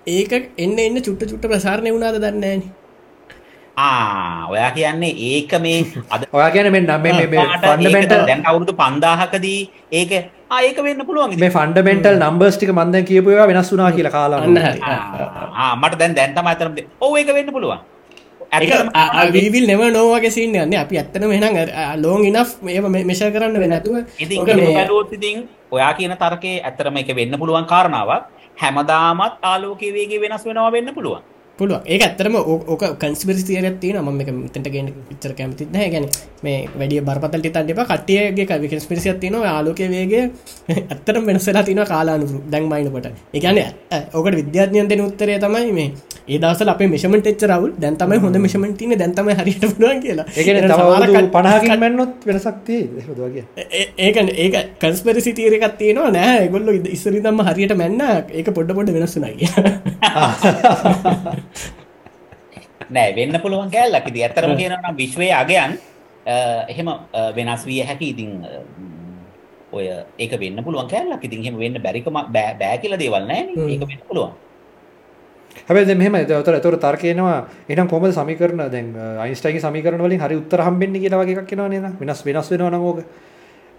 ඒක එන්න එන්න චුට්ට චුට්ට ප්‍රසාරණය වුණාද දන්නෑන ආ ඔයා කියන්නේ ඒක මේ අද [LAUGHS] ඔයා කියන මෙ නම් ෆන්ඩමෙන්ට දැන් අවුරුදු පන්දාහකදී ඒක ඒක වෙන්න පුළුවන් මේ ෆන්ඩමෙන්ටල් නම්බර්ස්ටික මන්ද කියපුවා වෙනස් වුනා කියලා කාලා මට දැන් දැන්තම අතරම ඕ ඒක වෙන්න පුළුවන් විල් නෙව නෝවගේ සින්න යන්න අපි ඇත්තන මෙහනම් ලෝන් ඉනක් මෙෂ කරන්න වෙනතුව ඉතින් ඔයා කියන තර්කේ ඇත්තරම එක වෙන්න පුළුවන් කාරණාවක්. හැමදාමත් ආලෝකය වේගේ වෙනස් වෙනවා වෙන්න පුළුවන්. පුළුව ඒ ඇත්තරම ඕක කන්ස්පිරිසි තියරත් තියෙන ම එක තට ගෙන චර කැමති හැ ගැන මේ වැඩිය බරපතල්ට තන්ටප කටියගේ කවි කන්ස්පිරිසිත් තියන ආලෝක වේගේ ඇත්තරම් වෙනසලා තින කාලානුරු දැන් මයිනකොට එකන ඕකට විද්‍යාඥයන් දෙන උත්තරය තමයි මේ ඒ දවසල අපේ මිෂමට එච්ච රවල් දැන්තම හොඳ මිෂමට තින දැන්තම හරිට පුුවන් කියලා. පණහකින් මැන්නොත් වෙනසක්තිය දවාගේ ඒ- ඒකන ඒක කන්ස්පරසි තීරකත් තියෙනවා නෑ. ගොල්ල ඉස්සරි දම්ම හරියට මැන්න. ඒක පොඩ්ඩ පොඩ වෙනස්සුනයි [LAUGHS] නෑ වෙන්න පුළුවන් කෑල්ලක්. ඉතින් ඇත්තටම කියනවා නම් විශ්වයේ අගයන් එහෙම වෙනස් විය හැකි ම්, ඔය ඒක වෙන්න පුළුවන් කෑල්ලක්. ඉතින් එහෙම වෙන්න බැරිකම බෑ බෑ කියලා දේවල් නෑනේ හ්ම්. ඒක වෙන්න පුළුවන් හැබැයි මෙහම තර තොර තර්කයනවා එනම් කොම සමිකරන දැන් අයින්ස්ටයින් සමිකරන වලින් හරි උත්තර හම්බෙන්නේ කියලා වගේ එකක් එනවා නේද? වෙනස් වෙනස් වෙනවා නම් ඕක.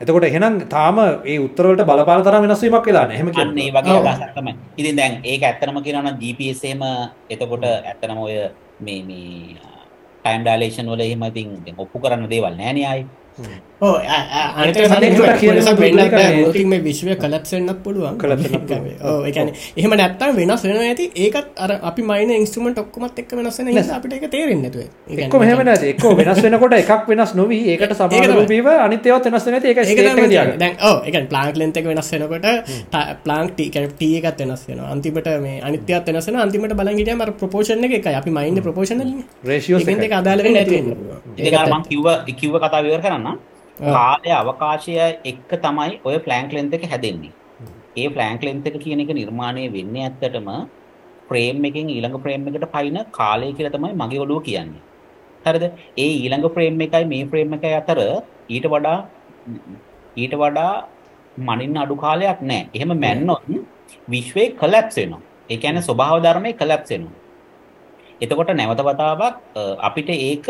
එතකොට එහෙනම් තාම ඒ උත්තරවලට බලපාන තරම් වෙනස් වීමක් වෙලා නැහැ. එහෙම අන්න ඒ වගේ. අදහසක් තමයි. ඉතින් දැන් ඒක ඇත්තනම කියනවා නම් GPS එහෙම එතකොට ඇත්තනම ඔය මේ මේ ටයිම් ඩයලේෂන් වල එහෙම ඉතින් දැන් ඔප්පු කරන්න දේවල් නෑනේ ආයේ. විශ්වය කලප්සෙන්න්නක් පුළුවන්. එකන එහෙම නැත්තම් වෙනස් වෙන ඇති. ඒකත් අර අපි මයින ඉන්ස්ට්‍රමට ඔක්කොමත් එක් වෙනස්සන අපිට එක තේරෙන්නතුව එක්ක මෙහෙම නැති. එක්ක වෙනස් වෙනකොට එකක් වෙනස් නොවී. ඒකට ඒක සමාන තමයි. රූපීව අනිත් ඒවාත් වෙනස් වෙන නැති. එක එක ප්ලාන්ක් ලෙන්තක වෙනස් වෙනකොට ප්ලාන්ක් ටී එකත් වෙනස් වෙන අන්තිමට මේ අනිත්‍යත් වෙනසන අන්තිමට බලගට මර ප්‍රපෝෂණ එක අපි මයින්ඩ ප්‍රපෝෂණ එක අදාල කිව්ව කිව්ව කතාව ඉවර කරන්න. කාලය අවකාශය එක්ක තමයි ඔය ප්ලෑන්ක් ලෙන්ත් එක හැදෙන්නේ. ඒ ප්ලෑන්ක් ලෙන්ත් එක කියන එක නිර්මාණය වෙන්නේ ඇත්තටම ෆ්‍රේම් එකෙන් ඊළඟ ෆ්‍රේම් එකට පයින් කාලය කියලා තමයි මගේ ඔළුව කියන්නේ. හරිද? ඒ ඊළඟ ෆ්‍රේම් එකයි මේ ෆ්‍රේම් එකයි අතර ඊට වඩා ඊට වඩා මනින්න අඩු කාලයක් නැහැ. එහෙම මැන්නොත් විශ්වයේ කොලැප්ස් වෙනවා. ඒ කියන්නේ ස්වභාව ධර්මයේ කොලැප්ස් වෙනවා. එතකොට නැවත වතාවක් අ, අපිට ඒක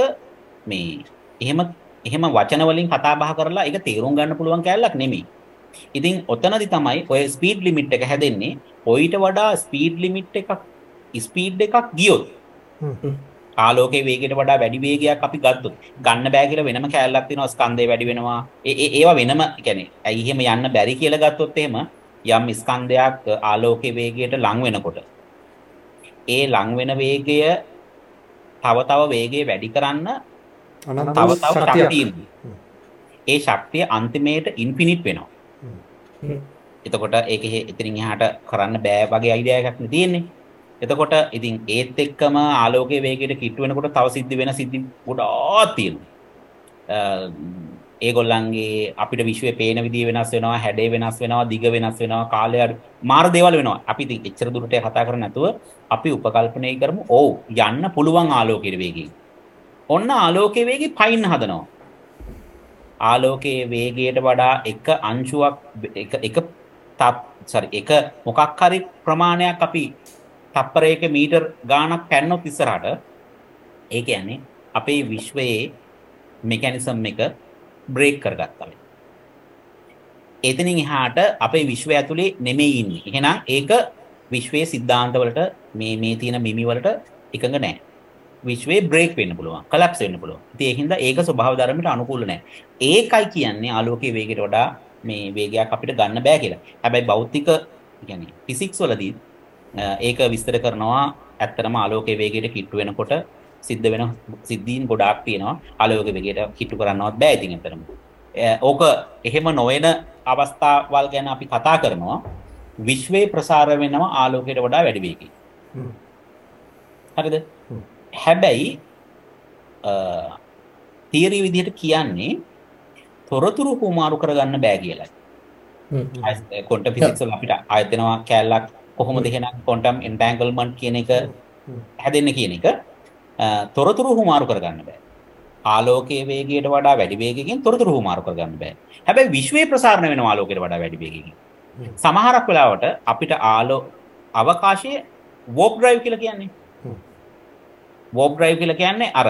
මේ එහෙම එහෙම වචන වලින් කතා බහ කරලා ඒක තේරුම් ගන්න පුළුවන් කැලලක් නෙමෙයි. ඉතින් ඔතනදි තමයි ඔය ස්පීඩ් ලිමිට් එක හැදෙන්නේ. ඔయిత වඩා ස්පීඩ් ලිමිට් එකක් ස්පීඩ් එකක් ගියොත් ආලෝකයේ වේගයට වඩා වැඩි වේගයක් අපි ගත්තොත් ගන්න බෑ කියලා වෙනම කැලලක් තියෙනවා ස්කන්ධය වැඩි වෙනවා. ඒ ඒවා වෙනම කියන්නේ ඇයි එහෙම යන්න බැරි කියලා ගත්තොත් එහෙම යම් ස්කන්ධයක් ආලෝකයේ වේගයට ලං වෙනකොට ඒ ලං වෙන වේගය තව තව වේගය වැඩි කරන්න තව තව ශක්තියක්. ශක්තිය ඒ ශක්තිය අන්තිමේට ඉන්ෆිනිට් වෙනවා. එතකොට ඒක එතනින් එහාට කරන්න බෑ වගේ අයිඩියා එකක් නේ තියෙන්නේ. එතකොට ඉතින් ඒත් එක්කම ආලෝකයේ වේගයට කිට්ටු වෙනකොට තව සිද්ධි වෙන සිද්ධි ගොඩාක් තියෙනවා. ඒගොල්ලන්ගේ අපිට විශ්වයේ පේන විදිය වෙනස් වෙනවා, හැඩය වෙනස් වෙනවා, දිග වෙනස් වෙනවා, කාලය මාර දේවල් වෙනවා. අපි ඉතින් එච්චර දුරට කතා කරන්නේ නැතුව අපි උපකල්පනය කරමු. ඔව් යන්න පුළුවන් ආලෝකයේ වේගයෙන්. ඔන්න ආලෝක වේගي පයින් හදනවා. ආලෝකයේ වේගයට වඩා එක අංශුවක් එක එක තත් සරි එක මොකක් හරි ප්‍රමාණයක් අපි තප්පරයක මීටර් ගාණක් පැන්නොත් ඉස්සරහට ඒ කියන්නේ අපේ විශ්වයේ මෙකැනිසම් එක බ්‍රේක් කරගත්තා මේ. එතනින් එහාට අපේ විශ්වය ඇතුලේ නෙමෙයි ඉන්නේ. එහෙනම් ඒක විශ්වයේ સિદ્ધාන්ත වලට මේ මේ තියෙන මිමි වලට එකඟ නැහැ. විශ්වයේ බ්‍රේක් වෙන්න පුළුවන්. කොලැප්ස් වෙන්න පුළුවන්. ඉතින් ඒකින්ද ඒක ස්වභාව ධර්මයට අනුකූල නැහැ. ඒකයි කියන්නේ ආලෝකයේ වේගයට වඩා මේ වේගයක් අපිට ගන්න බෑ කියලා. හැබැයි භෞතික කියන්නේ ෆිසික්ස් වලදී ඒක විස්තර කරනවා ඇත්තටම ආලෝකයේ වේගයට කිට්ටු වෙනකොට සිද්ධ වෙන සිද්ධීන් ගොඩාක් තියෙනවා. ආලෝකයේ වේගයට කිට්ටු කරන්නවත් බෑ ඉතින් ඇත්තටම. අ, ඕක එහෙම නොවන අවස්ථාවල් ගැන අපි කතා කරනවා. විශ්වයේ ප්‍රසාර වෙනවා ආලෝකයට වඩා වැඩි වේගකින්. හරිද? හැබැයි තියරී විදිහට කියන්නේ තොරතුරු හුමාරු කරගන්න බෑ කියලා. කොන්ට ෆිසික්ස් වල අපිට ආයතනවා කැලලක් කොහොමද එහෙනම් ක්වොන්ටම් එන්ටැන්ගල්මන්ට් කියන එක හැදෙන්නේ කියන එක තොරතුරු හුමාරු කරගන්න බෑ. ආලෝකයේ වේගයට වඩා වැඩි වේගයකින් තොරතුරු හුමාරු කරගන්න බෑ. හැබැයි විශ්වයේ ප්‍රසාරණය වෙන ආලෝකයට වඩා වැඩි වේගයකින්. සමහරක් වෙලාවට අපිට ආලෝ අවකාශයේ වෝප් ඩ්‍රයිව් කියලා කියන්නේ. වෝප් ඩ්‍රයිව් කියලා කියන්නේ අර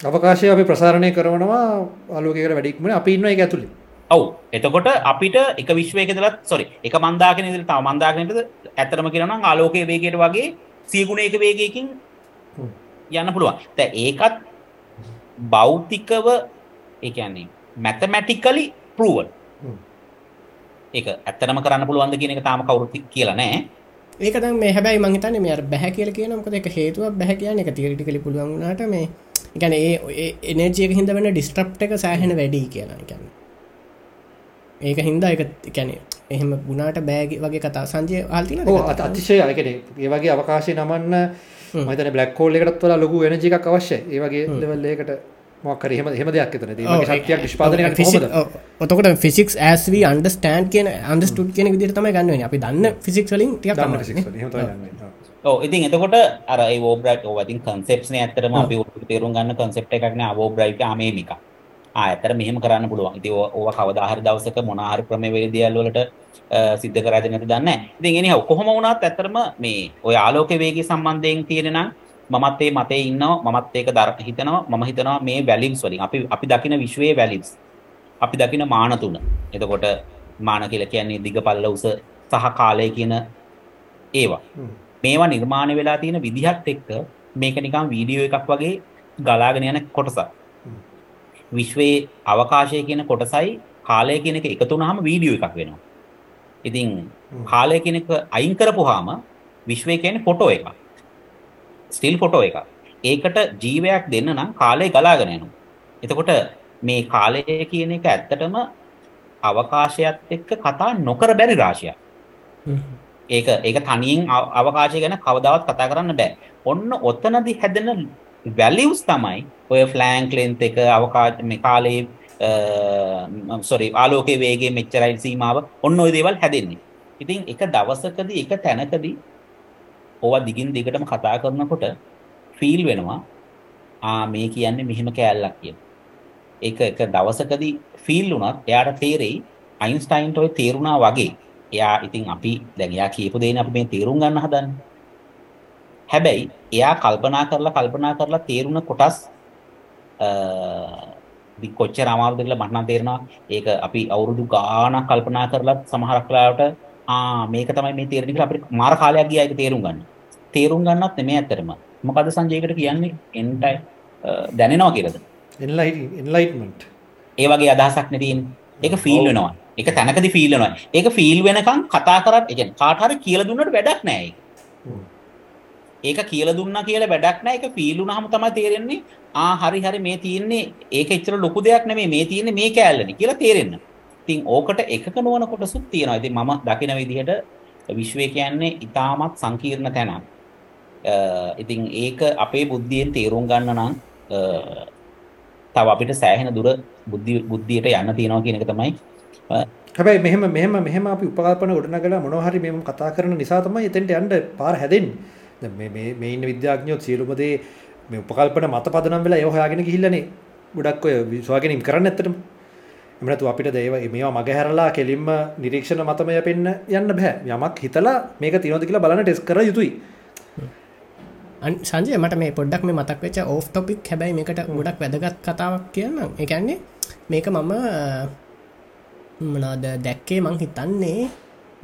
අවකාශය අපි ප්‍රසාරණය කරනවා ආලෝකයකට වැඩික්මන අපි ඉන්න එක ඇතුළේ ඔව් එතකොට අපිට එක විශ්වයක ඉඳලා සෝරි එක මන්දාකනේ ඉඳලා තව මන්දාකනේට ඇත්තටම කියනවා නම් ආලෝකයේ වේගයට වගේ සිය ගුණයක වේගයකින්. යන්න පුළුවන්. දැන් ඒකත් ඒ කියන්නේ mathematically proven. හ්ම්. ඒක ඇත්තටම කරන්න පුළුවන්ද කියන එක තාම කවුරුත් කියලා නැහැ. ඒක දැන් මේ හැබැයි මං හිතන්නේ මේ අර බැහැ කියලා කියනවා මොකද ඒක හේතුවක් බැහැ කියන්නේ. ඒක තියරිටිකලි පුළුවන් වුණාට මේ කියන්නේ ඒ එනර්ජි එක හින්දා වෙන ඩිස්ට්‍රප්ට් එක සෑහෙන වැඩි කියලා කියන්නේ. ඒක හින්දා එක කැනෙ එහෙම ගුණාට බෑග වගේ කතා. සංජය අත අතිශය. අයකෙන ඒ වගේ අවකාශය නමන්න මතන බ්ලක්කෝල් එකටත් වල ලොකු එනජි එකක් අවශ්‍ය ඒ වගේ මොක්කර හෙම හෙම දෙයක් එතන ශක්තියක් නිෂ්පාදනය ඔතකට ෆිසික් ඇස්ව අන්ඩස්ටන් කියන අන්ඩස්ටුට් කියන විදිර තම ගන්න අපි දන්න ෆිසික් වලින් ටිය ඕ ඉතින් එතකොට අර ඕබ්‍රයි් ඕවතින් කන්සෙප්න ඇතරම අපි තේරුම් ගන්න කන්සෙප් එකක්න අවෝබ්‍රයි් ආමේමික ආතර මෙහම කරන්න පුළුවන්. ඉති ඕව කවදාහර දවසක මොනාහර ක්‍රමවේදියල්ලට සිද්ධ කරද නැති දන්න ඉතින් එනි කොහොම වුණත් ඇතරම මේ ඔය ආලෝක වේගේ සම්බන්ධයෙන් තියෙනනම් මමත් ඒ මතේ ඉන්නවා මමත් ඒක හිතනවා මම හිතනවා මේ වැලිව්ස් වලින් අපි අපි දකින විශ්වයේ වැලිව්ස් අපි දකින මාන තුන. එතකොට මාන කියලා කියන්නේ දිග පල්ල උස සහ කාලය කියන ඒවා. මේවා නිර්මාණය වෙලා තියෙන විදිහත් එක්ක මේක නිකන් වීඩියෝ එකක් වගේ ගලාගෙන යන කොටසක්. විශ්වයේ අවකාශය කියන කොටසයි කාලය කියන එක එකතු වුණාම වීඩියෝ එකක් වෙනවා. ඉතින් කාලය කියන එක අයින් කරපුවාම විශ්වය කියන්නේ ෆොටෝ එකක් ස්ටිල් ෆොටෝ එක. ඒකට ජීවයක් දෙන්න නම් කාලය ගලාගෙන යනවා. එතකොට මේ කාලය කියන එක ඇත්තටම අවකාශයත් එක්ක කතා නොකර බැරි රාශියක්. ඒක ඒක තනියෙන් අවකාශය ගැන කවදාවත් කතා කරන්න බෑ. ඔන්න ඔතනදි හැදෙන වැලියුස් තමයි ඔය ෆ්ලෑන්ක් ලෙන්ත් එක අවකාශ මේ කාලේ සොරි ආලෝකයේ වේගයේ මෙච්චරයි සීමාව ඔන්න ඔය දේවල් හැදෙන්නේ. ඉතින් එක දවසකදී එක තැනකදී ඕවා දිගින් දිගටම කතා කරනකොට ෆීල් වෙනවා ආ මේ කියන්නේ මෙහෙම කෑල්ලක් කියලා. ඒක එක දවසකදී ෆීල් වුණත් එයාට තේරෙයි අයින්ස්ටයින්ට ඔය තේරුණා වගේ. එයා ඉතින් අපි දැන් එයා කියපු දේනේ අපි මේ තේරුම් ගන්න හදන්නේ. හැබැයි එයා කල්පනා කරලා කල්පනා කරලා තේරුණ කොටස් අ කොච්චර අමාරුද කියලා මට නම් තේරෙනවා. ඒක අපි අවුරුදු ගාණක් කල්පනා කරලත් සමහරක් වෙලාවට ආ මේක තමයි මේ තේරෙන්නේ කියලා අපිට මාර කාලයක් ගියා ඒක තේරුම් ගන්න. තේරුම් ගන්නත් නෙමෙයි ඇත්තටම. මොකද සංජයකට කියන්නේ එන්ටයි දැනෙනවා කියලාද? එන්ලයිට්මන්ට්. ඒ වගේ අදහසක් නේ තියෙන්නේ. ඒක ෆීල් වෙනවා. ඒක තැනකදී ෆීල් වෙනවා. ඒක ෆීල් වෙනකන් කතා කරත් ඒ කියන්නේ කාට හරි කියලා දුන්නට වැඩක් නැහැ ඒක. ඒක කියලා දුන්නා කියලා වැඩක් නැහැ. ඒක ෆීල් වුණාම තමයි තේරෙන්නේ ආ හරි හරි මේ තියෙන්නේ ඒක එච්චර ලොකු දෙයක් නෙමෙයි මේ තියෙන්නේ මේ කෑල්ලනේ කියලා තේරෙන්න. ඉතින් ඕකට එකක නොවන කොටසුත් තියෙනවා. ඉතින් මම දකින විදිහට විශ්වය කියන්නේ ඊටමත් සංකීර්ණ තැනක්. ඉතින් ඒක අපේ බුද්ධියෙන් තේරුම් ගන්න නම් තව අපිට සෑහෙන දුර බුද්ධි බුද්ධියට යන්න තියෙනවා කියන එක තමයි හැබැයි මෙහෙම මෙහෙම මෙහෙම අපි උපකල්පන ගොඩනගලා මොනවා හරි මෙහෙම කතා කරන නිසා තමයි එතෙන්ට යන්න පාර හැදෙන්නේ. දැන් මේ මේ මේ ඉන්න විද්‍යාඥයෝ සියලුම දේ මේ උපකල්පන මත පදනම් වෙලා ඒව හොයාගෙන ගිහිල්ලානේ ගොඩක් ඔය විශ්වාසගෙන කරන්නේ ඇත්තටම. එහෙම නැතු අපිට දේව මේවා මගහැරලා කෙලින්ම නිරීක්ෂණ මතමය පෙන්න යන්න බෑ. යමක් හිතලා මේක තියෙනවද කියලා බලන්න ටෙස්ට් කර යුතුයි. සංජය මට මේ පොඩ්ඩක් මේ මතක් වෙච්ච ඕෆ් ටොපික් හැබැයි මේකට ගොඩක් වැදගත් කතාවක් කියන්න එකන්නේ මේක මම මනාද දැක්කේ මං හිතන්නේ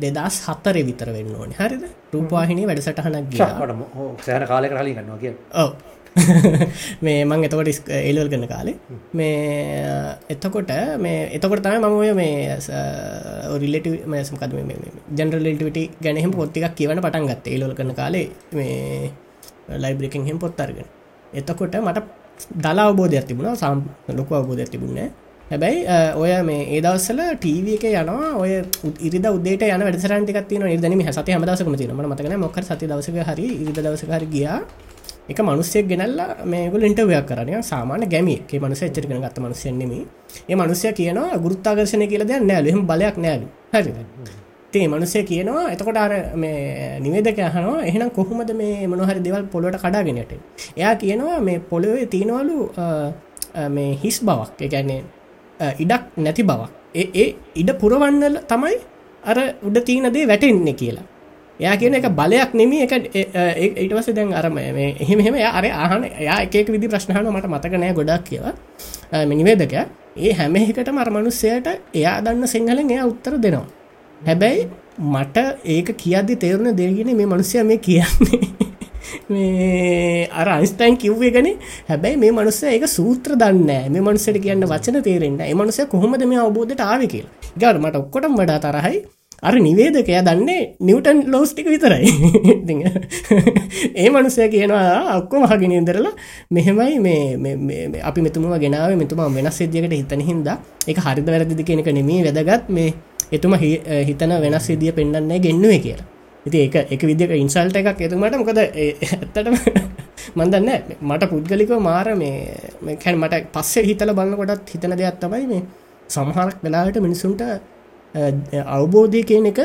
දෙදස් හත්තර විතර වෙන්න ඕනේ. හරිද? රූපවාහිනී වැඩසටහනක් ගිය. සෑන කාලෙක හලි ගන්නවා කිය ඔව [LAUGHS] මේ මං එතකොට එල්වල් ගන්න කාලේ. මේ එතකොට මේ එතකොට තම මම ඔය මේ රිලට මසමකද ජනරලටිවිට ගැනහෙම පොත්තිකක් කියවන පටන් ගත්ත. ඒලොල් කරන කාලේ මේ ලයිබ්‍රකින් හෙම පොත්තරගෙන එතකොට මට දලා අවබෝධයක් තිබුණා. සම් ලොකු අවබෝධයක් තිබුණේ හැබැයි ඔය මේ ඒදවස්සල ටීව එක යනවා. ඔය ඉරිද උදේට යන වැඩසරන්ටිකත් තින නිර්දනම සති හමදසකම තින මතකන මොක සති දවසක හරි ඉරිද දවසකර ගියා. එක මනුස්සයක් ගෙනල්ලා මේගුල ඉන්ටවයක් කරනය සාමාන ගැමි ඒ මනුස එච්චරගෙන ගත්ත මනුසයන්නෙම ඒ මනුසය කියනවා ගුරුත්තාගර්ශනය කියල දෙයක් නෑල එහම බලයක් නෑල හරි තේ මනුසය කියනවා එතකොට අර මේ නිවේදක යහනවා එහෙනම් කොහොමද මේ මොනහරි දෙවල් පොලොට කඩාගෙනට එයා කියනවා මේ පොළොවේ තියෙනවලු මේ හිස් බවක්. එකන්නේ ඉඩක් නැති බවක්. ඒ ඉඩ පුරවන්නල තමයි අර උඩ තියනදේ වැටෙන්නේ කියලා. එයා කියන එක බලයක් නෙමි එක ඊටවස දැන් අරම මේ එහෙම එහෙම අර ආහන එයා එකක විදි ප්‍රශ්නහන මට මතක නෑ ගොඩක් කියලා. මිනිවේදක ඒ හැම එකට මරමනුස්සයට එයා දන්න සිංහලෙන් එයා උත්තර දෙනවා. හැබැයි මට ඒක කියද්දි තේරුණ දෙගෙන මේ මනුස්සය මේ කියන්නේ. [LAUGHS] මේ අර අයිස්ටයින් කිව්වේ ගැන හැබැයි මේ මනුස්ස ඒක සූත්‍ර දන්න මේ මනුස්සට කියන්න වචන තේරෙන්න්න ඒ මනුසය කොහොමද මේ අවබෝධට ආව? කියලා. ගර මට ඔක්කොටම් වඩා තරහයි. අර නිවේදකය දන්නේ නිවටන් ලෝස්ටික විතරයි. ඉතින් ඒ මනුසය කියනවා ඔක්කොම හගෙන ඉදරලා මෙහෙමයි මේ අපි මෙතුම ගෙනාව මෙතුම වෙනස් සිදියකට හිතන හින්ද. එක හරිද වැරදිදි කෙනෙක නෙමේ වැදගත්. මේ එතුම හිතන වෙනස් සිදිය පෙන්න්නන්නේ ගෙන්නුවේ කියලා. ඉති ඒක එක විදික ඉන්සල්ට එකක්. එතුමට මොකද ඇත්තටම මන්දන්න මට පුද්ගලිකව මාර මේ කැන් මට පස්සේ හිතල බලන්න කොටත් හිතන දෙයක් තමයි මේ සමහරක් වෙලාට මිනිසුන්ට අවබෝධය කියන එක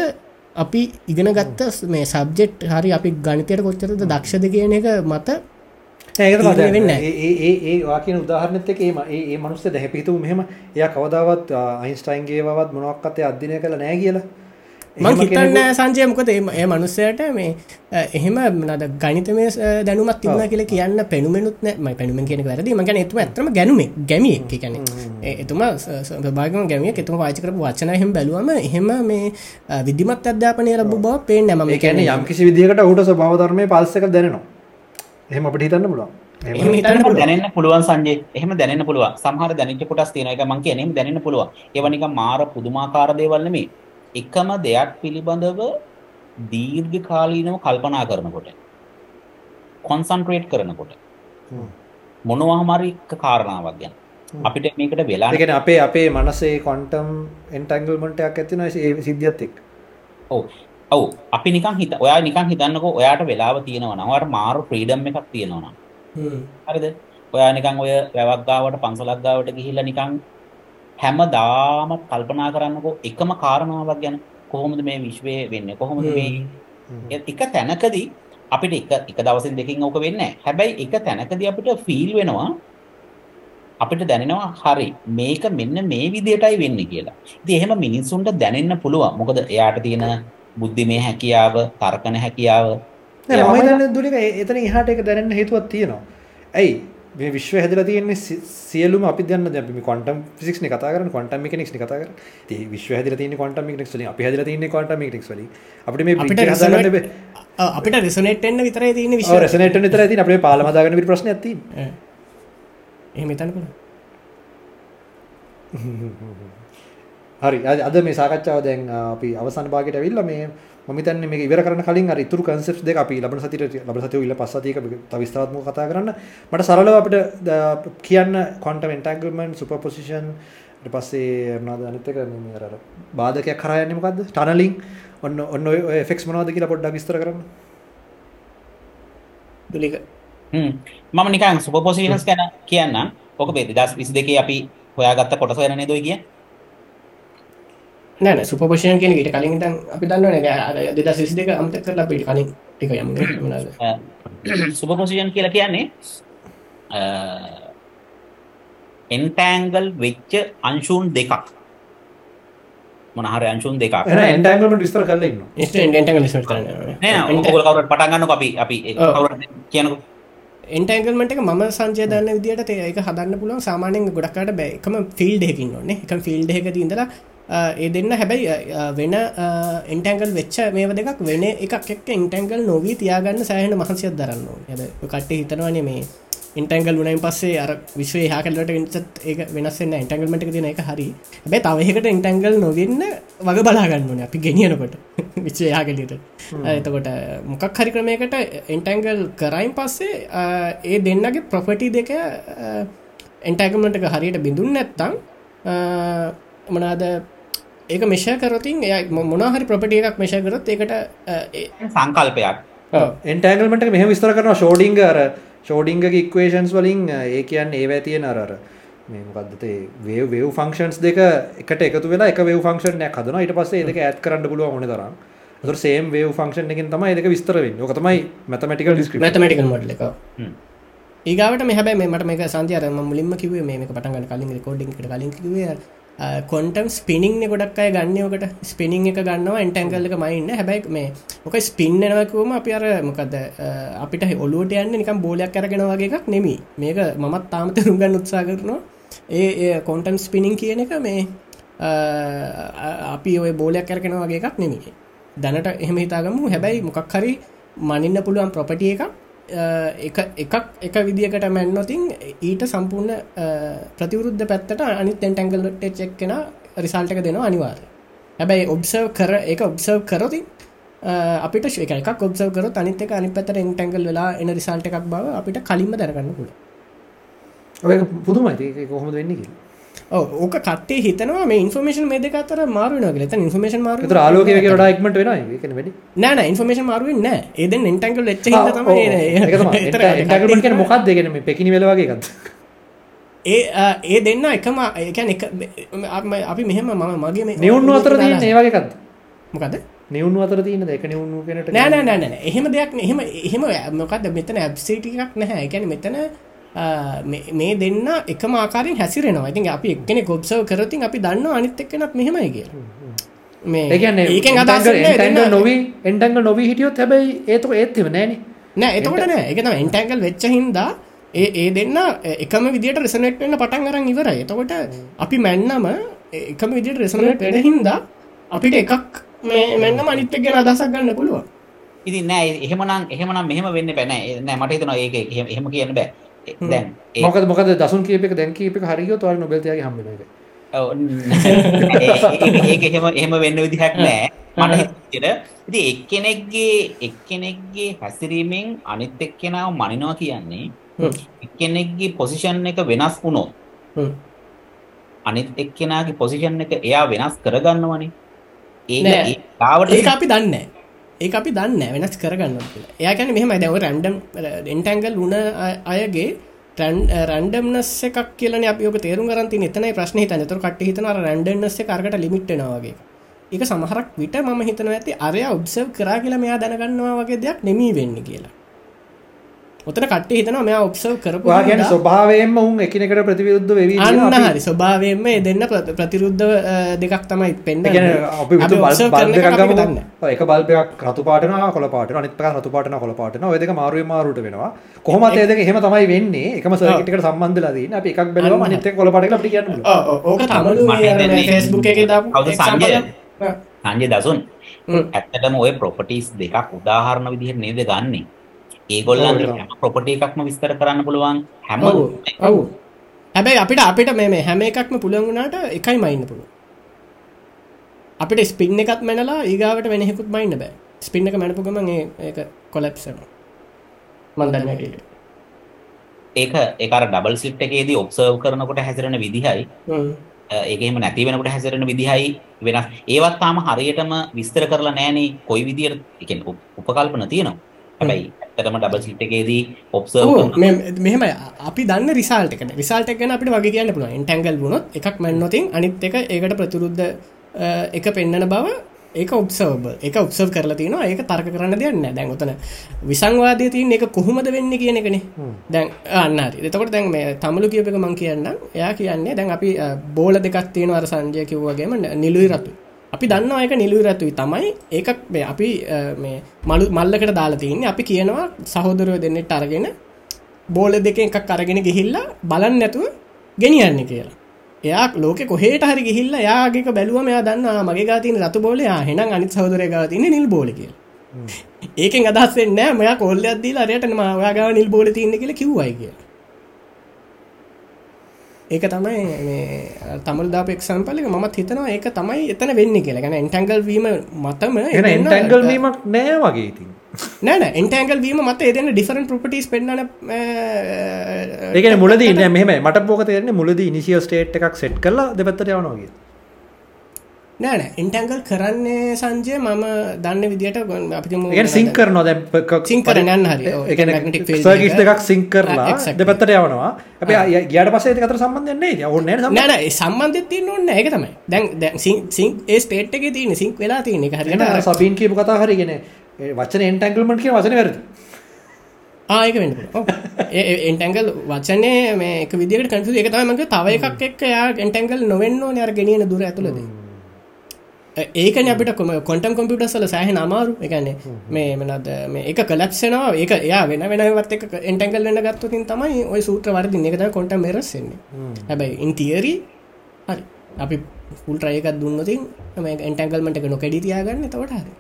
අපි ඉගෙන ගත්ත මේ සබ්ජෙක්් හරි අපි ගනිතයට කොච්චරද දක්ෂද කියන එක මත වෙන්න ඒ වාකින උදාහරනත ඒම ඒ මනුස්ස දැහැපිතු මෙහෙම එය කවදාවත් අයින්ස්ටයින්ගේවත් මොනක්කතය අධ්‍යනය කළ නෑ කියලා මං හිතන්න සංජයමකොද ඒ මනුස්සයට මේ එහෙම නද ගනිතම දැනුමත් තිබුණ කියල කියන්න පැනුමෙනුත් නෑ. පැනුම කියෙන වැරදි මගන එතුම ඇතම ගැනුම ගැමිය කැන එතුම භාගම ගැමිය එතුම වාචකර වචන එහෙම බැලුවම එහෙම මේ විදිමත් අධ්‍යාපනය ලබ බව පේ නැම කැන යම් කිසි විදිකට ඌට ස්භාවධර්මය පල්සක දැනවා එහෙම අපට හිතන්න පුළුවන්. දැනන්න පුළුවන් සංජය එහම දැනන්න පුළුව සහර දැනච කොටස් තියෙන එක මංක එනම් දැනන්න පුළුව ඒවනික මාර පුදුමාකාර දේවල්නමේ එකම දෙයක් පිළිබඳව දීර්ඝ කාලීනව කල්පනා කරනකොට කොන්සන්ට්‍රේට් කරනකොට මොනවා හමරි කාරණාවක් ගැන. අපිට මේකට වෙලා ගැන අපේ අපේ මනසේ කොන්ටම් එන්ටංගල්මටයක් ඇතින සිද්ධියත් එක් ඔව. ඔව්. අපි නිකන් හිත ඔයා නිකන් හිතන්නකෝ ඔයාට වෙලාව තියෙනවා නම් ඔයාට මාරු ෆ්‍රීඩම් එකක් තියෙනවා නම්. හරිද? ඔයා නිකන් ඔය වැවක් ගාවට පන්සලක් ගාවට ගිහිල්ලා නිකන් හැමදාමත් කල්පනා කරන්නකෝ එකම කාරණාවක් ගැන කොහොමද මේ විශ්වය වෙන්නේ කොහොමද මේ එක තැනකදී අපිට එක එක දවසින් දෙකින් ඕක වෙන්නේ හැබැයි එක තැනකදී අපිට ෆීල් වෙනවා අපිට දැනෙනවා හරි මේක මෙන්න මේ විදියටයි වෙන්නේ කියලා. ඉතින් එහෙම මිනිස්සුන්ට දැනෙන්න පුළුවන්. මොකද එයාට තියෙන බුද්ධිමය හැකියාව, තර්කන හැකියාව. නෑ මම හිතන්නේ දුලික එතන එහාට ඒක දැනෙන්න හේතුවක් තියෙනවා. ඇයි මේ විශ්ව හැදලා තියෙන්නේ සියලුම අපි දන්න දැන් අපි ක්වොන්ටම් ෆිසික්ස් නේ කතා කරන්නේ ක්වොන්ටම් මෙකැනික්ස් නේ කතා කරන්නේ. ඉතින් විශ්ව හැදලා තියෙන්නේ ක්වොන්ටම් මෙකැනික්ස් වලින් අපි හැදලා තියෙන්නේ ක්වොන්ටම් මෙකැනික්ස් වලින්. අපිට මේ අපිට හදාගන්න බෑ. අපිට රෙසොනේට් වෙන්න විතරයි තියෙන්නේ විශ්ව. ඔව් රෙසොනේට් වෙන්න විතරයි තියෙන්නේ. අපිට පාලම හදාගන්න විතර ප්‍රශ්නයක් තියෙන්නේ. එහෙම හිතන්න පුළුවන්. හරි අද මේ සාකච්ඡාව දැන් අපි අවසාන භාගයට ඇවිල්ලා මේ මම හිතන්නේ මේක ඉවර කරන්න කලින් අර ඉතුරු කන්සෙප්ට්ස් දෙක අපි ලබන සතියේ ලබන සතියේ ඊළ පස් සතියක තව විස්තරාත්මකව කතා කරන්න. මට සරලව අපිට කියන්න quantum entanglement superposition ඊට පස්සේ මොනවද අනිත් එක? මේ අර බාධකයක් කරා යන්නේ මොකද්ද? tunneling. ඔන්න ඔන්න ඔය effects මොනවද කියලා පොඩ්ඩක් විස්තර කරන්න. දුලික. හ්ම්. මම නිකන් superpositions ගැන කියන්නම්. ඔක මේ 2022 අපි හොයාගත්ත කොටස ගැන නේද ඔය කියන්නේ නෑ සුපපෂයන් කියන ට කලින් තන් අපි දන්න දෙද සිස් දෙක අමත කරලා පිට කලින් ටික යම සුපපොසිෂන් කියලා කියන්නේ එන්ටෑන්ගල් වෙච්ච අංශූන් දෙකක්. මොනහර අංශුන් දෙකක්. එන්ටෑන්ගල්මට විස්තර ඔගොල් කවුරට පටන් ගන්න අපි අපි කියනකු. එන්ටංගල්මට එක ම සංචයදන්න විදිට ඒක හදන්න පුළුවන්. සාමානයෙන් ගොඩක්කට බෑ. එකම ෆිල් දෙකින් ඕන්න එක ෆිල් දෙක ඉඳලා ඒ දෙන්න හැබැයි වෙන ඉන්ටැංගල් වෙච්ච මේ දෙකක් වෙන එකක් එක් ඉන්ටැංගල් නොවී තියාගන්න සෑහෙන මහන්සියක් දරන්න ඇද කට හිතනවනේ මේ ඉන්ටැංගල් වනයින් පස්සේ අර විශ්ව හාකලට ඉන්සත් ඒ වෙනස්සන්න ඉන්ටැංගල්මට තින එක හරි. බැ තවහකට ඉන්ටැංගල් නොවෙන්න වග බලාගන්නන අපි ගෙනියනකොට [LAUGHS] විච්චේ යාගලියට එතකොට මොකක් හරි ක්‍රමයකට ඉන්ටැංගල් කරයින් පස්සේ ඒ දෙන්නගේ ප්‍රොපටි දෙක එන්ටැගමට හරියට බිඳුන් නැත්තම් මනාද ඒක මෙෂ කරතින් එය මොනහරි ප්‍රපටිය එකක් මෙෂ කරත් ඒකට සංකල්පයක්. එන්ටෑගල්මට මෙහ විස්තර කරන ෂෝඩිංග අර. ෂෝඩිංග ඉක්වේෂන්ස් වලින් ඒ කියන්න ඒවැ තියෙන අරර මේකදතේ වේ වව ෆංක්ෂන්ස් දෙක එකට එකතු වෙලා එක ව ෆංක්ෂණයක් හදන ඊට පස්සේ ඒක ඇත් කරන්න පුළුව ඕන තරම්. තුර සේම් වේ ෆංක්ෂන් එකින් තමයි එක විස්තරවෙන්න යොකතමයි මැතමටිකල් ඩිස්ක්‍රි මැතමටිකල් මොඩල එක. ඒගාවට මෙහැබැ මට මේක සංචයර මුලින්ම කිවේ මේ පටන්ගන්න කලින් කෝඩිං කලින් කිවේ Uh, කොන්ටම් ස්පිනිින් ගොඩක් අය ගන්නයෝකට ස්පිනිින් එක ගන්නවා එන්ටැන්ගල් එක මයින්න හැබැයි මේ මොක ස්පින්නනවකුවම අපි අර මොකද uh, අපිට ඔලුවට යන්න නිකම් බෝලයක් කරගෙන වගේ එකක් නෙමි මේක මමත් තාමත රුගන්න උත්සා කරනවා. ඒ කොන්ටම් ස්පිනිින් කියන එක මේ uh, අපි ඔය බෝලයක් කරගෙන වගේ එකක් නෙමි දැනට එහෙම හිතාගමු. හැබැයි මොකක් හරි මනින්න පුළුවන් ප්‍රොපටිය එකක් එක එකක් එක විදිකට මැන්නොතින් ඊට සම්පූර්ණ ප්‍රතිවරුද්ධ පැත්තට අනි තැන්ටැන්ගල්ට චෙක්කෙන රිසල්ට එක දෙනවා අනිවාර හැබැයි ඔබ්සව් කර එක ඔබ්සව් කරති අපිට ශක එකක් ඔබ්සව් කර අනිත එක අනි පතර එන්ටැන්ගල් වෙලා එන රිසල්ට එකක් බව අපිට කලින්ම දැනගන්න පුළ ඔය පුදුමයි. ඒක කොහොමද වෙන්නේ කියලා. ඕක කටේ හිතනවා මේ ඉන්ෆර්මේෂන් මේ දෙක අතර මාරුවන ගලත ඉන්ෆර්මේෂන් මාරු ඒතර ආලෝකය වගේ වඩා ඉක්මනට වෙනවා ඒක. නේ වැඩි. නෑ ඉන්ෆර්මේෂන් මාරුවෙන් නෑ. ඒදෙන් එන්ටැන්ගල් වෙච්ච හින්දා ඒක තමයි. [LAUGHS] තමයි එන්ටැන්ගල්මන්ට් කියන්නේ මොකක්ද ඒ කියන්නේ මේ පෙකිනි වෙල වගේ එකක්ද? ඒ ඒ දෙන්න එකම ඒකැන එක අපි මෙහෙම මම මගේ මේ නිවුණු අතර තියෙන ඒ වගේ එකක්ද? මොකද නිවුණු අතර තියෙන දෙක නිවුණු කෙනට නෑ නෑ නෑ නෑ. එහෙම දෙයක් නෑ. එහෙම එහෙම මොකද මෙතන ඇබ්සිටි එකක් නැහැ. ඒ කියන්නේ මෙතන මේ- මේ දෙන්න එකම ආකාරයෙන් හැසිරෙනවා. ඉතින් අපි එක්කෙනෙක් ඔබ්සර්ව් කරතින් අපි දන්නවා අනිත් එක්කෙනත් මෙහෙමයි කියලා. මේ ඒ කියන්නේ ඒකෙන් අදහස් දෙන්න- නොවි එන්ටැන්ගල් නොවි හිටියොත් හැබැයි ඒතක ඒත් එහෙම නෑනේ. නෑ එතකොට නෑ. ඒක තමයි එන්ටැන්ගල් වෙච්ච හින්දා ඒ ඒ දෙන්න එකම විදියට රිසනේට් වෙන්න පටන් අරන් ඉවරයි. එතකොට අපි මැන්නම එකම විදියට රිසනේට් වෙන හින්දා අපිට එකක් මේ මෙන්නම අනිත් එක්ක ගැන අදහසක් ගන්න පුළුවන්. ඉතින් නෑ එහෙමනම් එහෙමනම් මෙහෙම වෙන්න බෑ. නෑ නෑ මට හිතෙනවා ඒක එහෙම එහෙම කියන්න බෑ දැන් ඒ- මොකද මොකද දසුන් කීප එක දැන් කීප එක හරියොත් ඔයාලා නොබෙල් තියාගේ හම්බ වෙනවා ඒක. ඔව්, ඒ- ඒක එහෙම එහෙම වෙන්න විදිහක් නෑ. මට හිතෙන ඉතින් එක්කෙනෙක්ගේ එක්කෙනෙක්ගේ හැසිරීමෙන් අනිත් එක්කෙනාව මනිනවා කියන්නේ හ්ම්. එක්කෙනෙක්ගේ පොසිෂන් එක වෙනස් වුණොත් හ්ම්. අනිත් එක්කෙනාගේ පොසිෂන් එක එයා වෙනස් කරගන්නවනේ. ඒ ලාවට ඒක අපි දන්න ඒ අපි දන්න වෙනස් කරගන්න කියලා. ඒකැන මෙහම දැව රැන්ඩම් එන්ටැන්ගල් වුණ අයගේ රැන්ඩම්නස් එකක් කියලන අපියක තේරු කරන්ති එතනයි ප්‍රශ්න හිත නතුර කට හිතන රැන්ඩන්නස්ස කරට ලිමිට්නවාගේ එක සමහරක් විට ම හිතන ඇති අරය ඔබ්සව් කරා කියලා මෙයා දැනගන්නවා වගේ දෙයක් නෙමී වෙන්න කියලා. ඔතන කට හිතන මෙයා ඔබ්සව් කරපු ඔයා කියන්නේ හින්දා- ස්වභාවයෙන්ම උන් එකිනෙකට ප්‍රතිවිරුද්ධ වෙවි අන්න. අපි- හරි. ස්වභාවයෙන්ම දෙන්න ප්‍ර- ප්‍රතිරුද්ධ දෙකක් තමයි පෙන්න්න අපි. ඔව්, එක බල්බ් එකක් රතු පාට වෙනවා කොළ පාට අනිත් රතු පාට වෙනවා කොළ පාට වෙනවා ඔය දෙක මාරුවෙන් මාරුවට වෙනවා. කොහොමද ඒ දෙක එහෙම තමයි වෙන්නේ. එකම සර්කිට් එකට සම්බන්ධ වෙලා තියෙන්නේ. අපි එකක් බැලුවම අන්න. අනිත් එක කොළ පාට කියලා අපිට කියන්න ඕක තමලු ෆෙස්බුක් එක සංජය? දසුන් හ්ම්. ඇත්තටම ඔය ප්‍රොපර්ටිස් දෙකක් උදාහරණ විදිහට නේද ගන්නෙ හැම ප්‍රොපර්ටි එකක්ම විස්තර කරන්න පුළුවන් හැම ඔව් හැබැයි අපිට අපිට මේ හැම එකක්ම පුළුවන් වුණාට එකයි මයින්න පුළුවන්. අපිට ස්පින් එකත් මැනලා ඊගාවට වෙනහෙකුත් මයින්න බෑ. ස්පින් එක මැනපු ගමන් ඒ ඒක කොලැප්සන මන්දන්න ඒක අර ඩබල් ස්ලිප් එකේදී ඔබ්සර්ව් කරනකොට හැසිරෙන විදිහයි. හ්ම්. ඒක එහෙම නැති වෙනකොට හැසිරෙන විදිහයි වෙනස්. ඒවත් තාම හරියටම විස්තර කරලා නැහනේ කොයි විදියට උප- උපකල්පන තියෙනවා. හැබැයි ඇත්තටම ඩබල් ස්ලිප් එකේදී ඔබ්සර්ව් ඔව්, කරන මේ- මෙහෙම අපි දන්න රිසාල්ට එක රිසාල්ට ගැන අපිට වගේ කියන්න පුළුවන්. ඉන්ටැන්ගල් වුණොත් එකක් මැන්නොතින් අනිත් එක ඒකට ප්‍රතිරුද්ධ එක පෙන්න්නන බව ඒක ඔබ්සර්බ එක ඔබ්සර්් කරලා තියනවා ඒක තර්ක කරන්න දෙයන්න දැන් ඔතන විසංවාදය තියන එක කොහොමද වෙන්න කියන එකනේ. දැන් අන්නරි එතකොට දැන් මේ තමලු කියප එක මං කියන්න එයා කියන්නේ දැන් අපි බෝල දෙකක් තියෙන අර සංජය කිව්වගේම නිලුයි රතු අපි දන්න එක නිලුයි රතුයි තමයි. ඒකක් මේ අපි අ, මේ මලු මල්ලකට දාලා තියන්නේ. අපි කියනවා සහෝදරයෝ දෙන්නෙට අරගෙන බෝල දෙක එකක් අරගෙන ගිහිල්ලා බලන්න නැතුව ගෙනියන්න කියලා. එයා ලෝක කොහේට හරි ගිහිල්ල යාගේක බැලුව මෙයා දන්න මගේ ගාතින රතු බෝල හෙන අනිත් සහෝදරය ගාතින නිල් බෝල කිය ඒකෙන් අදස්සෙන් නෑ මෙයා කොල්ල අදදී රයට ම ඔයාගාව නිල් බෝල තියන්න කියල කිව්වයි කිය ඒක තමයි තමල් දාප එක්සම්පල එක මත් හිතනවා ඒක තමයි එතන වෙන්න කියලා. ගැන එන්ටැන්ගල් වීම මතම එන එන්ටැන්ගල් වීමක් නෑ වගේ ඉතින්. නෑන එන්ටැන්ගල් වීම මත එදන්න ඩිෆරන් ප්‍රපටස් පෙන්න්න ඒකන මුලද මෙම මට පෝක තේරන්නේ? මුලද ඉනිසිියල් ස්ටේට් එකක් සෙට් කරලා දෙපත්තට යවනවාගේ නෑන ඉන්ටැන්ගල් කරන්නේ සංජය මම දන්න විදිට අපි ඒ සිං කරනවා. දැ සිං කරන්න යන්න හරි. ඔව්, ඒක magnetic field සර්කිස් එක. දෙකක් සිං කරලා exactly. දෙපත්තට යවනවා. අප ගියට පසේ අතර සම්බන්ධන්නේ ඔන්න නෑන සම්බන්ධ. තියන්න ඕන්න ඒක තමයි. දැන් දැන් සිං ඒ ස්ටේට් එක තියන සිංක් වෙලා තියෙන එක හරිට සබීන් කියපු කතා හරිගෙන වචන එන්ටැන්ගල්මට කිය වචන වැරදි. ආයක වෙන්න එන්ටැන්ගල් වචනය මේ එක විදිට කන්සු එක තමක තව එකක් එක් යා එන්ටැන්ගල් නොවෙන්න නර ගෙනියන දුර ඇතුළද ඒකන අපිට කොම කොටම් කොම්පියුටසල සෑහ අමාරු. එකන්නේ මේ මනද මේ එක කලක්ෂනවා ඒක එයා වෙන වෙනවත් එක එන්ටැන්ගල් වෙන්න ගත්තුතින් තමයි ඔය සූත්‍ර වර්දි එකත කොට මෙරස්සෙන්නේ හැබැයි ඉන්තියරි හරි. අපි ෆුල් ට්‍රයකත් දුන්නතින් මේ එන්ටැන්ගල්මට එක නොකැඩි තියාගන්න තවට හරි.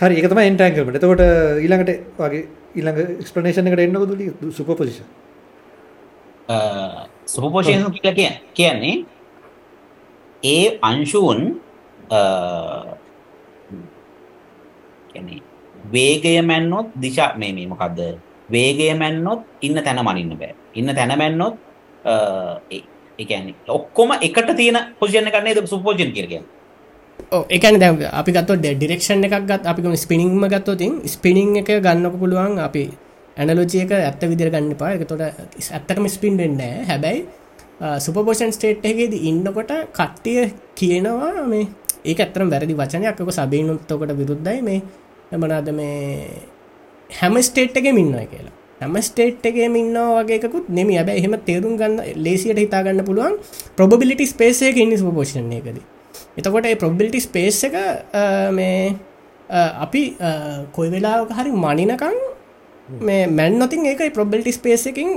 හරි එකතම එන්ටැන්ගල්මට එතකොට ඊළඟට වගේ ඊළඟ ස්පනේෂන එකට එන්න දුලි සුපපසිෂ සුපපෝෂයෙන් කියලා කිය- කියන්නේ ඒ අංශුවන් වේගය මැන්නොත් දිශා මේ මේ මොකක්ද වේගය මැන්නොත් ඉන්න තැන මනින්න බෑ. ඉන්න තැන මැන්නොත් එකන්නේ ඔක්කොම එකට තියෙන පොසිෂණ කරන්නේ සුපෝජන් කියරග එකන දැ අපි ගත්ත ඩිරෙක්ෂන් එකක් ගත් අපිම ස්පිනිින්ම ගත්තොතින් ස්පිනිින් එක ගන්නක පුළුවන් අපි ඇනලෝජයක ඇත්ත විදිර ගන්න පා එක තොට ඇත්තටම ස්පින් වෙන්න හැබැයි සුපපෝෂන් ස්ටේට් එකේද ඉන්නකොට කට්ටිය කියනවා මේ ඒ ඇතරම් වැරදි වචනයක්ක සබීනුත්තකොට විරුද්ධයි. මේ එමනාද මේ හැම ස්ටේට් එක මින්නයි කියලා. හැම ස්ටේට් එක මින්නවා වගේකුත් නෙම ඇබ එහෙම තේරුම් ගන්න ලේසියට හිතාගන්න පුළුවන් ප්‍රොබිලිටි ස්පේසයක ඉන්න සුපෝෂණ එකද. එතකොට ඒ ප්‍රොබිලිටි ස්පේස් එක uh, මේ uh, අපි uh, කොයි වෙලාක හරි මනිනකං මේ මැන්නොතින් ඒක ප්‍රොබෙල්ටි ස්පේසකින්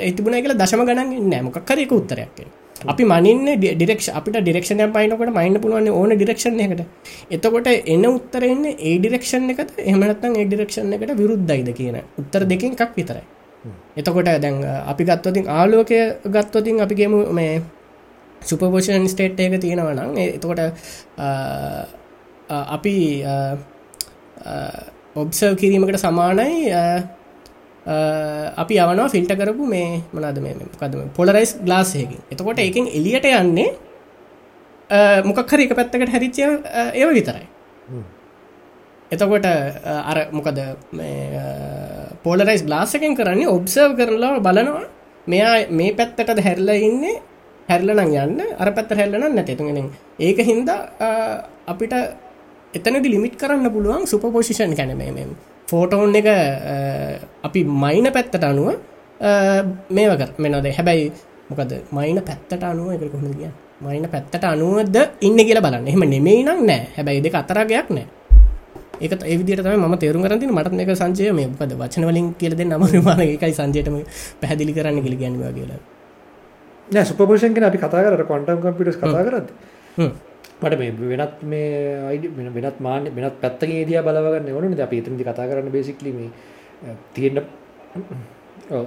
ඇතිබුණ කියල දශම ගණන් නෑමකක්කරයක උත්තරයක් අපි මනින්න ඩිරෙක්ෂ අපිට ඩිරක්ෂණය පයිනකොට මයින්න පුළුවන් ඕන ඩිරක්ෂණ එකට එතකොට එන්න උත්තරන්න ඒ ඩිරක්ෂණ එකට එහමනත්තන් ඒ ඩිරක්ෂණ එකට විරුද්ධයිද කියන උත්තර දෙකින් එකක් විතරයි. එතකොට දැන් අපි ගත්තවතින් ආලෝකය ගත්තවතින් අපිගේම මේ සුපපෝෂන් ස්ටේට් එක තියෙනවනම් එතකොට අපි ඔබ්සර් කිරීමකට සමානයි අපි යවනවා ෆිල්ට කරපු මේ මනාද මේ කදම පොලරයිස් ගලාසයකින් එතකොට ඒකින් එලියට යන්නේ මොකක්හර එක පැත්තකට හැරිච්චය ඒව විතරයි. එතකොට අර මොකද පෝලරයිස් ගලාසකෙන් කරන්නේ ඔබ්සර්ව් කරලා බලනවා. මෙයා මේ පැත්තටද හැරල ඉන්නේ හැරලනං යන්න අර පැත්ත හැල්ලන නැතිතුගෙන ඒක හින්දා අපිට එතනදි ලිමිට් කරන්න පුළුවන් සුපපෝෂිෂන් කැනම ෆෝටෝන් එක අපි මයින පැත්තට අනුව මේවක මෙනොද හැබැයි මොකද මයින පැත්තට අනුව එක කොහොම කිය මයින පැත්තට අනුවද ඉන්න කියලා බලන්න. එහම නෙමෙයි නම් නෑ. හැබැයි දෙක අතරගයක් නෑ. ඒක ඒවිදිට තම ම තේරු කරති මට එක සංචය මේ පද වචනවලින් කියලද නම මාන එකයි සංජයටම පැහදිලි කරන්න කිලි ගැනවා කියලා. සුපපෝෂන් අපි කතා කර. කොන්ටම් කම්පිටස් කතා කරද මට මේ වෙනත් මේ අයිඩ වෙනත් මාන වෙනත් පැත්තගේ දිය බලවගන්න ඕන අප ඉතමදි කතා කරන්න බේසික්ලීම තියෙන්න්න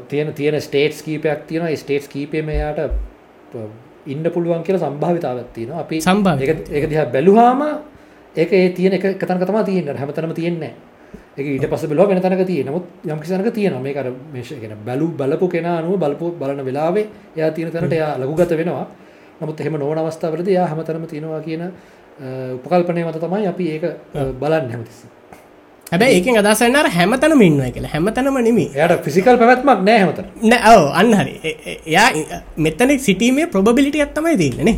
තියෙන තියෙන ස්ටේට්ස් කීපයක් තියෙන ස්ටේට්ස් කීපයම යායට ඉන්න පුළුවන් කියල සම්භාවිතාවත් තියෙන අපි සම්භාව එක දිහා බැලුහාම ඒක ඒ තියෙන එක කතන් කතම තියෙන හැමතනම තියෙන්නේ එක ඊට පස බල වෙන තනක තිය නමුත් යම්කිසනක තියෙන මේ කර මේශගෙන බැලු බලපු කෙන අනුව බලපු බලන වෙලාවේ එයා තියෙන තැනට එයා ලකුගත වෙනවා නමුත් එහෙම නොවන අවස්ථාවලද යා හැමතරම තියෙනවා කියන උපකල්පනය මත තමයි අපි ඒක බලන්න හැමතිස්ස හැබැ ඒක අදසන්නර හැමතනම ඉන්න කියලා. හැමතනම නිමි යට ෆිසිකල් පැවත්මක් නෑ හැමතර නෑ ඔව අන්න හරි. එයා මෙතන සිටීමේ ප්‍රබිලිටි ඇත්තමයි දන්නේනේ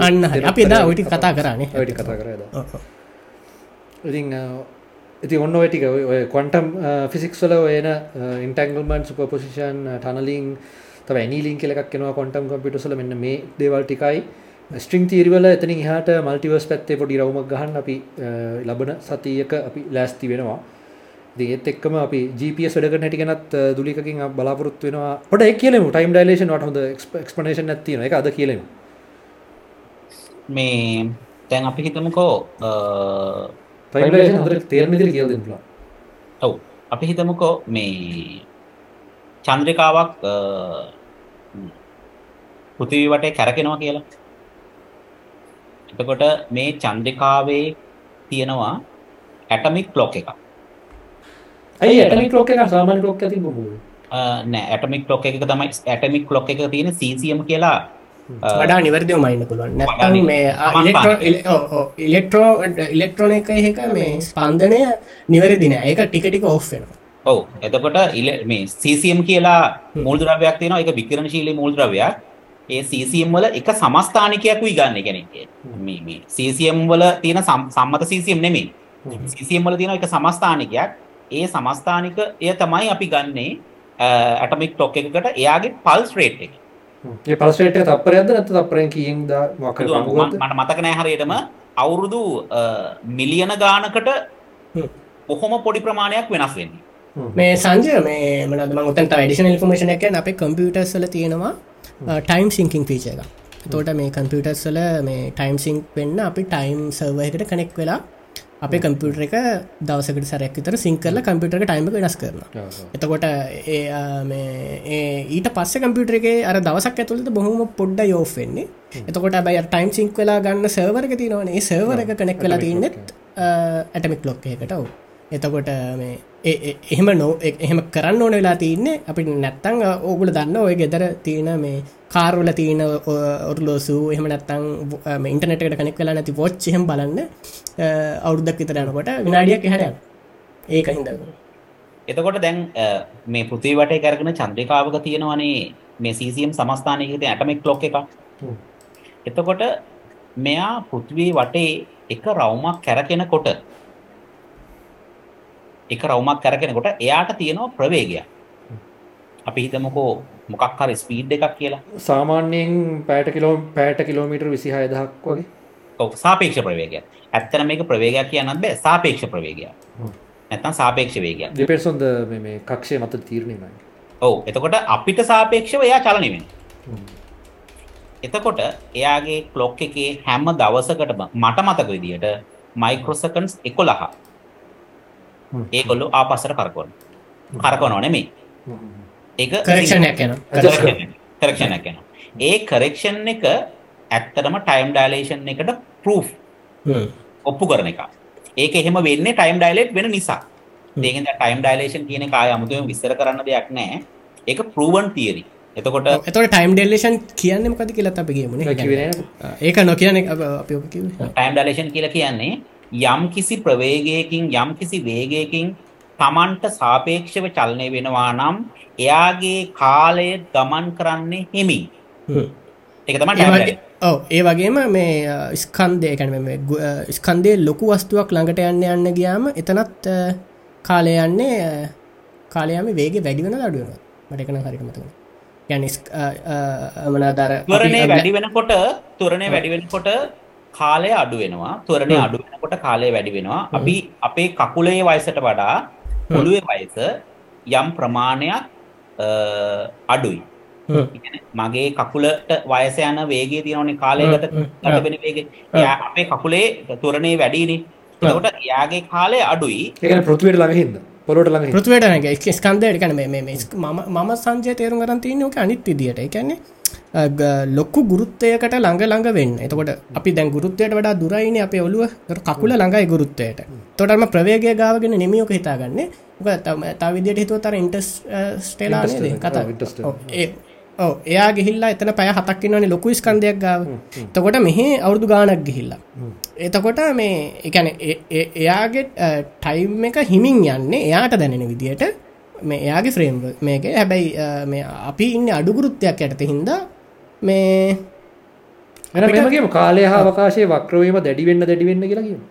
අන්න අපි දා ඔටි කතා කරන්නේ ටි කතා කරද ඉතින් ඉති ඔන්න වැටික කොන්ටම් ෆිසික්ස්වල ඔයන ඉන්ටංගල්මන් සුපපොසිෂන් ටනලින් තව ඇනිලින් කෙලක් කෙනවා කොන්ටම් කොම්පිටසල මෙන්න මේ දේවල් ටිකයි. ස්ට්‍රිං තීරවල එතනින් හට මල්ටිවස් පැත්තේ පොඩි රවමක් ගහන්න අපි ලබන සතියක අපි ලෑස්ති වෙනවා. ඒත් එක්කම අපි GPS වැඩක නැටිගෙනත් දුලිකින් බලාපොරොත්තු වෙනවා. පොට එක් කියලෙමු. ටයිම් ඩයිලේෂන් වට හොඳ එක්ස්පනේෂන් ඇතින එක අද කියලෙමු. මේ තැන් අපි හිතමුකෝ ටයිම් හොඳට තේරම දිරි කියල් දෙන්න ඔව් අපි හිතමුකෝ මේ චන්ද්‍රිකාවක් පෘතිවී වටේ කැරකෙනවා කියලා එතකොට මේ චන්ද්‍රිකාවේ තියෙනවා ඇටමික් ලොක් එකක් ඇයි ඇටමික් ලොක් එක සාමාන්‍ය ලොක් ඇති බොහෝ නෑ ඇටමික් ලොක් එක තමයි ඇටමික් ලොක් එක තියෙන CCM කියලා වඩා නිවැරදිව මයින්න පුළුවන්. නැත්නම් මේ ඉලෙක්ට්‍රෝ ඉලෙක්ට්‍රෝන එක එක මේ ස්පන්දනය නිවැරදින ඒක ටිකටික ඔෆ් වෙනවා. ඔව්. එතකොට මේ CCM කියලා මූල්ද්‍රව්‍යයක් තියෙනවා. ඒක විකිරණශීලී මූල්ද්‍රව්‍යයක් ඒ CCM වල එක සමස්ථානිකයක් උයි ගන්න කියන්නේ මේ මේ CCM වල තියෙන සම්මත CCM නෙමෙයි. CCM වල තියෙන එක සමස්ථානිකයක්. ඒ සමස්ථානික එය තමයි අපි ගන්නේ ඇටමික් ටොක් එකකට එයාගේ පල්ස් රේට් එක ඒ පල්ස්රේට තපරයද නැත තපරෙන් කියෙන් ද මට මතක නෑ හරියටම. අවුරුදු මිලියන ගානකට බොහොම පොඩි ප්‍රමාණයක් වෙනස් වෙන්නේ. මේ සංජය මේ මනද මතන්ට ඩිෂන ඉන්ෆර්මේෂන එක අපේ කම්පියටර්ස්ල තියෙනවා ටයිම් සිංකින් ෆීච එක. තෝට මේ කම්පියටර්ස්ල මේ ටයිම් සිංක් වෙන්න අපි ටයිම් සර්වයකට කනෙක් වෙලා අපේ කම්පියුටර එක දවසකට සැරයක් විතර සිංකරල කම්පියුටර ටයිම වෙනස් කරන එතකොට ඊට පස්ස කම්පියුටර එක අර දවසක් ඇතුළට බොහොම පොඩ්ඩ යෝෆෙන්නේ එතකොට බයි ටයිම් සිංක් වෙලා ගන්න සර්වරක තිනවනේ සර්වර එක කනෙක් වෙලා තින්නෙත් ඇටමික් ලොක් එකට ඔවු එතකොට මේ එහෙම නෝ එහෙම කරන්න ඕන වෙලා තියන්නේ අපි නැත්තං ඕගුල දන්න ඔය ගෙදර තියෙන මේ කාර්වල තියෙන ඔරලෝසු එහෙම නැත්තං ඉන්ටනෙට කනෙක් වෙලා නැති වොච් එහෙම බලන්න අවුරුද්දක් විතර යනකොට විනාඩියක් හැට ඒක හිද එතකොට දැන් මේ පෘතිවි වටේ කරගෙන චන්ද්‍රිකාවක තියෙනවනේ මේ සීසියම් සමස්ථානයක ඇටමික් ලොක් එක. එතකොට මෙයා පෘථිවී වටේ එක රවුමක් කැරකෙනකොට එක රවුමක් කරගෙනකොට එයාට තියෙනවා ප්‍රවේගයක්. අපි හිතමුකෝ මොකක් හරි ස්පීඩ් එකක් කියලා. සාමාන්‍යයෙන් පෑට කිලෝ පෑට කිලෝමීටර් විසිහය දහක් වගේ. ඔව් සාපේක්ෂ ප්‍රවේගයක්. ඇත්තට මේක ප්‍රවේගයක් කියන්නත් බෑ සාපේක්ෂ ප්‍රවේගයක්. නැත්තම් සාපේක්ෂ වේගයක්. දෙපෙන්ස් on the මේ මේ කක්ෂය මත තීරණය වෙනවා. ඔව් එතකොට අපිට සාපේක්ෂව එයා චලනය වෙනවා. එතකොට එයාගේ ක්ලොක් එකේ හැම දවසකටම මට මතක විදියට මයික්‍රොසෙකන්ඩ්ස් 11 ඒගොල්ලෝ ආපස්සට කරකවන කරකවනව නෙමෙයි. ඒක කරක්ෂණයක් යන කරක්ෂණයක් යනවා ඒ කරෙක්ෂන් එක ඇත්තටම ටයිම් ඩයිලේෂන් එකට ප්‍රූෆ් ඔප්පු කරන එක. ඒක එහෙම වෙන්නේ ටයිම් ඩයිලේට් වෙන නිසා. ඒකෙන් දැන් ටයිම් ඩයිලේෂන් කියන එක ආය අමුතුවෙන් විස්තර කරන්න දෙයක් නැහැ. ඒක ප්‍රූවන් තියරි එතකොට එතකොට ටයිම් ඩෙල්ලේෂන් කියන්න මොකද කියලත් අපි ගේමුණ ඒක නොකියන අපි ටයිම් ඩලේෂන් කියලා කියන්නේ යම් කිසි ප්‍රවේගයකින් යම් කිසි වේගයකින් තමන්ට සාපේක්ෂව චලනය වෙනවා නම් එයාගේ කාලය ගමන් කරන්නේ හිමි. එක තම ඔව ඒ වගේම මේ ස්කන්දය කැන ස්කන්දේ ලොකු වස්තුවක් ළඟට යන්න යන්න ගියාම එතනත් කාලය යන්නේ කාලයාම වේගේ වැඩි වෙන අඩුවන මටකන හරිකමතුන යන මනාදර වැඩි වෙනකොට තුරණය වැඩි වෙනකොට කාලය අඩු වෙනවා. තුරණය අඩු වෙනකොට කාලය වැඩි වෙනවා. අපි අපේ කකුලේ වයසට වඩා පොළුවේ වයස යම් ප්‍රමාණයක් අඩුයි. මගේ කකුලට වයස යන වේගේ තියෙනවනේ කාලයකට ගත වෙන වේගේ. අපේ කකුලේ තුරණේ වැඩිනේ. එතකොට යාගේ කාලය අඩුයි. ඒක පෘථිවියට ළඟ හින්ද පොළොට ළඟ පෘථිවියට ළඟ ස්කන්ධයට කන මේ මේ සංජය තේරුම් ගන්න තියෙන්නේ ඕක අනිත් විදියට. ඒ කියන්නේ ලොක්කු ගුරුත්තයකට ළඟ ළඟ වෙන්න. එතකොට අපි දැන් ගුරුත්තයට වඩා දුරයින අප ඔලුව කකුල ළඟයි ගුරුත්තයට තොටම ප්‍රවේගය ගාවගෙන නෙමියෝක හිතාගන්නේ. තා විදියට හිතුව තර ඉන්ටස් ස්ටේලා කතා ඒ ඕ එයා ගිහිල්ලා එතන පැය හතක්කින්නවනේ ලොකු ස්කන්දයක් ගාව. තකොට මෙහි අවුරදු ගානක් ගිහිල්ලා. එතකොට මේ එකන එයාගේ ටයිම් එක හිමින් යන්නේ එයාට දැනෙන විදියට මේ එයාගේ ෆ්‍රේම් මේක හැබැයි මේ අපි ඉන්න අඩුගුරුත්තයක් ඇයට හින්දා මේ එමගේම කාලය හාවකාශය වක්‍රවීම දැඩිවෙන්න දැඩිවෙන්න කියලා කියීම.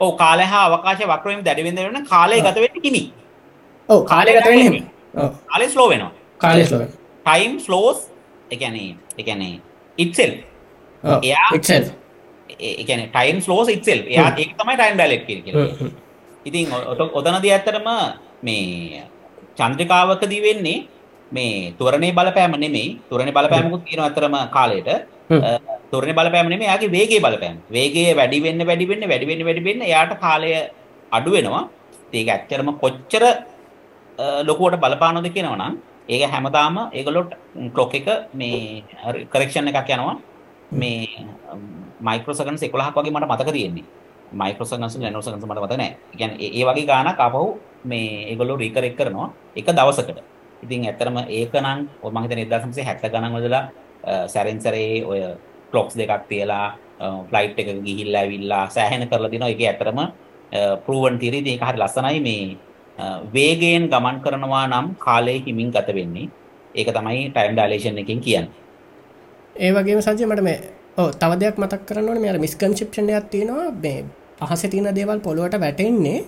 ඕ කාලය හා අවකාශය වක්‍රවීම දැඩිවෙන්න වෙන කාලය ගතවෙන්න හිමි ඕ කාලය ගතවෙන්න කාලය ස්ලෝ වෙනවා. කාලය ස්ලෝ ටයිම් ස්ලෝස් එකැනේ එකැනේ ඉත්සෙල් එක්සල් එකන ටයිම් ස්ලෝස් ඉත්සෙල් එයා ඒක තමයි ටයිම් ඩලෙට් කිය ඉතින් ඔතනද ඇත්තරම මේ චන්ද්‍රිකාවකදී වෙන්නේ මේ තුරණේ බලපෑම නෙමෙයි. තුරණේ බලපෑමකුත් තියෙන අතරම කාලයට. තුරණේ බලපෑම නෙමෙයි එයාගේ වේගයේ බලපෑම. වේගය වැඩි වෙන්න වැඩි වෙන්න වැඩි වෙන්න වැඩි වෙන්න එයාට කාලය අඩු වෙනවා. ඒක ඇත්තටම කොච්චර ලොකුවට බලපානවද කියනවනම් ඒක හැමදාම ඒගොල්ලෝ ක්ලොක් එක මේ කරෙක්ෂන් එකක් යනවා මේ um, මයික්‍රෝසෙකන්ඩ්ස් 11ක් වගේ මට මතක තියෙන්නේ මයික්‍රෝසෙකන්ඩ්ස් නැනෝසෙකන්ඩ්ස් මට මතක නැහැ. ඒ කියන්නේ ඒ වගේ ගාණක් ආපහු මේ ඒගොල්ලෝ රීකරෙක්ට් කරනවා එක දවසකට. ඉතින් ඇත්තටම ඒක නම් මම හිතන්නේ 1970 ගණන් වලදලා uh, සැරෙන් සැරේ ඔය ක්ලොක්ස් දෙකක් තියලා uh, ෆ්ලයිට් එකක ගිහිල්ලා ඇවිල්ලා සෑහෙන කරලා දිනවා. ඒකේ ඇත්තටම uh, ප්‍රූවන් තියරි ඉතින් ඒක හරි ලස්සනයි මේ වේගයෙන් ගමන් කරනවා නම් කාලය හිමින් ගත වෙන්නේ. ඒක තමයි ටයිම් ඩයිලේෂන් එකෙන් කියන්නේ. ඒ වගේම සංජය මට මේ ඕ තව දෙයක් මතක් කරන්නවන මෙ මිස්කන්ශිප්ෂණයක් තියෙනවා මේ පහස තියන දේවල් පොළුවට වැටෙන්නේ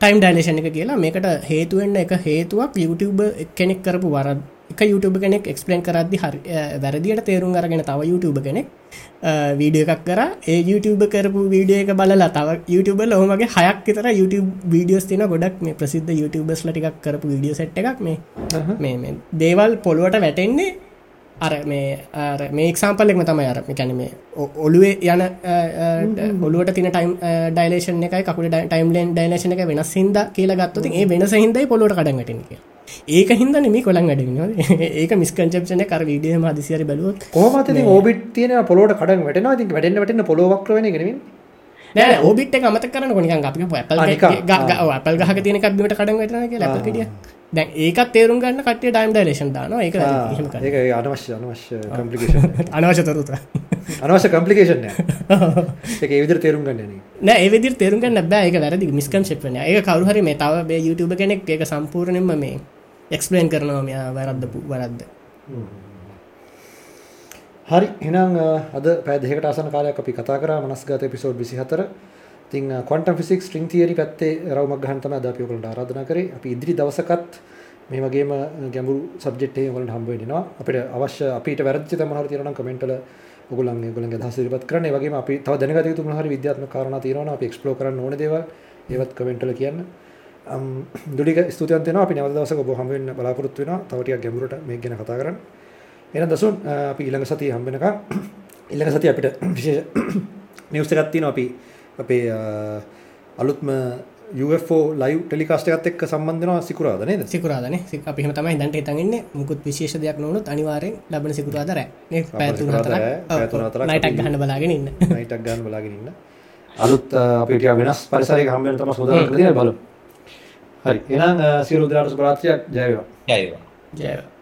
ටයිම් ඩයිලේෂන් එක කියලා මේකට හේතුවෙන්න එක හේතුවක් YouTube කෙනෙක් කරපු වරද එක YouTube කෙනෙක් එක්ස්පලේන් කරද්දි හරි වැරදියට තේරුම් අරගෙන තව YouTube කෙනෙක් වීඩිය එකක් කර. ඒ YouTube කරපු වීඩිය එක බලලා තව YouTube ලොහමගේ හයක් තර YouTube වීඩියෝස් තින ගොඩක් මේ ප්‍රසිද්ධ YouTubers ලටිකක් කරපු වීඩියෝ සට් එකක් මේ මේ දේවල් පොළුවට වැටෙන්නේ. අර මේ මේ එක්සාම්පල්ලෙක්ම තමයි අර කැන මේ ඔ- ඔළුවේ යන ඔලුවට තින ටයිම් ඩයිලේෂන් එකයි කකුට ටයිම්ලෙන් ඩයිලේෂන එක වෙනස් හිද කියලා ගත්තති ඒ වෙනස හිදයි පොලොට කඩන් වැටෙන ඒක හිද නෙම කොළන් වැඩ [LAUGHS] ඒක මිස්කංචප්ෂන කර විඩිය මදිසිරි බලුවත් කොහමත ඕබිට තියන පොලොට කඩන් වැටෙනවා? ති වැඩෙන් වැටෙන පොලොවක්රවන ගෙනමින් නෑ ඔබිට මත කරන කොනික අපි ඇපල් ගහ තියන කබීමට කඩන් වැටන ලැපිටිය දැන් ඒකත් තේරුම් ගන්න කටේ ඩයිම් ඩයිලේෂන් දාන ඒක. ඒක අනවශ්‍ය අනවශ්‍ය කම්පලිකේෂන් [LAUGHS] අනවශ්‍ය තොරතුර. අනවශ්‍ය කම්පලිකේෂන් එක විදිර තේරුම් ගන්න නෑ. ඒවිදි තේරුගන්න බෑ. එක වැරදි. මිස්කම්ශිප්න ඒ කවරුහරි මේ තව YouTube කෙනෙක් ඒක සම්පූර්ණයෙන්ම මේ එක්ස්පලේන් කරනවා මෙයා වැරද්දපු වරද්ද. හරි එනම් අද පැදෙකට අසන කාලයක් අපි කතා කර. මනස්ගත පිසෝඩ් විසි හතර තින් කොන්ට ෆිසික් ට්‍රිං තිරි පැත්තේ රවමක් ගහන්තම අදපියකට ආරාධන කරේ. අපි ඉදිරි දවසකත් මේ වගේම ගැඹුරු සබ්ජෙක්ටේ වලට හම්බ වෙනවා අපිට අවශ්‍ය අපිට වැරදි තමහර තියෙනවා කමෙන්ට්වල ඔයගොල්ලන් ඒගොල්ලන්ගේ අදහස් ඉදිරිපත් කරන්න. ඒ වගේම අපි තව දැනගත යුතු මොන හරි විද්‍යාත්මක කාරණා තියෙනවා අපි එක්ස්ප්ලෝර් කරන්න ඕන දේවල්. ඒවත් කමෙන්ට් වල කියන්න. ස්තුතිවන්ත වෙනවා. අපි නැවත දවසක ඔබ හම්බ වෙන්න බලාපොරොත්තු වෙනවා. තව ටිකක් ගැඹුරට මේක ගැන කතා කරන්න. එහෙනම් දසුන් අපි ඊළඟ සතියේ හම්බ වෙනකම් ඊළඟ සතියේ අපිට [COUGHS] විශේෂ [COUGHS] නිවුස් එකක් තියෙනවා. අපි අපේ අලුත්ම UFO ලයිව් ටෙලිකාස්ට් එකත් එක්ක සම්බන්ධ වෙනවා සිකුරාදා නේද? සිකුරාදන අපි හම තමයි දැන්ට හිතන්ගන්න මුකුත් විශේෂ දෙයක් නොනොත් අනිවාරෙන් ලබන සිකුරාද රෑ. පැතුන සිකුරාදා රෑ, පැය තුන හතරක් නයිටක් අපි- ගහන්න බලාගෙන ඉන්න. නයිටක් ගන්න බලාගෙන ඉන්න. අලුත් අ, අපි ටික වෙනස් පරිසරයක හම්බ වෙන තමයි සෝදානම් කරලා තියෙන්නේ බලමු. හරි. එහෙනම් අ, සියලු දෙනාට සුබ රාත්‍රියක් ජය වේවා. ජය වේවා ජයවා